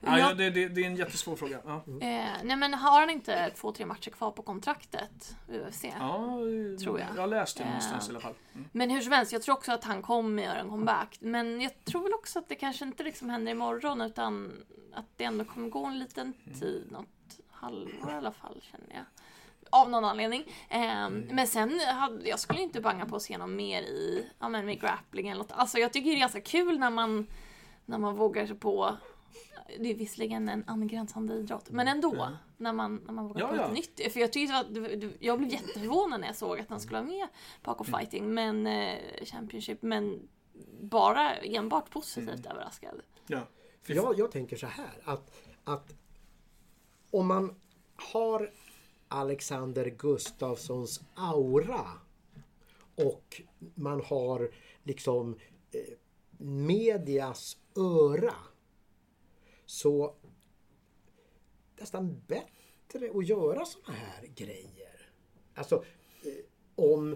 ja, ja, det, det, det är en jättesvår fråga. Ja, Eh, nej men har han inte två, tre matcher kvar på kontraktet UFC? ja Tror jag. Jag läste det Eh. någonstans i alla fall. Mm. Men hur som helst, jag tror också att han kommer göra en comeback. Men jag tror väl också att det kanske inte liksom händer imorgon utan att det ändå kommer gå en liten tid, något halvår i alla fall känner jag. Av någon anledning. Ehm, Men sen, hade, jag skulle inte banga på att se något mer i, ja men med grappling eller något. Alltså jag tycker det är ganska kul när man, när man vågar sig på det är visserligen en angränsande idrott, men ändå. När man, när man vågar Ja, på ja. lite nytt. För jag tyckte att, jag blev jätteförvånad när jag såg att han skulle vara med på AK Mm. Fighting, men, eh, Championship, men bara enbart positivt Mm. överraskad. Ja. För jag, jag tänker så här att, att om man har Alexander Gustafssons aura och man har liksom eh, medias öra så nästan bättre att göra såna här grejer. Alltså eh, om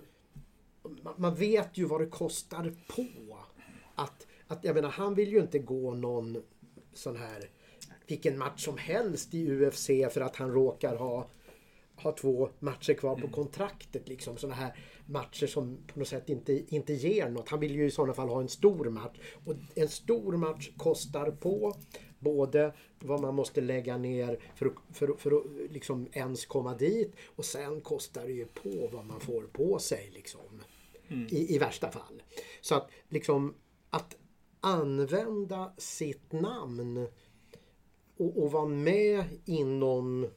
man- man vet ju vad det kostar på. Att, att, jag menar, han vill ju inte gå någon sån här vilken match som helst i UFC för att han råkar ha, ha två matcher kvar på kontraktet. Liksom. Såna här matcher som på något sätt inte, inte ger något. Han vill ju i sådana fall ha en stor match. Och en stor match kostar på både vad man måste lägga ner för att, för, för att liksom ens komma dit och sen kostar det ju på vad man får på sig. Liksom i, i värsta fall. Så att liksom att använda sitt namn och, och vara med inom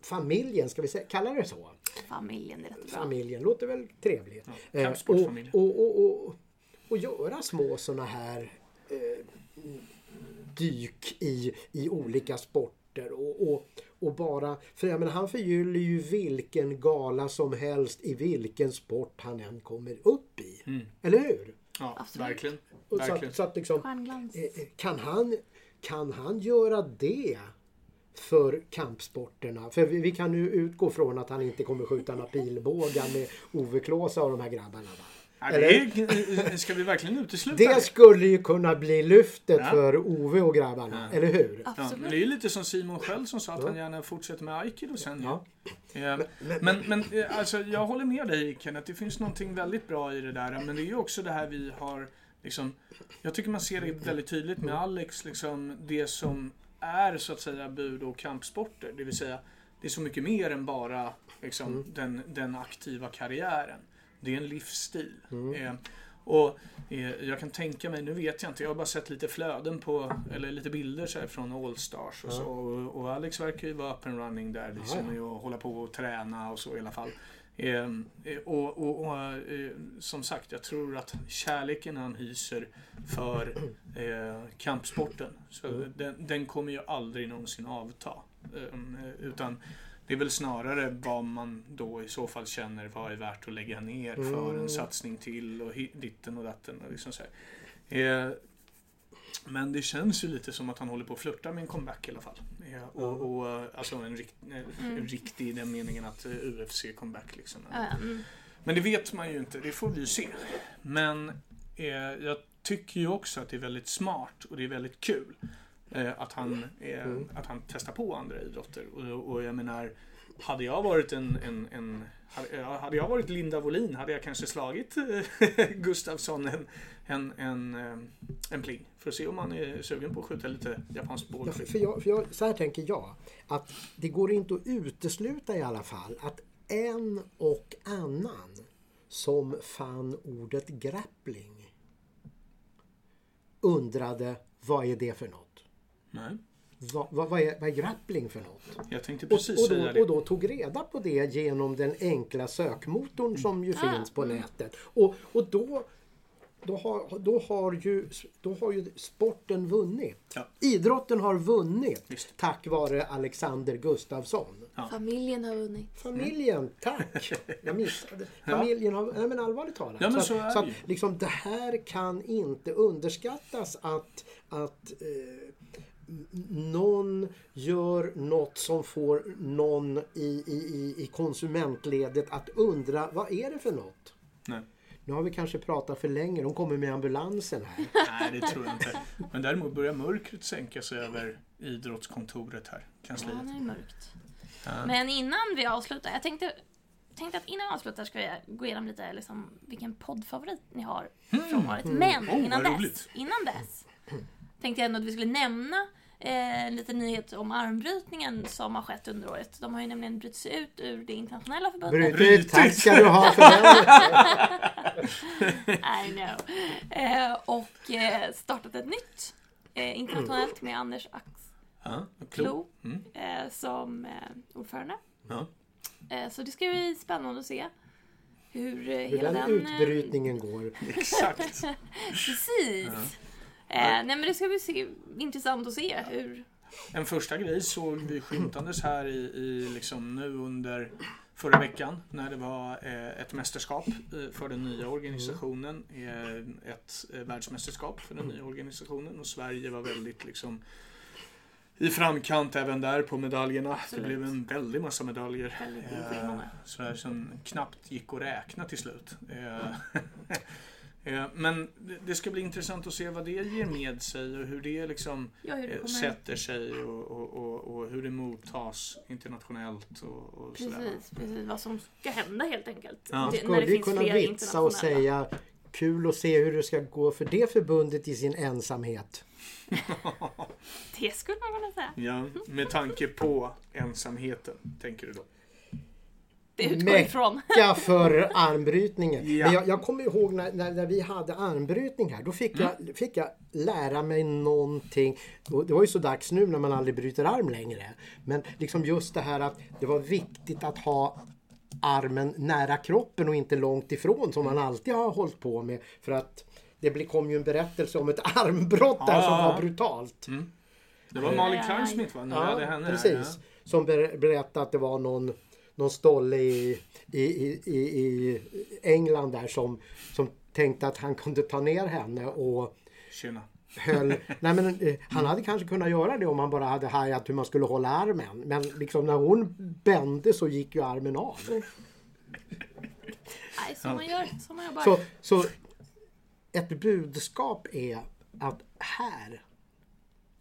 familjen, ska vi säga, kalla det så? Familjen är rätt bra. Familjen låter väl trevligt. Ja, Eh, och, och, och, och, och göra små sådana här eh, dyk i, i olika sporter. Och, och, och bara, för jag menar, han förgyller ju vilken gala som helst i vilken sport han än kommer upp i. Eller hur? Ja, Absolut. verkligen. Så, verkligen. att, så att liksom, eh, eh, kan, han, kan han göra det för kampsporterna? För vi, vi kan nu utgå från att han inte kommer skjuta några pilbågar med Ove Klåsa och de här grabbarna. Va? Ja, är, ska vi verkligen utesluta det? Det skulle ju kunna bli lyftet Ja. för Ove och grabbarna, eller hur? Ja, Absolut. men det är ju lite som Simon själv som sa att han gärna fortsätter med aikido sen. Ja. Ja. Men, men eh, alltså, jag håller med dig Kenneth, det finns någonting väldigt bra i det där. Men det är ju också det här vi har, liksom, jag tycker man ser det väldigt tydligt med Alex, liksom, det som är så att säga bud och kampsporter. Det vill säga, det är så mycket mer än bara liksom, den, den aktiva karriären. Det är en livsstil. Eh, och eh, jag kan tänka mig, nu vet jag inte, jag har bara sett lite flöden på, eller lite bilder så från Allstars och så. Och, och Alex verkar ju vara up and running där liksom, och hålla på och träna och så i alla fall. Eh, eh, och och, och som sagt, jag tror att kärleken han hyser för eh, kampsporten, så den, den kommer ju aldrig någonsin avta. Eh, utan det är väl snarare vad man då i så fall känner vad är värt att lägga ner för Mm. en satsning till och ditten och datten. Och liksom så här. Eh, men det känns ju lite som att han håller på att flirta med en comeback i alla fall. Eh, och, och, eh, alltså en, rikt, eh, en riktig i den meningen att eh, UFC-comeback liksom. Mm. Men det vet man ju inte, det får vi ju se. Men eh, jag tycker ju också att det är väldigt smart och det är väldigt kul att, han, eh, att han testar på andra idrotter. Och, och jag menar, hade jag varit en, en, en hade, ja, jag varit Linda Wåhlin hade jag kanske slagit eh, Gustafsson en, en, en, eh, en pling. För att se om han är sugen på att skjuta lite japansk Ja, för, bålskytte. för jag, för jag, så här tänker jag. Att det går inte att utesluta i alla fall att en och annan som fann ordet grappling undrade vad är det för något? Nej, Vad, vad, vad, är, vad är grappling för något? jag tänkte Och, precis och, säga då, det. och då tog reda på det genom den enkla sökmotorn som ju Ah, finns på nätet. Och, och då, då, har, då, har ju, då har ju sporten vunnit. Ja. Idrotten har vunnit Visst. tack vare Alexander Gustafsson. Ja. Familjen har vunnit. Familjen, tack! Jag missade. Familjen har, nej men allvarligt talat. Ja, men så, så så det att, liksom, det här kan inte underskattas att, att eh, någon gör något som får någon i, i, i, i konsumentledet att undra vad är det för något? Nej. Nu har vi kanske pratat för länge, de kommer med ambulansen här. Nej, det tror jag inte. Men däremot börjar mörkret sänka sig över idrottskontoret här, Ja, kansliet. det är mörkt. Ja. Men innan vi avslutar, jag tänkte, tänkte att innan vi avslutar ska vi gå igenom lite liksom, vilken poddfavorit ni har från året. Men Oh, innan, vad dess, roligt. innan dess tänkte jag ändå att vi skulle nämna eh, lite nyhet om armbrytningen som har skett under året. De har ju nämligen brutit sig ut ur det internationella förbundet. Brutit, tack ska du ha för den. I know. Eh, och eh, startat ett nytt eh, internationellt med Anders Axklo Ja, klo. Mm. eh, som eh, ordförande. Ja. Eh, så det ska bli spännande att se hur, Hur hela den den... utbrytningen går. Exakt. Precis. Eh, nej men det ska bli se, intressant att se hur... En första grej såg vi skymtandes här i, i liksom nu under förra veckan när det var eh, ett mästerskap eh, för den nya organisationen. Eh, ett eh, världsmästerskap för den nya organisationen och Sverige var väldigt liksom i framkant även där på medaljerna. Absolut. Det blev en väldig massa medaljer. Väldigt Eh. Sådär som knappt gick att räkna till slut. Eh, eh, Men det- det ska bli intressant att se vad det ger med sig och hur det liksom Ja, hur det eh, sätter sig och, och, och, och hur det mottas internationellt och, sådär. Precis, precis. Vad som ska hända helt enkelt. Ja. Det, Skulle vi kunna flera vitsa och säga kul att se hur det ska gå för det förbundet i sin ensamhet. Det skulle man kunna säga. Ja, med tanke på ensamheten, tänker du då? Det utgår Mäk- ifrån. Ja, för armbrytningen. Ja. Men jag, jag kommer ihåg när, när, när vi hade armbrytning här. Då fick, jag, fick jag lära mig någonting. Och det var ju så dags nu när man aldrig bryter arm längre. Men liksom just det här att det var viktigt att ha armen nära kroppen och inte långt ifrån som man alltid har hållit på med. För att det kom ju en berättelse om ett armbrott där Ja, som ja, ja. var brutalt. Det var Malin Ja, Kleinsmith va? När vi hade henne precis. här. Som ber, berättade att det var någon, någon stolle i, i, i, i, i England där som, som tänkte att han kunde ta ner henne och. Tjena. höll... nej men, eh, han hade kanske kunnat göra det om han bara hade hajat hur man skulle hålla armen. Men liksom när hon bände så gick ju armen av. Nej, som man gör. Som man gör bara. Så, så ett budskap är att här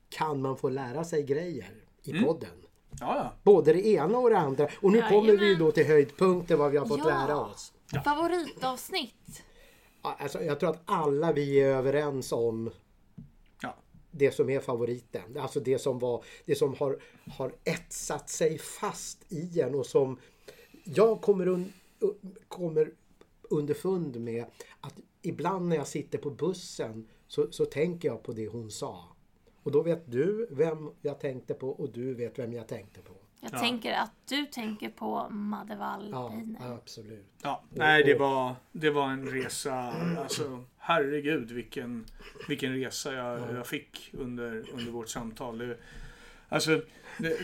kan man få lära sig grejer i podden. Ja, ja. Både det ena och det andra. Och nu Jajamän. kommer vi då till höjdpunkten vad vi har fått Ja. lära oss. Favoritavsnitt. Ja, Alltså, jag tror att alla vi är överens om ja. det som är favoriten. Alltså det som, var, det som har, har etsat sig fast i en och som jag kommer, un, kommer underfund med att ibland när jag sitter på bussen så, så tänker jag på det hon sa. Och då vet du vem jag tänkte på och du vet vem jag tänkte på. Jag Ja. tänker att du tänker på Madde Ja, absolut. Ja, nej det var, det var en resa, alltså herregud vilken, vilken resa jag, jag fick under, under vårt samtal. Det, alltså,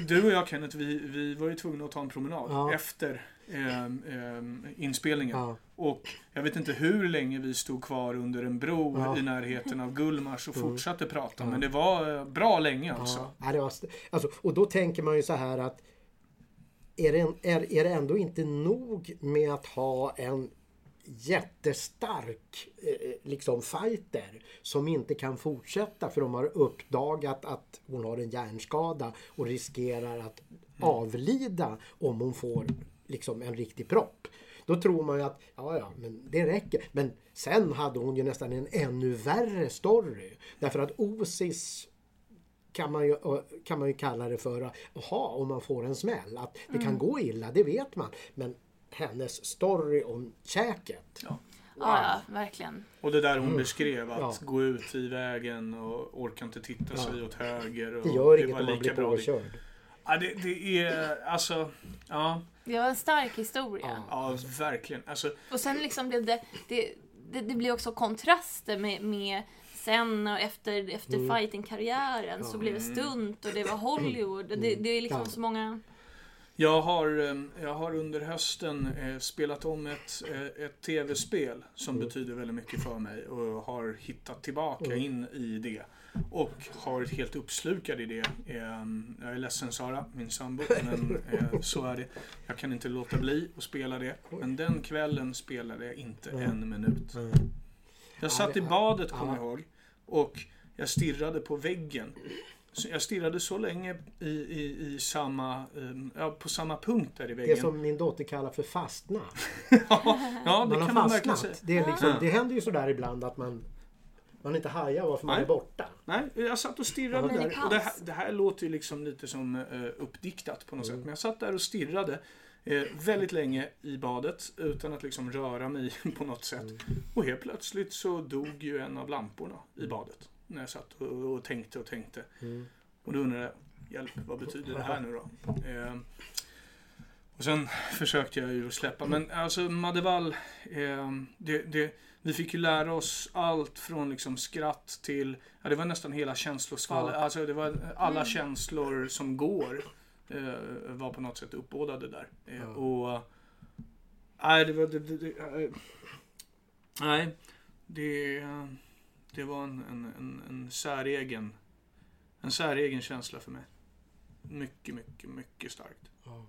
du och jag Kenneth, vi, vi var ju tvungna att ta en promenad Ja. efter ehm, ehm, inspelningen. Ja. Och jag vet inte hur länge vi stod kvar under en bro Ja. Mm. i närheten av Gullmars och fortsatte prata. Men det var eh, bra länge alltså. Ja, det var, alltså, och då tänker man ju så här att är det, en, är, är det ändå inte nog med att ha en jättestark eh, liksom fighter som inte kan fortsätta för de har uppdagat att hon har en hjärnskada och riskerar att avlida om hon får liksom en riktig propp. Då tror man ju att ja, ja, men det räcker. Men sen hade hon ju nästan en ännu värre story. Därför att Osis kan man, ju, kan man ju kalla det för, jaha, om man får en smäll. Att det kan gå illa, det vet man. Men hennes story om käket. Ja. Ja, ja, verkligen. Och det där hon beskrev, att Mm. Ja. gå ut i vägen och orka inte titta sig åt höger. Och Det gör inget var om man lika blir bra. påkörd. Ja, det, det är alltså, ja, Det var en stark historia. ja verkligen. Alltså, Och sen liksom blev det, det, det, det blev också kontraster med, med sen och efter, efter Mm. fighting-karriären så blev det stunt och det var Hollywood. Det, det är liksom Mm. Ja. så många... jag, har, eh, jag har under hösten eh, spelat om ett, eh, ett tv-spel som Mm. betyder väldigt mycket för mig och har hittat tillbaka in i det. Och har varit helt uppslukad i det. Eh, Jag är ledsen Sara, min sambo, men eh, så är det. Jag kan inte låta bli att spela det. Men den kvällen spelade jag inte en minut. Jag satt i det- badet, kommer ja. jag ihåg. Och jag stirrade på väggen. Så jag stirrade så länge i, i, i samma, um, ja, på samma punkt där i Det väggen. som min dotter kallar för fastna. ja, ja, det Man har kan man verkligen säga. fastnat. Det, är liksom, det händer ju sådär ibland att man, man inte hajar varför man Nej. är borta. Nej, jag satt och stirrade Ja. där. Och det, här, det här låter ju liksom lite som uh, uppdiktat på något Mm. sätt. Men jag satt där och stirrade eh, väldigt länge i badet utan att liksom röra mig på något sätt. Mm. Och helt plötsligt så dog ju en av lamporna i badet. När jag satt och, och tänkte och tänkte. Mm. Och då undrade jag, hjälp, vad betyder det här nu då? Eh, och sen försökte jag ju släppa. Men alltså Madevall, eh, det, det, vi fick ju lära oss allt från liksom skratt till, ja det var nästan hela känslosvallet. Ja. Alltså det var alla känslor som går eh, var på något sätt uppbådade där. Eh, Ja. Och nej, det var, det, det, det, eh, nej, det, det var en, en, en, en säregen, en säregen känsla för mig. Mycket, mycket, mycket starkt. Ja.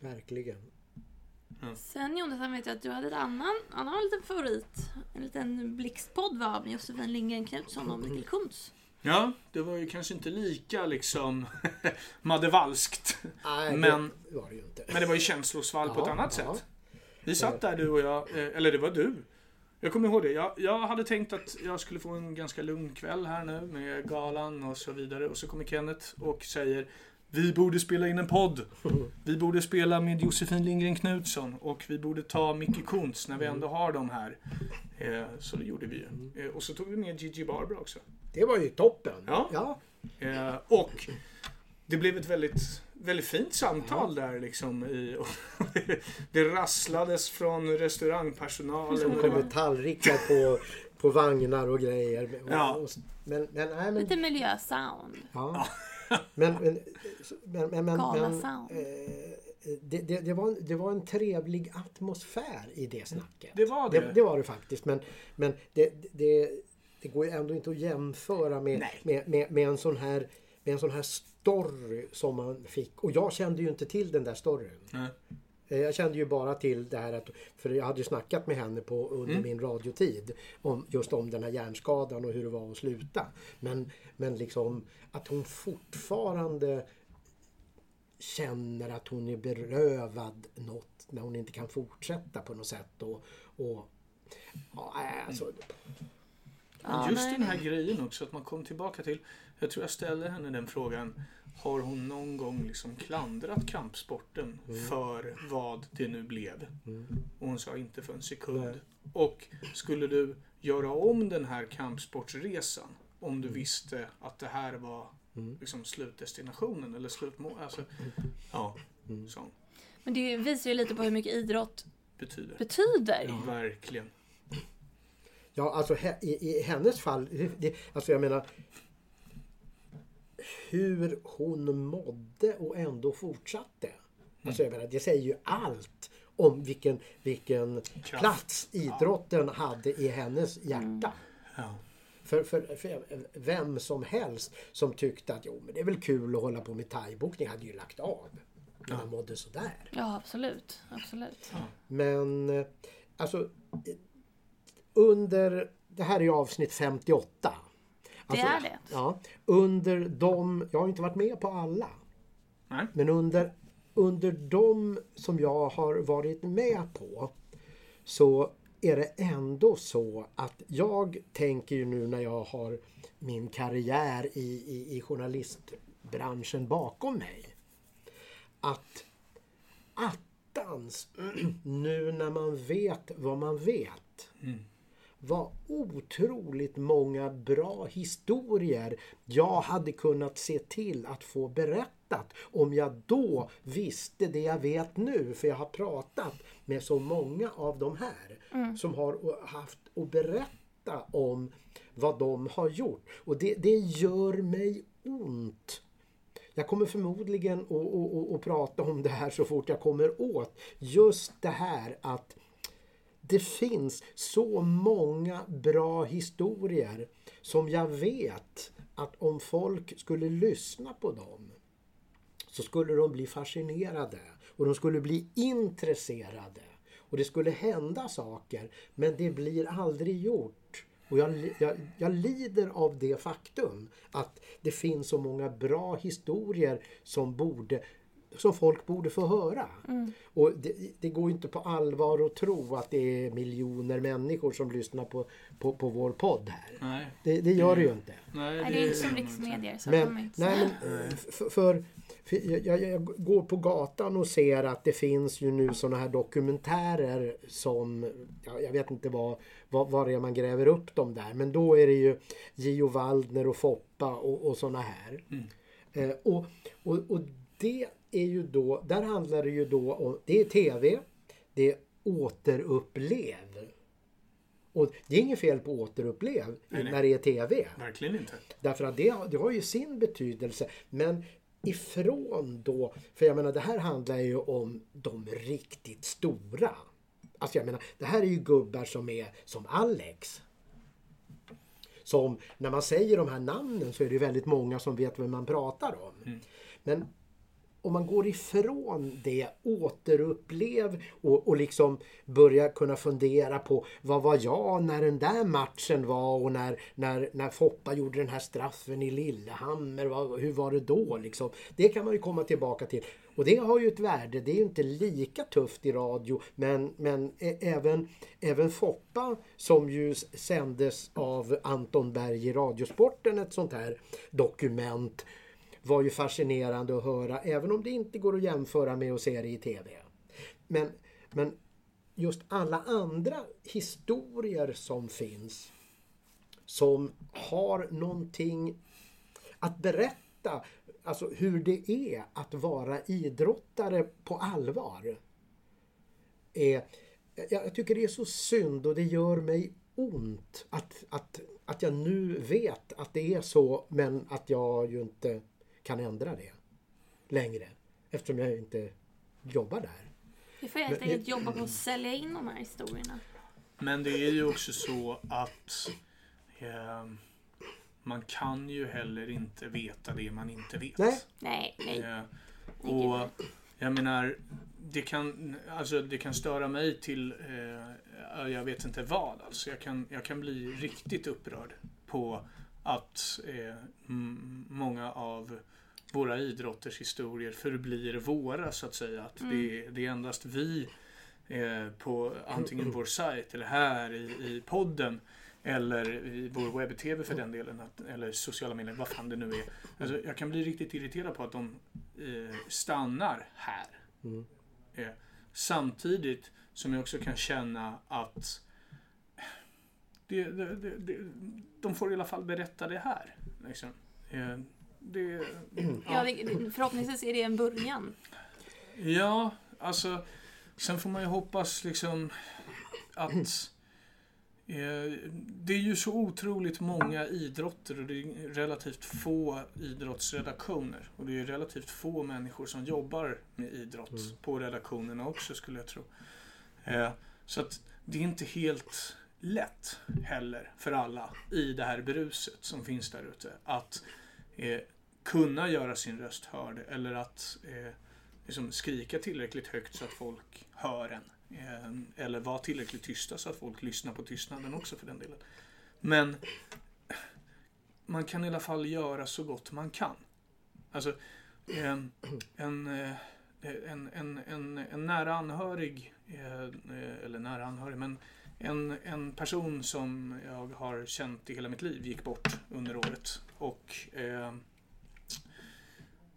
Verkligen. Sen Jonathan vet jag att du hade ett annan, annan liten favorit. En liten blixtpodd va? Med Josefin Lindgren Knutsson och Mikael Kuntz. Ja, det var ju kanske inte lika liksom madevalskt. Nej, Men- det var det ju inte. Men det var ju känslosvall på ett Ja, annat ja. sätt. Vi satt där du och jag, eh, eller det var du. Jag kommer ihåg det. Jag, jag hade tänkt att jag skulle få en ganska lugn kväll här nu med galan och så vidare. Och så kommer Kenneth och säger vi borde spela in en podd. Vi borde spela med Josefin Lindgren Knutsson och vi borde ta Micke Kuntz när vi ändå har dem här. Eh, så det gjorde vi ju. Eh, och så tog vi med Gigi Barbara också. Det var ju toppen. Ja. ja. Eh, och det blev ett väldigt, väldigt fint samtal där liksom. I, och det rasslades från restaurangpersonalen. Som det kom med tallrikar på, på vagnar och grejer. Ja. och, men, men, nej, men, Lite miljösound. ja. men, men, men, men, men, men sound. eh, det, det, det, var, det var en trevlig atmosfär i det snacket. Det var det. Det, det var det faktiskt. Men, men det, det, det går ju ändå inte att jämföra med, med, med, med, en sån här, med en sån här story som man fick. Och jag kände ju inte till den där storyn. Nej. Eh, Jag kände ju bara till det här att, för jag hade ju snackat med henne på, under Mm. min radiotid. Om, just om den här hjärnskadan och hur det var att sluta. Men, men liksom att hon fortfarande känner att hon är berövad något när hon inte kan fortsätta på något sätt. Och, och, ja, alltså, Ja, Just den här grejen också, att man kom tillbaka till. Jag tror jag ställde henne den frågan. Har hon någon gång liksom klandrat kampsporten för vad det nu blev? Och hon sa inte för en sekund. Nej. Och skulle du göra om den här kampsportsresan om du visste att det här var liksom slutdestinationen eller slutmål? Alltså, ja, så Men det visar ju lite på hur mycket idrott betyder. betyder. Verkligen. Ja, alltså he- i, i hennes fall, det, alltså jag menar hur hon mådde och ändå fortsatte. Alltså jag menar, det säger ju allt om vilken, vilken plats idrotten hade i hennes hjärta. Ja. För, för, för vem som helst som tyckte att jo, men det är väl kul att hålla på med thaiboxning hade ju lagt av. När man mådde sådär. Ja, absolut. absolut. Men eh, alltså eh, under, det här är ju avsnitt 58. Alltså, är det. Ja, under de, jag har inte varit med på alla. Nej. Men under, under de som jag har varit med på så är det ändå så att jag tänker ju nu när jag har min karriär i, i, i journalistbranschen bakom mig. Att attans, nu när man vet vad man vet. Vad otroligt många bra historier jag hade kunnat se till att få berättat om jag då visste det jag vet nu. För jag har pratat med så många av de här som har haft att berätta om vad de har gjort. Och det, det gör mig ont. Jag kommer förmodligen att prata om det här så fort jag kommer åt just det här att det finns så många bra historier som jag vet att om folk skulle lyssna på dem så skulle de bli fascinerade och de skulle bli intresserade. Och det skulle hända saker men det blir aldrig gjort. Och jag, jag, jag lider av det faktum att det finns så många bra historier som borde som folk borde få höra. Mm. Och det, det går ju inte på allvar att tro att det är miljoner människor som lyssnar på, på, på vår podd här. Nej. Det, det gör det ju inte. Nej, Nej, det är inte som riksmedier så Men, inte nej, men eh, för, för, för jag, jag, går på gatan och ser att det finns ju nu sådana här dokumentärer som, ja, jag vet inte vad, vad, vad det är man gräver upp dem där, men då är det ju Gio Waldner och Foppa och, och sådana här. Eh, och, och, och det är ju då, där handlar det ju då om, det är TV, det är återupplev. Och det är inget fel på återupplev Nej, när det är TV. Verkligen inte. Därför att det, det har ju sin betydelse. Men ifrån då, för jag menar det här handlar ju om de riktigt stora. Alltså jag menar, det här är ju gubbar som är som Alex. Som, när man säger de här namnen så är det ju väldigt många som vet vem man pratar om. Men om man går ifrån det, återupplev och, och liksom börjar kunna fundera på vad var jag när den där matchen var och när, när, när Foppa gjorde den här straffen i Lillehammer, vad, hur var det då liksom? Det kan man ju komma tillbaka till. Och det har ju ett värde, det är ju inte lika tufft i radio men, men även, även Foppa som ju sändes av Anton Berg i Radiosporten, ett sånt här dokument var ju fascinerande att höra även om det inte går att jämföra med att se det i TV. Men, men just alla andra historier som finns som har någonting att berätta, alltså hur det är att vara idrottare på allvar. Är, jag, jag tycker det är så synd och det gör mig ont att, att, att jag nu vet att det är så men att jag ju inte kan ändra det längre eftersom jag inte jobbar där. Vi får helt enkelt jobba på att sälja in de här historierna. Men det är ju också så att eh, man kan ju heller inte veta det man inte vet. Nej. Nej, nej. Eh, och jag menar, det kan, alltså, det kan störa mig till, eh, jag vet inte vad. Alltså, jag, kan, jag kan bli riktigt upprörd på att eh, m- många av våra idrotters historier förblir våra så att säga. Att det, det är endast vi eh, på antingen vår sajt eller här i, i podden eller i vår webb-tv för den delen, att, eller sociala medier, vad fan det nu är. Alltså, jag kan bli riktigt irriterad på att de eh, stannar här. Mm. Eh, samtidigt som jag också kan känna att det, det, det, det, de får i alla fall berätta det här. Liksom. Eh, det, Ja, det, förhoppningsvis är det en början. Ja, alltså. Sen får man ju hoppas liksom att eh, det är ju så otroligt många idrotter och det är relativt få idrottsredaktioner. Och det är relativt få människor som jobbar med idrott på redaktionerna också skulle jag tro. Eh, så att det är inte helt lätt heller för alla i det här bruset som finns där ute att eh, kunna göra sin röst hörd eller att eh, liksom skrika tillräckligt högt så att folk hör en. Eh, eller vara tillräckligt tysta så att folk lyssnar på tystnaden också för den delen. Men man kan i alla fall göra så gott man kan. Alltså, eh, en, eh, en, en, en, en nära anhörig, eh, eh, eller nära anhörig, men en, en person som jag har känt i hela mitt liv gick bort under året. Och eh,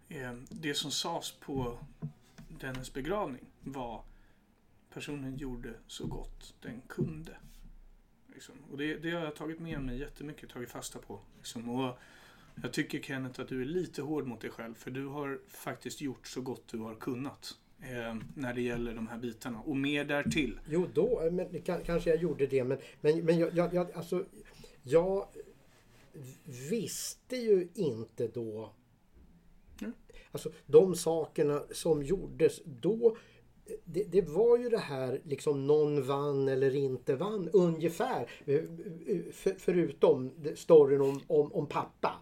Eh, det som sades på dennes begravning var personen gjorde så gott den kunde. Liksom. Och det, det har jag tagit med mig jättemycket, tagit fasta på. Liksom. Och jag tycker Kenneth att du är lite hård mot dig själv för du har faktiskt gjort så gott du har kunnat. Eh, när det gäller de här bitarna och mer därtill. Jo, då eh, men, kanske jag gjorde det men, men, men jag, jag, jag, alltså, jag visste ju inte då Mm. Alltså de sakerna som gjordes då det, det var ju det här liksom någon vann eller inte vann ungefär. Eh, eh, För, förutom storyn om, om, om pappa.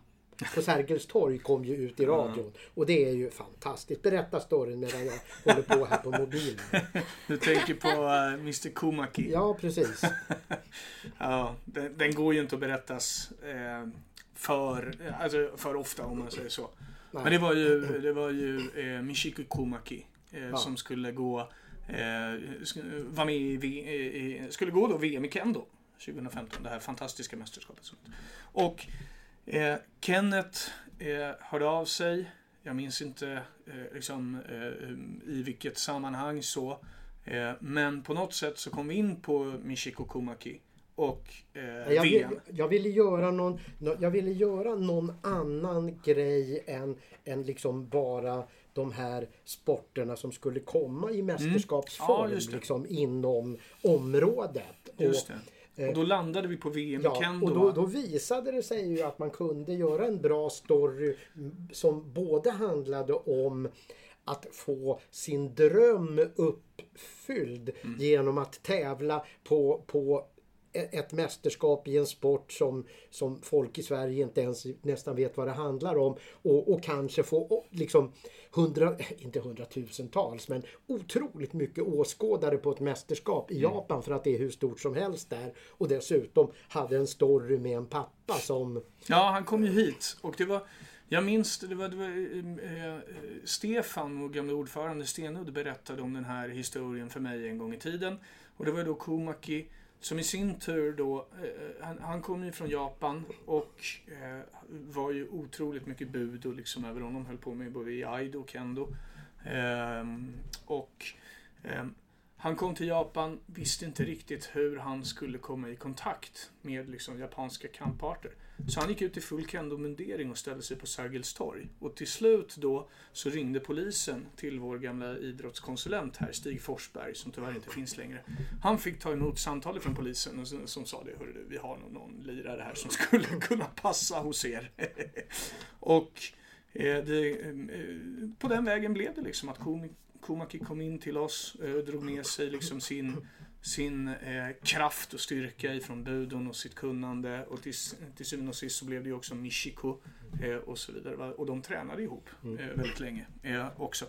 På Sergels torg kom ju ut i radion. Och det är ju fantastiskt. Berätta storyn medan jag håller på här på mobilen. Du tänker på uh, Mr Komaki. Ja, precis. Ja, den, den går ju inte att berättas eh, för, alltså för ofta om man säger så. Men det var ju, det var ju eh, Michiko Komaki eh, Ja. som skulle gå eh, var med i, V- i, skulle gå då VM i Kendo 2015, det här fantastiska mästerskapet. Och eh, Kenneth eh, hörde av sig, jag minns inte eh, liksom, eh, i vilket sammanhang så, eh, men på något sätt så kom vi in på Michiko Komaki och eh, Jag, vill, jag, ville göra någon, nå- jag ville göra någon annan grej än, än liksom bara de här sporterna som skulle komma i mästerskapsform Mm. Ja, liksom inom området. Just Och, det. Och då landade vi på VM Ja, Kendo. och då, då visade det sig ju att man kunde göra en bra story mm, som både handlade om att få sin dröm uppfylld Mm. genom att tävla på, på ett mästerskap i en sport som, som folk i Sverige inte ens nästan vet vad det handlar om och, och kanske få liksom hundra, inte hundratusentals men otroligt mycket åskådare på ett mästerskap Mm. i Japan för att det är hur stort som helst där och dessutom hade en story med en pappa som Ja, han kom ju hit och det var jag minns det, var, det var eh, Stefan, vår gamla ordförande Stenudd, berättade om den här historien för mig en gång i tiden. Och det var då Komaki som i sin tur då, eh, eh, han, han kom ju från Japan och eh, var ju otroligt mycket bud och liksom över honom höll på med både i Aido och Kendo. Eh, och ehm, han kom till Japan, visste inte riktigt hur han skulle komma i kontakt med liksom, japanska kamparter. Så han gick ut i full kendo-mundering och ställde sig på Sergels torg. Och till slut då så ringde polisen till vår gamla idrottskonsulent här, Stig Forsberg, som tyvärr inte finns längre. Han fick ta emot samtalet från polisen och som, som sa det, hörru du, vi har nog någon lirare här som skulle kunna passa hos er. och eh, det, eh, på den vägen blev det liksom att komik Komaki kom in till oss eh, och drog med sig liksom sin, sin eh, kraft och styrka ifrån budon och sitt kunnande. Och till, till syvende och sist så blev det ju också Michiko eh, och så vidare. Och de tränade ihop eh, väldigt länge eh, också.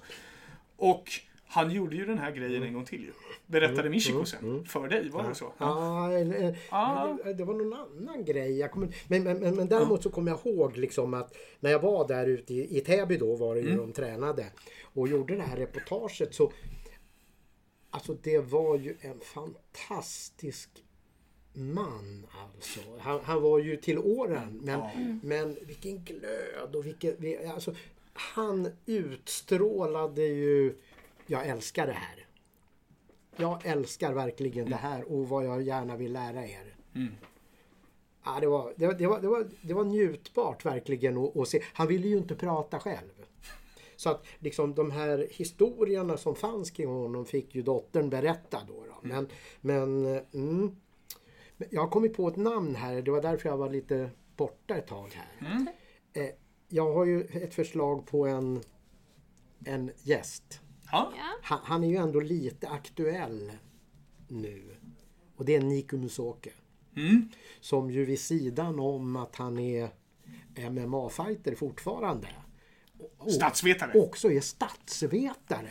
Och han gjorde ju den här grejen en gång till ju. Berättade Michiko sen. För dig, var det så? Ja, eller- Ja. det- var någon annan grej. Jag kommer, men, men, men, men däremot så kommer jag ihåg liksom att när jag var där ute i, i Täby då var det ju de tränade och gjorde det här reportaget så Alltså det var ju en fantastisk man alltså. Han, han var ju till åren men, men vilken glöd och vilken... vi- Alltså, han utstrålade ju... Jag älskar det här. Jag älskar verkligen det här och vad jag gärna vill lära er. Ja, det, var, det, var, det, var, det, var, det var njutbart verkligen att, att se. Han ville ju inte prata själv. Så att liksom de här historierna som fanns kring honom fick ju dottern berätta då. då. Men, men mm, jag har kommit på ett namn här. Det var därför jag var lite borta ett tag här. Eh, jag har ju ett förslag på en, en gäst. Ja. Han, han är ju ändå lite aktuell nu. Och det är Niku Musoke. Mm. Som ju vid sidan om att han är MMA-fighter fortfarande. och- Statsvetare. Också är statsvetare.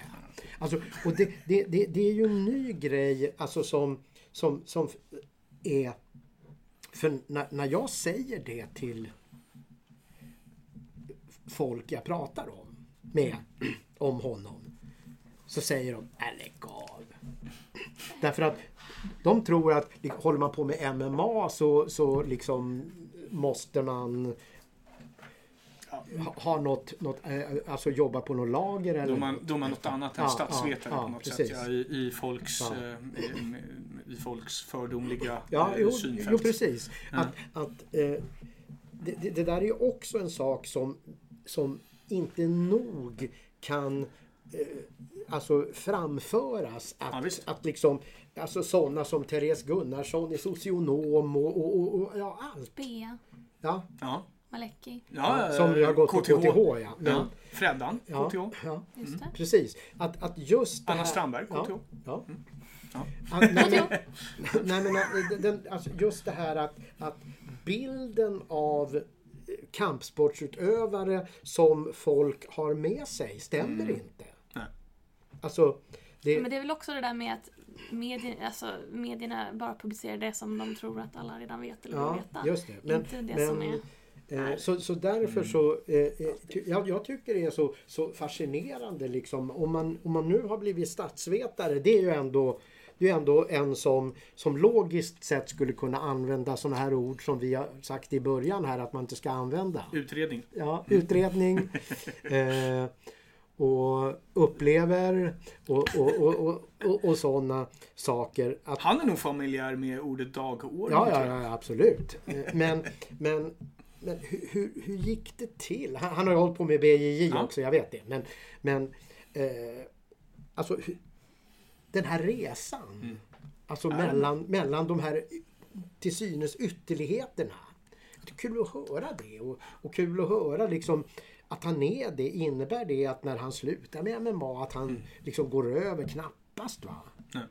Alltså, och det, det, det, det är ju en ny grej alltså som, som, som är... För när, när jag säger det till folk jag pratar om med om honom så säger de "Äh, lägg av. Därför att de tror att håller man på med MMA så, så liksom måste man ha, något, något eh, alltså jobba på något lager eller är man, är man något annat än Ja, statsvetare ja, på något ja, sätt. precis. Ja, i, i, folks, eh, i, I folks fördomliga Ja, eh, jo, synfält. jo precis. Att, att, det, det, där är ju också en sak som, som inte nog kan alltså framföras. Ja, Att, visst. att liksom, alltså sådana som Therese Gunnarsson är socionom och, och, och, och ja, allt. Bea, Ja, Ja. Malecki. Ja, som eh, ju har gått på KTH. ja. Men, Ja. Freddan, ja, KTH. ja, Just det. precis. Att, att just det Anna här, Strandberg, ja, KTH. Ja. Ja. Att, nej, men, nej, men äh, den, alltså just det här att, att bilden av eh, kampsportsutövare som folk har med sig stämmer inte. Mm. Nej. Alltså, det, Men det är väl också det där med att medierna, alltså, medierna bara publicerar det som de tror att alla redan vet eller vill ja, veta. just det. Men, Inte det men som är... Eh, så, så därför så, eh, eh, ty, jag, jag tycker det är så, så fascinerande liksom. Om man, om man nu har blivit statsvetare, det är ju ändå det är ändå en som, som logiskt sett skulle kunna använda sådana här ord som vi har sagt i början här att man inte ska använda. Utredning. Ja, utredning. eh, och upplever och, och, och, och, och, och sådana saker. Att, Han är nog familjär med ordet dagordning. ja, tror ja, jag. ja, absolut. Eh, Men, men, men hur, hur, gick det till? Han, han har ju hållit på med BJJ Ja. också, jag vet det. Men, men eh, alltså den här resan. Mm. Alltså mellan, mellan de här till synes ytterligheterna. Det är kul att höra det och, och kul att höra liksom att han är det. Innebär det att när han slutar med MMA att han liksom går över? Knappast va? Nej.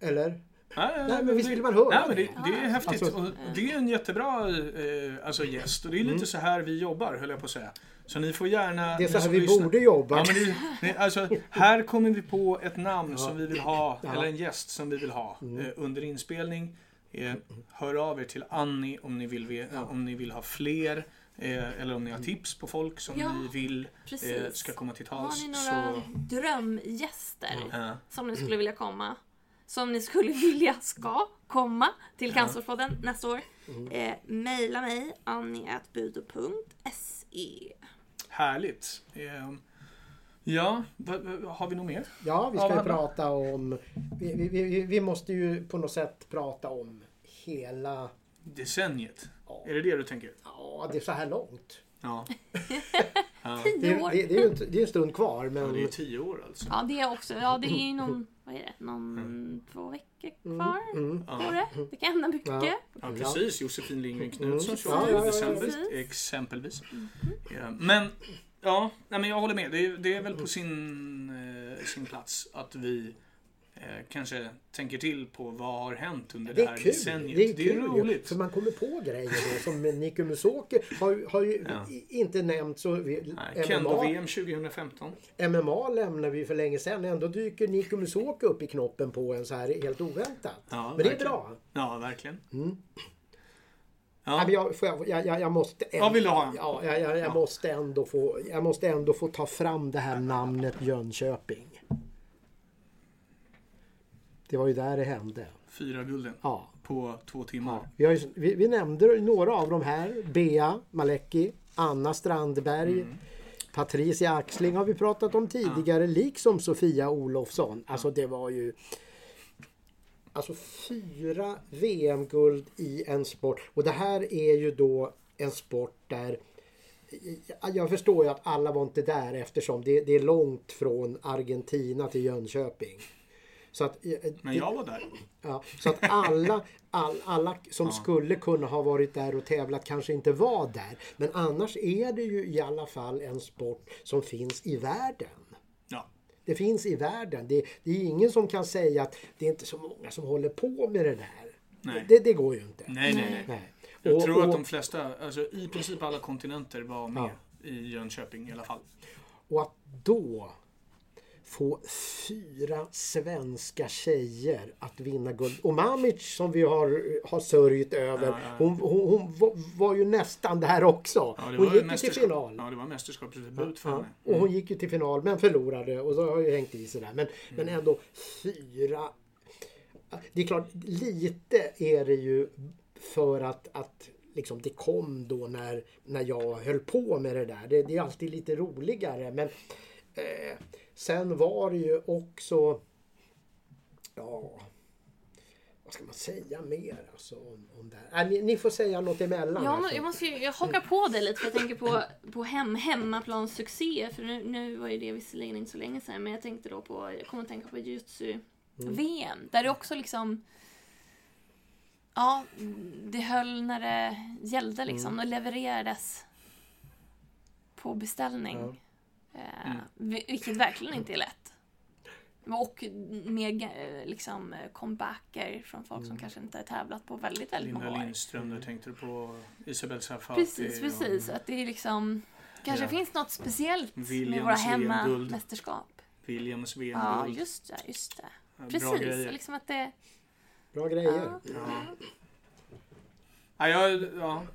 Eller? Nej, Nej, men visst vill man höra nej, men det, det? är häftigt. Alltså- och det är en jättebra eh, alltså, gäst. Och det är lite så här vi jobbar, höll jag på att säga. Så ni får gärna... Mm. Det är ni så här vi lyssnar- borde jobba. Ja, men det, alltså, här kommer vi på ett namn som vi vill ha, Ja. eller en gäst som vi vill ha Mm. eh, under inspelning. Eh, hör av er till Annie om ni vill, om ni vill ha fler. Eh, eller om ni har tips på folk som Ja, ni vill eh, precis. ska komma till Har tals. ni Så, några drömgäster ja. som ni skulle vilja komma? Som ni skulle vilja ska komma till Cancerspodden nästa år? Eh, maila mig annie.budo.se Härligt. Eh, ja, har vi något mer? Ja, vi ska ju Ja, prata om... Vi, vi, vi, vi måste ju på något sätt prata om hela... Decenniet? Ja. Är det det du tänker? Ja, det är så här långt. Ja. ja. Det, Tio är- år. det, det är ju en, det är en stund kvar ja men... det är tio år alltså. Ja, det är också. Ja, det är ju någon, vad är det, någon två veckor kvar Mm. på det. Det kan hända mycket. Ja. Ja, precis. Josefin Lindgren Knutsson, Mm. 28 Ja, ja, ja, december exempelvis. Ja, men, ja, nej, men jag håller med. Det är, det är väl på sin, eh, sin plats att vi kanske tänker till på vad har hänt under det, Det är här kul. decenniet. Det är, det är kul roligt. För man kommer på grejer då. Som Nico Musoke har, har ju Ja. inte nämnt så... Vi, Nej, MMA, Kendo-VM 2015. MMA lämnade vi för länge sedan. Ändå dyker Nico Musoke upp i knoppen på en så här helt oväntat. Ja, Men det är verkligen. bra. Ja, verkligen. Mm. Ja. Nej, men jag, jag, jag, jag, jag måste ändå, vill du ha? Ja, jag, jag, jag, måste ändå få, jag måste ändå få ta fram det här namnet Jönköping. Det var ju där det hände. Fyra gulden Ja. på två timmar. Vi, har ju, vi, vi nämnde några av de här. Bea Malecki, Anna Strandberg, Mm. Patricia Axling har vi pratat om tidigare, liksom Sofia Olofsson. Alltså det var ju... Alltså fyra VM-guld i en sport. Och det här är ju då en sport där jag förstår ju att alla var inte där eftersom det, det är långt från Argentina till Jönköping. Så att, eh, Men jag var där. Ja, så att alla, all, alla som skulle kunna ha varit där och tävlat kanske inte var där. Men annars är det ju i alla fall en sport som finns i världen. Ja. Det finns i världen. Det, det är ingen som kan säga att det är inte så många som håller på med det där. Nej. Det, det går ju inte. Nej, nej, nej. Jag Och- tror att de flesta, alltså i princip alla kontinenter var med i Jönköping i alla fall. Och att då få fyra svenska tjejer att vinna guld. Och Mamic som vi har, har sörjt över, Ja, ja. Hon, hon, hon var- var ju nästan där också. Ja, hon gick ju till final. Ja, det var mästerskapsdebut för henne. och hon gick ju till final men förlorade och så har ju hängt i sig där. Men, men Mm. ändå fyra. Det är klart, lite är det ju för att, att liksom det kom då när, när jag höll på med det där. Det, det är alltid lite roligare. Men eh, sen var det ju också... Ja... Vad ska man säga mer alltså, om, om det här? Äh, ni, ni får säga något emellan. Ja, alltså. jag, måste ju, jag hakar på dig lite för jag tänker på, på hem, hemmaplans succé. För nu, nu var ju det visserligen inte så länge sedan men jag tänkte då på, jag kommer att tänka på jujutsu-VM. Där det också liksom Ja, det höll när det gällde liksom och levererades på beställning. Eh, vi- Vilket verkligen inte är lätt. Och med eh, liksom eh, comebacker från folk som kanske inte har tävlat på väldigt, väldigt Linda många år. Lindström, där tänkte du på Isabel Sarfati. Precis, precis. Att det är liksom... Kanske Ja. finns något speciellt med Williams våra VM-guld. hemmamästerskap. Williams Ja, VM-guld. just det. Just det. Ja, Bra Precis. grejer. Liksom att det... Bra grejer. Ja. Ja. Ja, jag, ja.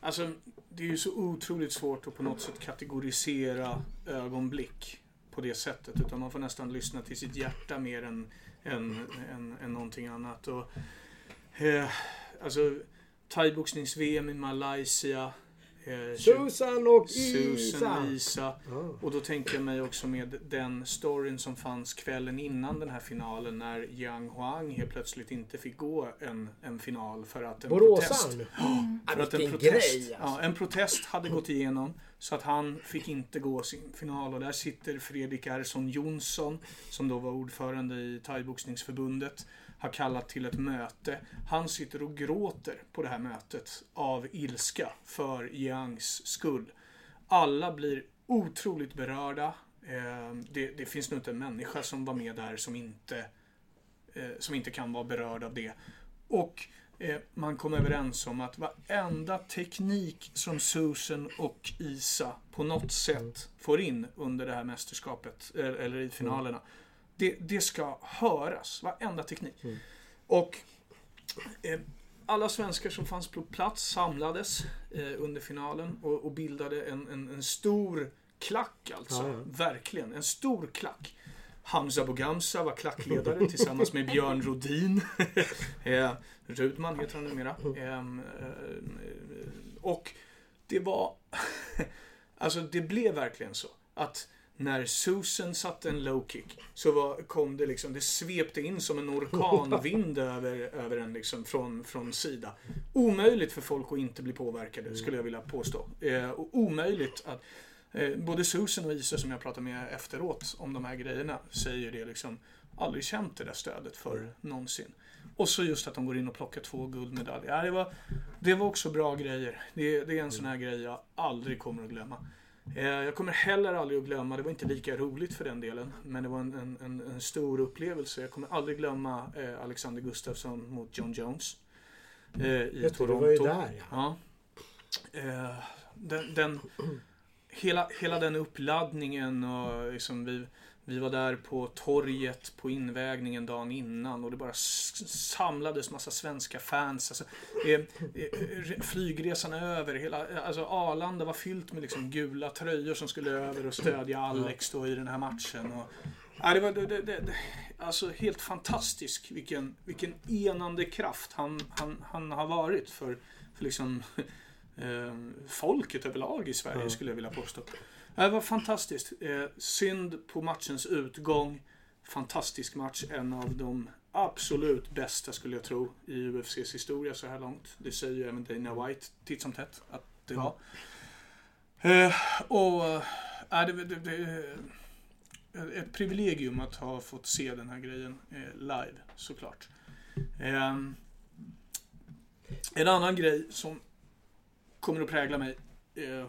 Alltså, det är ju så otroligt svårt att på något sätt kategorisera ögonblick på det sättet. Utan man får nästan lyssna till sitt hjärta mer än, än, än, än någonting annat. Och, eh, alltså, thaiboxnings-VM i Malaysia. Eh, Susan och Susan Isa! och Isa. Ja. Och då tänker jag mig också med den storyn som fanns kvällen innan den här finalen när Yang Huang helt plötsligt inte fick gå en, en final för att en protest Boråsan! för att en protest, grej, alltså. ja, en protest hade gått igenom så att han fick inte gå sin final och där sitter Fredrik Ersson Jonsson som då var ordförande i thaiboxningsförbundet har kallat till ett möte. Han sitter och gråter på det här mötet av ilska för Yangs skull. Alla blir otroligt berörda. Eh, det, det finns nog inte en människa som var med där som inte, eh, som inte kan vara berörd av det. Och eh, man kom överens om att varenda teknik som Susan och Isa på något sätt får in under det här mästerskapet, eller i finalerna, mm det, det ska höras. Varenda teknik. Och eh, alla svenskar som fanns på plats samlades eh, under finalen och, och bildade en, en, en stor klack alltså. Ja, ja. Verkligen, en stor klack. Hamza Bogamsa var klackledare tillsammans med Björn Rodin. eh, Rudman heter han numera. Ehm, eh, och det var... alltså det blev verkligen så att när Susan satte en low kick så var, kom det liksom, det svepte in som en orkanvind över, över en liksom från, från sida. Omöjligt för folk att inte bli påverkade skulle jag vilja påstå. Eh, och omöjligt att Eh, både Susan och Isa som jag pratade med efteråt om de här grejerna säger det liksom aldrig känt det där stödet för någonsin. Och så just att de går in och plockar två guldmedaljer. Ja, det, var, det var också bra grejer. Det, det är en sån här grej jag aldrig kommer att glömma. Eh, jag kommer heller aldrig att glömma, det var inte lika roligt för den delen, men det var en, en, en, stor upplevelse. Jag kommer aldrig glömma eh, Alexander Gustafsson mot John Jones. Eh, I det, du Toronto. var ju där ja. Ja. Den, den, hela, hela den uppladdningen och liksom vi, vi var där på torget på invägningen dagen innan och det bara samlades massa svenska fans. Alltså, eh, eh, flygresan över, hela, alltså Arlanda var fyllt med liksom gula tröjor som skulle över och stödja Alex då i den här matchen. Och, ja, det var det, det, det, alltså helt fantastisk vilken, vilken enande kraft han, han, han har varit för, för liksom eh, folket överlag i Sverige skulle jag vilja påstå. Det var fantastiskt. Eh, synd på matchens utgång. Fantastisk match. En av de absolut bästa skulle jag tro i UFCs historia så här långt. Det säger ju även Dana White titt som tätt att det var. Eh, och äh, det, det, det, ett privilegium att ha fått se den här grejen eh, live såklart. Eh, en annan grej som kommer att prägla mig. Eh,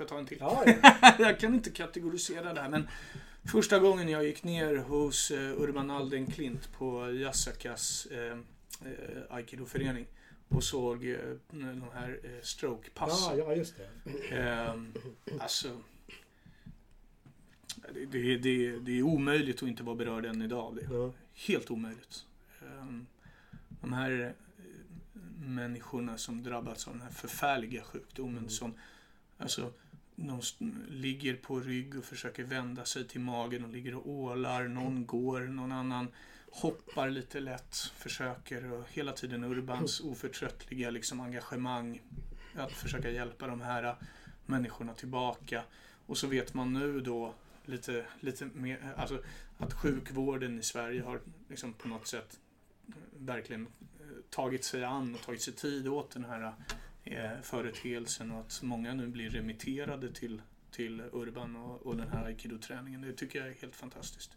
får jag ta en till? Ja, ja. jag kan inte kategorisera det här men första gången jag gick ner hos eh, Urban Alden Klint på Yasakas eh, eh, Aikido-förening och såg eh, de här eh, stroke-passen. ja, ja, just det. Ehm, alltså, det, det, det, det är omöjligt att inte vara berörd än idag av det. Ja. Helt omöjligt. Ehm, de här eh, människorna som drabbats av den här förfärliga sjukdomen som alltså, de ligger på rygg och försöker vända sig till magen och ligger och ålar. Någon går, någon annan hoppar lite lätt, försöker och hela tiden Urbans oförtröttliga liksom, engagemang att försöka hjälpa de här människorna tillbaka. Och så vet man nu då lite, lite mer, alltså att sjukvården i Sverige har liksom på något sätt eh, verkligen eh, tagit sig an och tagit sig tid åt den här eh, företeelsen och att många nu blir remitterade till, till Urban och, och den här aikido-träningen. Det tycker jag är helt fantastiskt.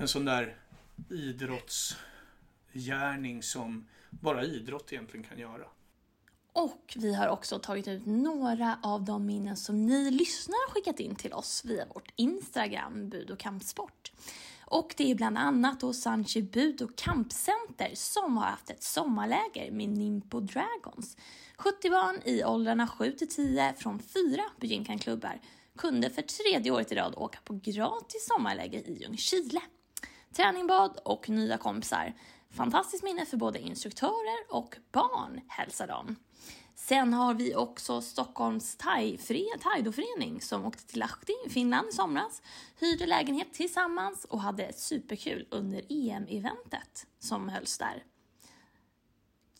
En sån där idrottsgärning som bara idrott egentligen kan göra. Och vi har också tagit ut några av de minnen som ni lyssnare har skickat in till oss via vårt Instagram, Bud och kampsport. Och det är bland annat då Sanchi Bud och Kampcenter som har haft ett sommarläger med Nimpo Dragons. 70 barn i åldrarna 7 till 10 från fyra Bujinkan-klubbar kunde för tredje året i rad åka på gratis sommarläger i Ljungskile. Träningbad och nya kompisar. Fantastiskt minne för både instruktörer och barn, hälsar de. Sen har vi också Stockholms thai-fri- taidoförening som åkte till Lahti i Finland i somras, hyrde lägenhet tillsammans och hade superkul under EM-eventet som hölls där.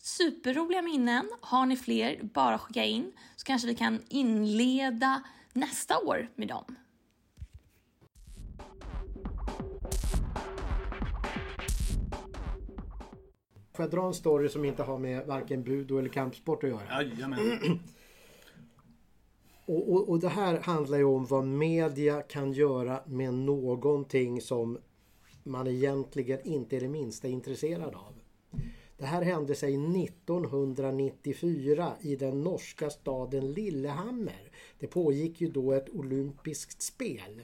Superroliga minnen. Har ni fler, bara skicka in så kanske vi kan inleda nästa år med dem. Får jag dra en story som inte har med varken budo eller kampsport att göra? Jajamän. Och, och, och det här handlar ju om vad media kan göra med någonting som man egentligen inte är det minsta intresserad av. Det här hände sig 1994 i den norska staden Lillehammer. Det pågick ju då ett olympiskt spel.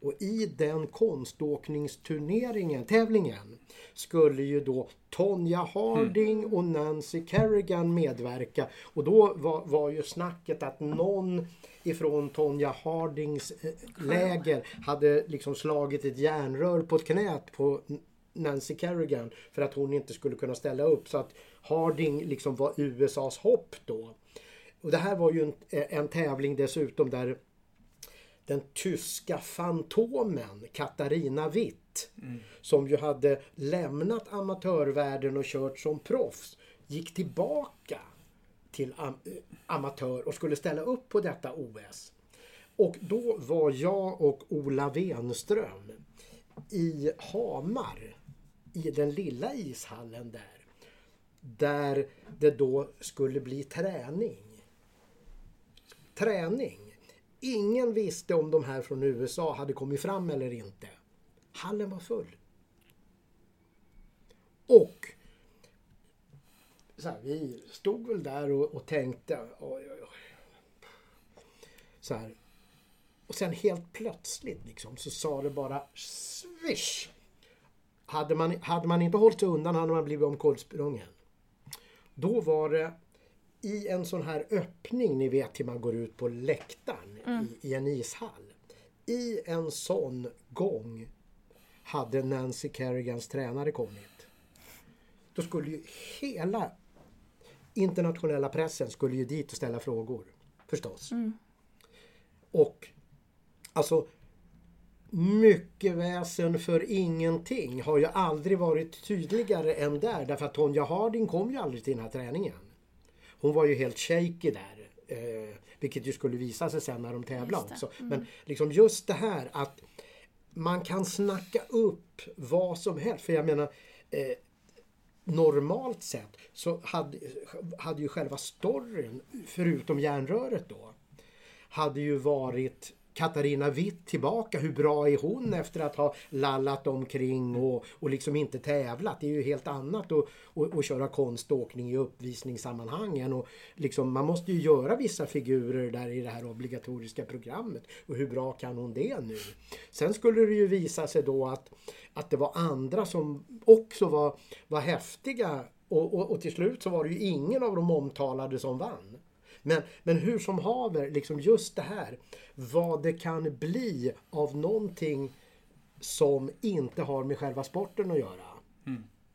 Och i den konståkningsturneringen, tävlingen, skulle ju då Tonya Harding och Nancy Kerrigan medverka. Och då var, var ju snacket att någon ifrån Tonya Hardings eh, läger hade liksom slagit ett järnrör på ett knät på Nancy Kerrigan för att hon inte skulle kunna ställa upp. Så att Harding liksom var USAs hopp då. Och det här var ju en, en tävling dessutom där den tyska Fantomen Katarina Witt som ju hade lämnat amatörvärlden och kört som proffs gick tillbaka till am eh, amatör och skulle ställa upp på detta OS. Och då var jag och Ola Wenström i Hamar i den lilla ishallen där. Där det då skulle bli träning. Träning. Ingen visste om de här från USA hade kommit fram eller inte. Hallen var full. Och så här, vi stod väl där och, och tänkte oj, oj, oj. Så här. Och sen helt plötsligt liksom så sa det bara swish. Hade man, hade man inte hållit sig undan hade man blivit omkullsprungen. Då var det i en sån här öppning, ni vet hur man går ut på läktaren i, i en ishall. I en sån gång hade Nancy Kerrigans tränare kommit. Då skulle ju hela internationella pressen skulle ju dit och ställa frågor. Förstås. Och alltså mycket väsen för ingenting har ju aldrig varit tydligare än där. Därför att Tonya Harding kom ju aldrig till den här träningen. Hon var ju helt shaky där. Eh, vilket ju skulle visa sig sen när de tävlade också. Men liksom just det här att man kan snacka upp vad som helst. För jag menar eh, normalt sett så hade, hade ju själva storyn, förutom järnröret då, hade ju varit Katarina Witt tillbaka. Hur bra är hon efter att ha lallat omkring och, och liksom inte tävlat? Det är ju helt annat att, att, att köra konståkning i uppvisningssammanhangen. Och liksom, man måste ju göra vissa figurer där i det här obligatoriska programmet. Och hur bra kan hon det nu? Sen skulle det ju visa sig då att, att det var andra som också var, var häftiga och, och, och till slut så var det ju ingen av de omtalade som vann. Men, men hur som haver, liksom just det här. Vad det kan bli av någonting som inte har med själva sporten att göra.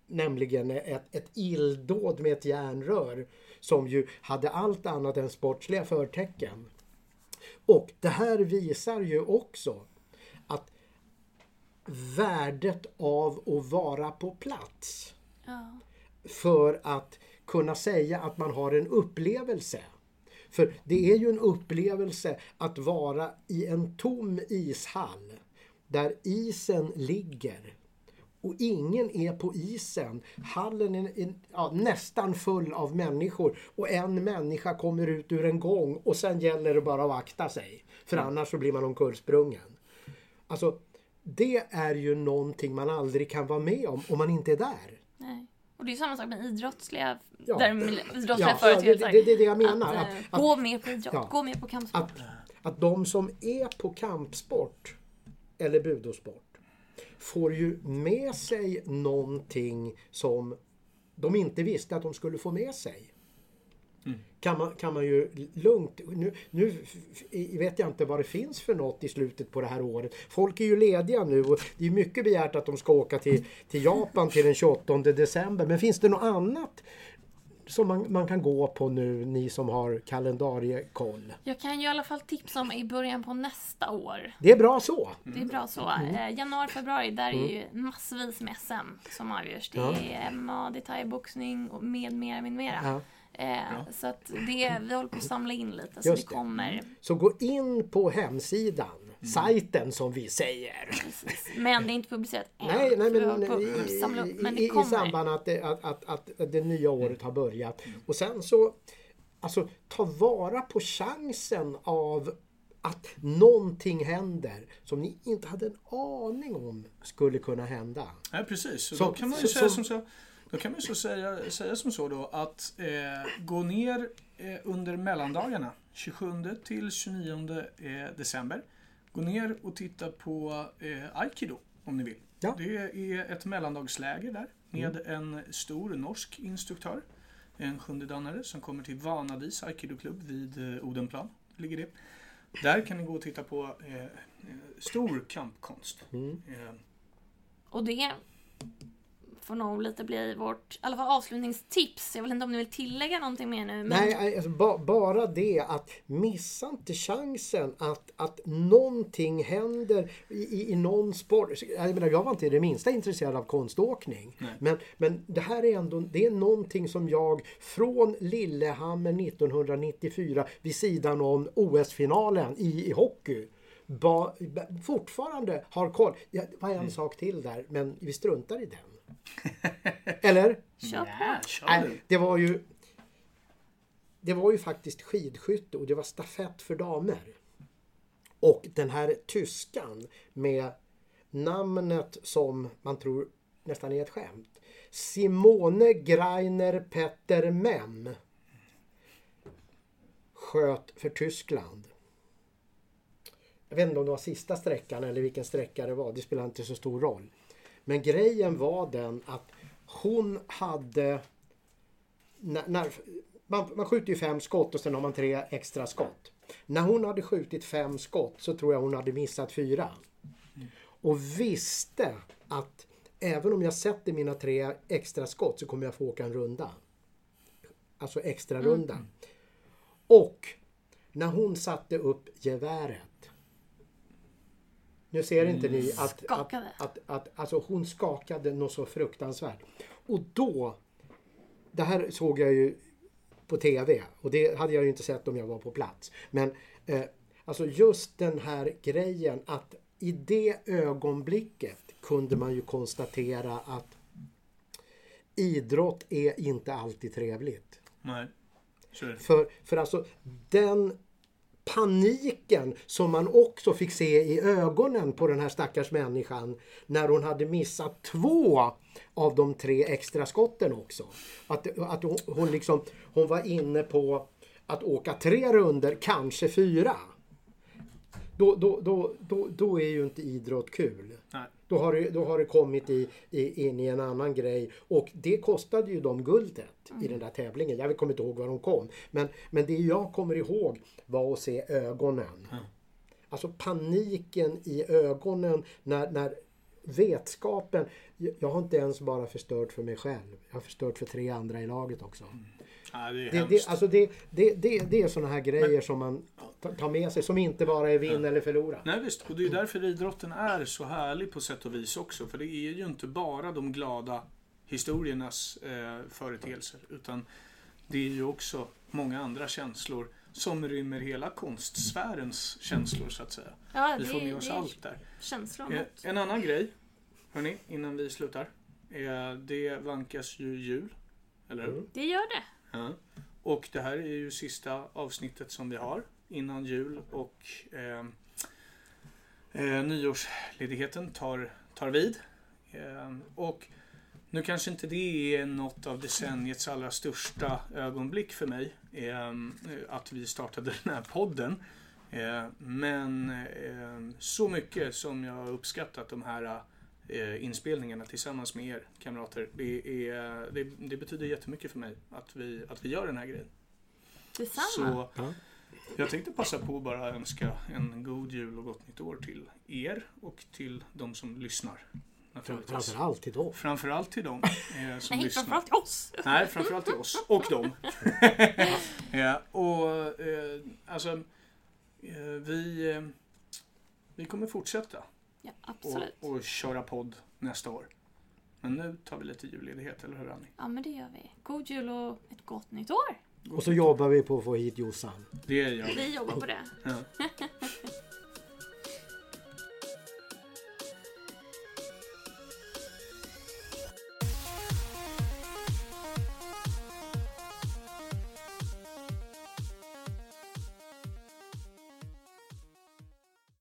Nämligen ett, ett illdåd med ett järnrör som ju hade allt annat än sportsliga förtecken. Och det här visar ju också att värdet av att vara på plats Ja. för att kunna säga att man har en upplevelse. För det är ju en upplevelse att vara i en tom ishall där isen ligger och ingen är på isen. Hallen är är, ja, nästan full av människor och en människa kommer ut ur en gång och sen gäller det bara att akta sig. För annars så blir man omkullsprungen. Alltså, det är ju någonting man aldrig kan vara med om om man inte är där. Nej. Och det är samma sak med idrottsliga, Ja. där idrottsliga Ja, företeelser. ja, det- det är det jag menar. Att, Att- eh, att- gå mer på idrott, Ja. gå mer på kampsport. att, att de som är på kampsport eller budosport får ju med sig någonting som de inte visste att de skulle få med sig. Kan, man, kan man ju lugnt... Nu, nu vet jag inte vad det finns för något i slutet på det här året. Folk är ju lediga nu och det är mycket begärt att de ska åka till, till Japan till den 28 december. Men finns det något annat som man, man kan gå på nu, ni som har kalendariekoll? Jag kan ju i alla fall tipsa om i början på nästa år. Det är bra så. Det är bra så. Mm. Eh, januari, februari, där är ju massvis med SM som avgörs. Det Ja. är MMA, det är thaiboxning och med mera, med mera. Ja. Eh, så att det, vi håller på att samla in lite så Just det det. kommer. Så gå in på hemsidan, sajten som vi säger. Precis. Men det är inte publicerat än. Nej, nej så men, i. Men i, det i samband att det, att, att, att det nya året har börjat. Och sen så, alltså ta vara på chansen av att någonting händer som ni inte hade en aning om skulle kunna hända. Nej, precis. Och Så- då kan man ju så- säga som- som så, då kan man ju så säga, säga som så då att eh, gå ner eh, under mellandagarna 27 till 29 eh, december. Gå ner och titta på eh, Aikido om ni vill. Ja. Det är ett mellandagsläger där med en stor norsk instruktör. En sjundedanare som kommer till Vanadis Aikido-klubb vid eh, Odenplan. Ligger det. Där kan ni gå och titta på stor kampkonst. Mm. Eh, Och det får nog lite bli vårt, i alla fall avslutningstips. Jag vet inte om ni vill tillägga någonting mer nu. Men Nej, alltså, ba, bara det att missa inte chansen att, att någonting händer i, i, i någon sport. Jag, menar, jag var inte det minsta intresserad av konståkning. Men, men det här är ändå det är någonting som jag från Lillehammer 1994 vid sidan om OS-finalen i, i hockey ba, ba, fortfarande har koll. Ja, det var en sak till där, men vi struntar i den. Eller? kör på. Nej, det var ju Det var ju faktiskt skidskytte och det var stafett för damer. Och den här tyskan med namnet som man tror nästan är ett skämt. Simone Greiner Petter Mem sköt för Tyskland. Jag vet inte om det var sista sträckan eller vilken sträcka det var. Det spelar inte så stor roll. Men grejen var den att hon hade... När, när, man, man skjuter ju fem skott och sen har man tre extra skott. När hon hade skjutit fem skott så tror jag hon hade missat fyra. Och visste att även om jag sätter mina tre extra skott så kommer jag få åka en runda. Alltså extra runda. Och när hon satte upp geväret. Nu ser inte ni att, att, Skakade. att, att alltså hon skakade något så fruktansvärt. Och då, det här såg jag ju på TV och det hade jag ju inte sett om jag var på plats. Men eh, alltså just den här grejen att i det ögonblicket kunde man ju konstatera att idrott är inte alltid trevligt. Nej, det. För, för alltså den paniken som man också fick se i ögonen på den här stackars människan när hon hade missat två av de tre extra skotten också. Att, att hon, liksom, hon var inne på att åka tre runder, kanske fyra. Då, då, då, då, då är ju inte idrott kul. Nej. Då har det, då har det kommit i, i, in i en annan grej. Och det kostade ju dem guldet i den där tävlingen. Jag kommer inte ihåg var de kom. Men, men det jag kommer ihåg var att se ögonen. Alltså paniken i ögonen när, när vetskapen. Jag jag har inte ens bara förstört för mig själv. Jag har förstört för tre andra i laget också. Ja, det är Det, alltså det, det, det, det är sådana här grejer som man ta- tar med sig. Som inte bara är vinn eller förlora. Nej visst, och det är därför idrotten är så härlig på sätt och vis också. För det är ju inte bara de glada historiernas eh, företeelser. Utan det är ju också många andra känslor som rymmer hela konstsfärens känslor så att säga. Ja, Vi det, får med oss det är allt där. Eh, en annan grej, hörni, innan vi slutar. Eh, det vankas ju jul, eller hur? Det gör det. Och det här är ju sista avsnittet som vi har innan jul och eh, eh, nyårsledigheten tar, tar vid. Eh, och nu kanske inte det är något av decenniets allra största ögonblick för mig. Eh, att vi startade den här podden. Eh, men eh, så mycket som jag har uppskattat de här eh, inspelningarna tillsammans med er kamrater. Det, är, det, det betyder jättemycket för mig att vi, att vi gör den här grejen. Detsamma. Så Ja. jag tänkte passa på att bara önska en god jul och gott nytt år till er och till de som lyssnar naturligtvis. Framförallt till dem. Framförallt till dem eh, som Nej, lyssnar. framförallt till oss. Nej, framförallt till oss och dem. ja, och eh, alltså, eh, vi, eh, vi kommer fortsätta Ja, absolut. och, och köra podd nästa år. Men nu tar vi lite julledighet, eller hur Annie? Ja, men det gör vi. God jul och ett gott nytt år. Och så jobbar vi på att få hit Jossan. Det gör vi. Vi jobbar på det. Ja.